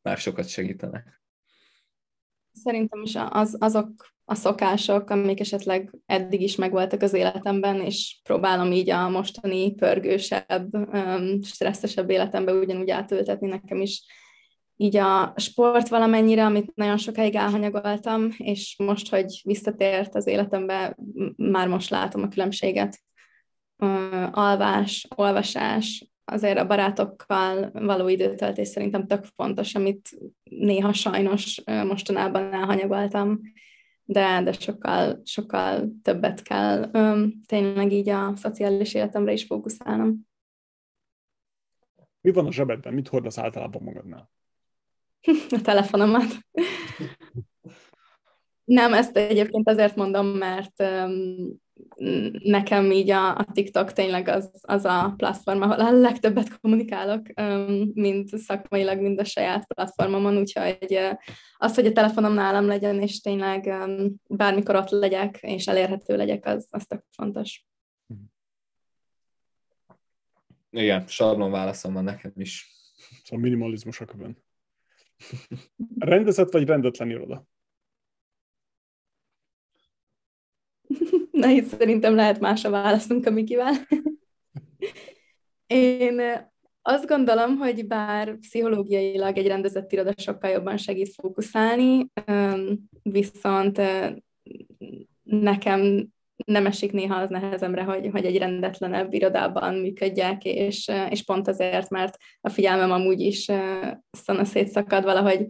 már sokat segítenek. Szerintem is az, azok a szokások, amik esetleg eddig is megvoltak az életemben, és próbálom így a mostani pörgősebb, stresszesebb életembe ugyanúgy átültetni nekem is így a sport valamennyire, amit nagyon sokáig elhanyagoltam, és most, hogy visszatért az életembe, már most látom a különbséget. Alvás, olvasás, azért a barátokkal való időtöltés szerintem tök fontos, amit néha sajnos mostanában elhanyagoltam, de, de sokkal, sokkal többet kell tényleg így a szociális életemre is fókuszálnom. Mi van a zsebedben? Mit hordasz általában magadnál? A telefonomat. Nem, ezt egyébként azért mondom, mert nekem így a, a TikTok tényleg az, az a platform, ahol a legtöbbet kommunikálok, mint szakmailag, mind a saját platformomon, úgyhogy az, hogy a telefonom nálam legyen, és tényleg bármikor ott legyek, és elérhető legyek, az, az tök fontos. Igen, sablon válaszom van nekem is. Szóval minimalizmus a köbön. Rendezett vagy rendetlen iroda? Na, itt szerintem lehet más a választunk a Mikivel. Én azt gondolom, hogy bár pszichológiailag egy rendezett iroda sokkal jobban segít fókuszálni, viszont nekem nem esik néha az nehezemre, hogy, hogy egy rendetlenebb irodában működjek, és, és pont azért, mert a figyelmem amúgy is szana szétszakad valahogy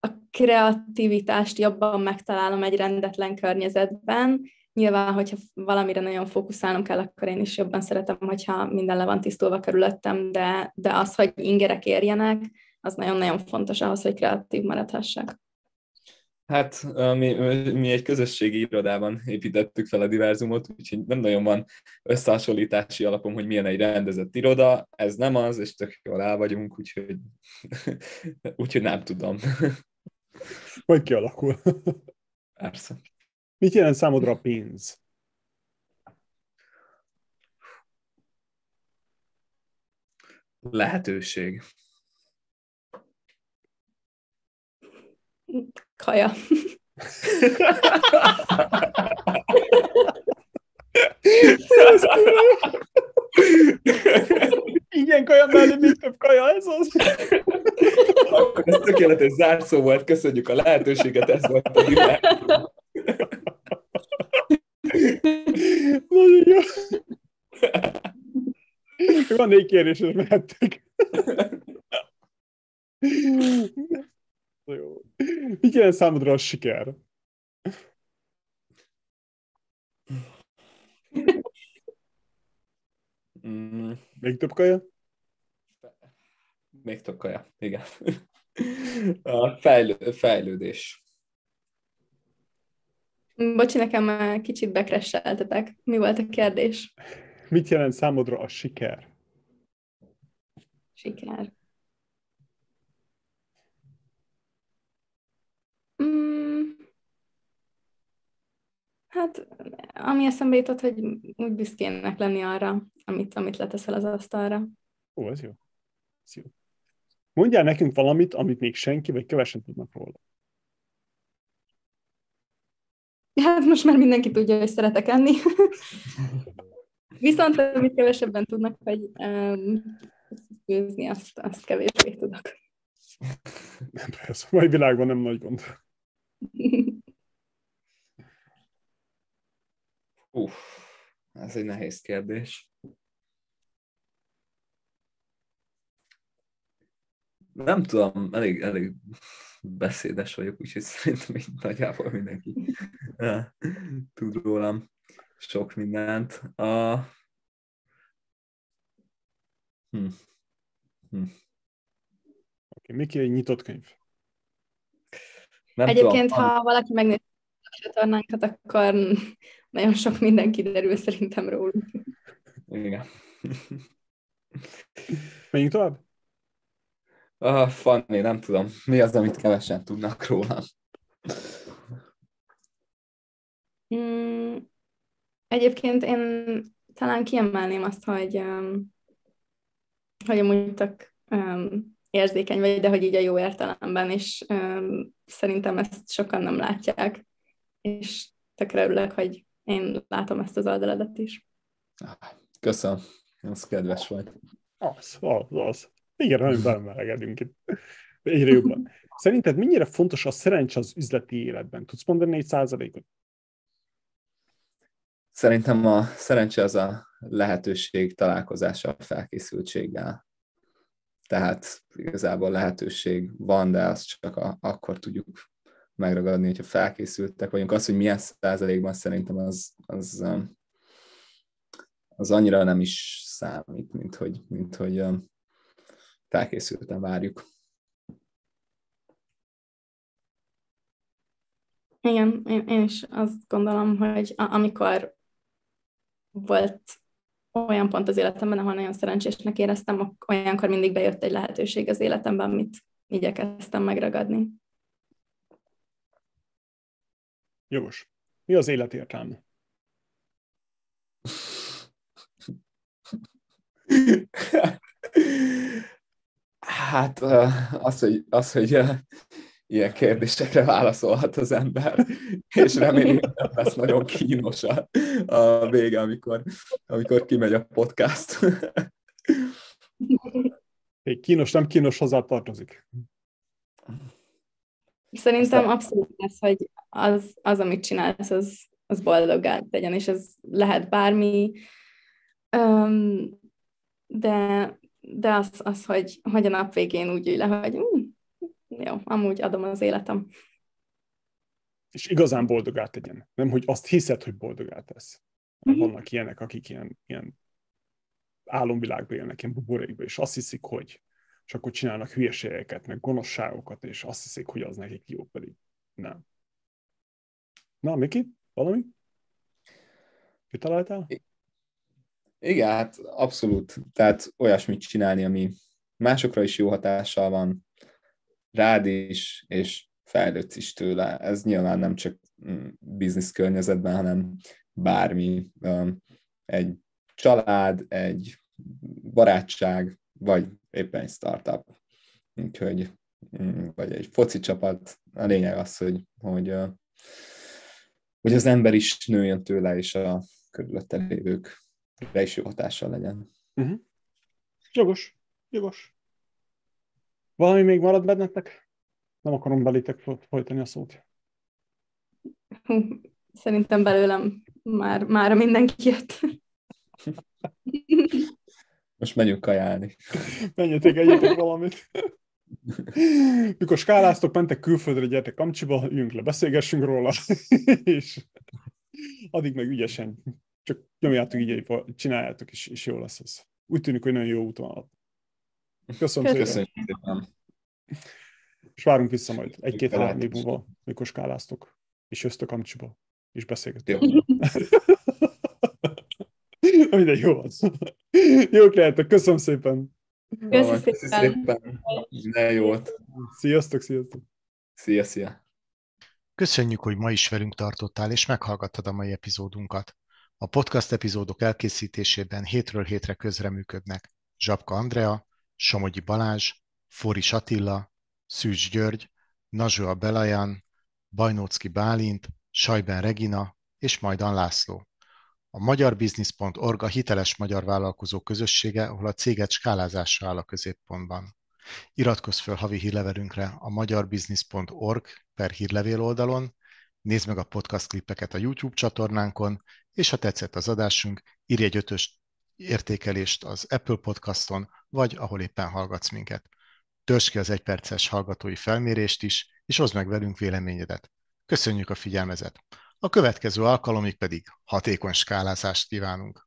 a kreativitást jobban megtalálom egy rendetlen környezetben. Nyilván, hogyha valamire nagyon fókuszálnom kell, akkor én is jobban szeretem, hogyha minden le van tisztulva körülöttem, de, de az, hogy ingerek érjenek, az nagyon-nagyon fontos ahhoz, hogy kreatív maradhassak. Hát mi, mi egy közösségi irodában építettük fel a diverzumot, úgyhogy nem nagyon van összehasonlítási alapom, hogy milyen egy rendezett iroda, ez nem az, és tök jól el vagyunk, úgyhogy, [LAUGHS] úgyhogy nem tudom. [LAUGHS] Hogy kialakul? [LAUGHS] Persze. Mit jelent számodra a pénz? Lehetőség. Kaja. Igen, kaja mellé még több kaja, ez az. ez tökéletes zárszó volt, köszönjük a lehetőséget, ez volt a világ. Nagyon jó. Van négy kérdés, és mehettek. Jó. Jelent számodra a siker? Mm. Még több kaja? Még több kaja, igen. A fejlő, fejlődés. Bocsi, nekem kicsit bekresseltetek. Mi volt a kérdés? Mit jelent számodra a siker? Siker. Hát, ami eszembe jutott, hogy úgy büszkének lenni arra, amit, amit leteszel az asztalra. Ó, ez jó. Ez jó. Mondjál nekünk valamit, amit még senki, vagy kevesen tudnak róla. Hát most már mindenki tudja, hogy szeretek enni. [LAUGHS] Viszont amit kevesebben tudnak, hogy um, főzni, azt, azt kevésbé tudok. Nem, persze, a mai világban nem nagy gond. [LAUGHS] Uff, ez egy nehéz kérdés. Nem tudom, elég, elég beszédes vagyok, úgyhogy szerintem így nagyjából mindenki tud rólam sok mindent. A... Hm. Hm. Oké, okay, Miki egy nyitott könyv. Nem Egyébként, tudom, ha valaki megnézi a csatornánkat, akkor nagyon sok minden kiderül szerintem róluk. Igen. Menjünk tovább? Uh, Fanni, nem tudom. Mi az, amit kevesen tudnak róla? Mm, egyébként én talán kiemelném azt, hogy, um, hogy amúgy tök um, érzékeny vagy, de hogy így a jó értelemben, és um, szerintem ezt sokan nem látják, és tökre örülök, hogy én látom ezt az oldaladat is. Köszönöm, ez kedves volt. Az, az, az. Igen, nagyon belemelegedünk itt. Egyre jobban. Szerinted mennyire fontos a szerencs az üzleti életben? Tudsz mondani egy százalékot? Szerintem a szerencse az a lehetőség találkozása a felkészültséggel. Tehát igazából lehetőség van, de azt csak a, akkor tudjuk megragadni, hogyha felkészültek vagyunk. Az, hogy milyen százalékban szerintem az, az, um, az annyira nem is számít, mint hogy, mint hogy um, felkészülten várjuk. Igen, én, én is azt gondolom, hogy amikor volt olyan pont az életemben, ahol nagyon szerencsésnek éreztem, olyankor mindig bejött egy lehetőség az életemben, amit igyekeztem megragadni. Jogos. Mi az élet értelme? Hát az, hogy, az, hogy ilyen kérdésekre válaszolhat az ember, és remélem, hogy nem lesz nagyon kínos a, a vége, amikor, amikor kimegy a podcast. Egy kínos, nem kínos hozzá tartozik. Szerintem Aztán... abszolút ez, hogy az, az amit csinálsz, az, az boldoggá tegyen, és ez lehet bármi, um, de, de az, az hogy, hogy a nap végén úgy ülj le, hogy mm, jó, amúgy adom az életem. És igazán boldogát tegyen. Nem, hogy azt hiszed, hogy boldogát tesz. Mm-hmm. Vannak ilyenek, akik ilyen, ilyen álomvilágban élnek, ilyen buborékban, és azt hiszik, hogy és akkor csinálnak hülyeségeket, meg gonoszságokat, és azt hiszik, hogy az nekik jó, pedig nem. Na, Miki, valami? Kitaláltál? Igen, hát abszolút. Tehát olyasmit csinálni, ami másokra is jó hatással van, rád is, és fejlődsz is tőle. Ez nyilván nem csak mm, biznisz környezetben, hanem bármi. Egy család, egy barátság, vagy éppen egy startup. Úgyhogy, mm, vagy egy foci csapat. A lényeg az, hogy, hogy, hogy az ember is nőjön tőle, és a körülötte lévőkre is jó hatással legyen. Uh-huh. Jogos, jogos. Valami még marad bennetek? Nem akarom belétek folytani a szót. Szerintem belőlem már, már mindenki jött. [LAUGHS] Most menjünk kajálni. Menjetek, egyetek valamit. Mikor skáláztok, mentek külföldre, gyertek Kamcsiba, üljünk le, beszélgessünk róla, és addig meg ügyesen, csak nyomjátok így, csináljátok, és, és jó lesz ez. Úgy tűnik, hogy nagyon jó úton alatt. Köszönöm, Köszönöm szépen. És várunk vissza majd egy-két-három év múlva, mikor skáláztok, és jöttök Amcsiba, és beszélgetünk. [LAUGHS] Jó. Mindegy, jó az. Jók lehetek, köszönöm szépen. Köszönöm szépen. De jó volt. Sziasztok, sziasztok. Szia, szia. Köszönjük, hogy ma is velünk tartottál és meghallgattad a mai epizódunkat. A podcast epizódok elkészítésében hétről hétre közreműködnek Zsapka Andrea, Somogyi Balázs, Foris Attila, Szűcs György, Nazsua Belajan, Bajnócki Bálint, Sajben Regina és Majdan László. A magyarbusiness.org a hiteles magyar vállalkozó közössége, ahol a céget skálázása áll a középpontban. Iratkozz fel havi hírlevelünkre a magyarbusiness.org per hírlevél oldalon, nézd meg a podcast klippeket a YouTube csatornánkon, és ha tetszett az adásunk, írj egy ötös értékelést az Apple Podcaston, vagy ahol éppen hallgatsz minket. Törzs ki az egyperces hallgatói felmérést is, és hozd meg velünk véleményedet. Köszönjük a figyelmezet! A következő alkalomig pedig hatékony skálázást kívánunk!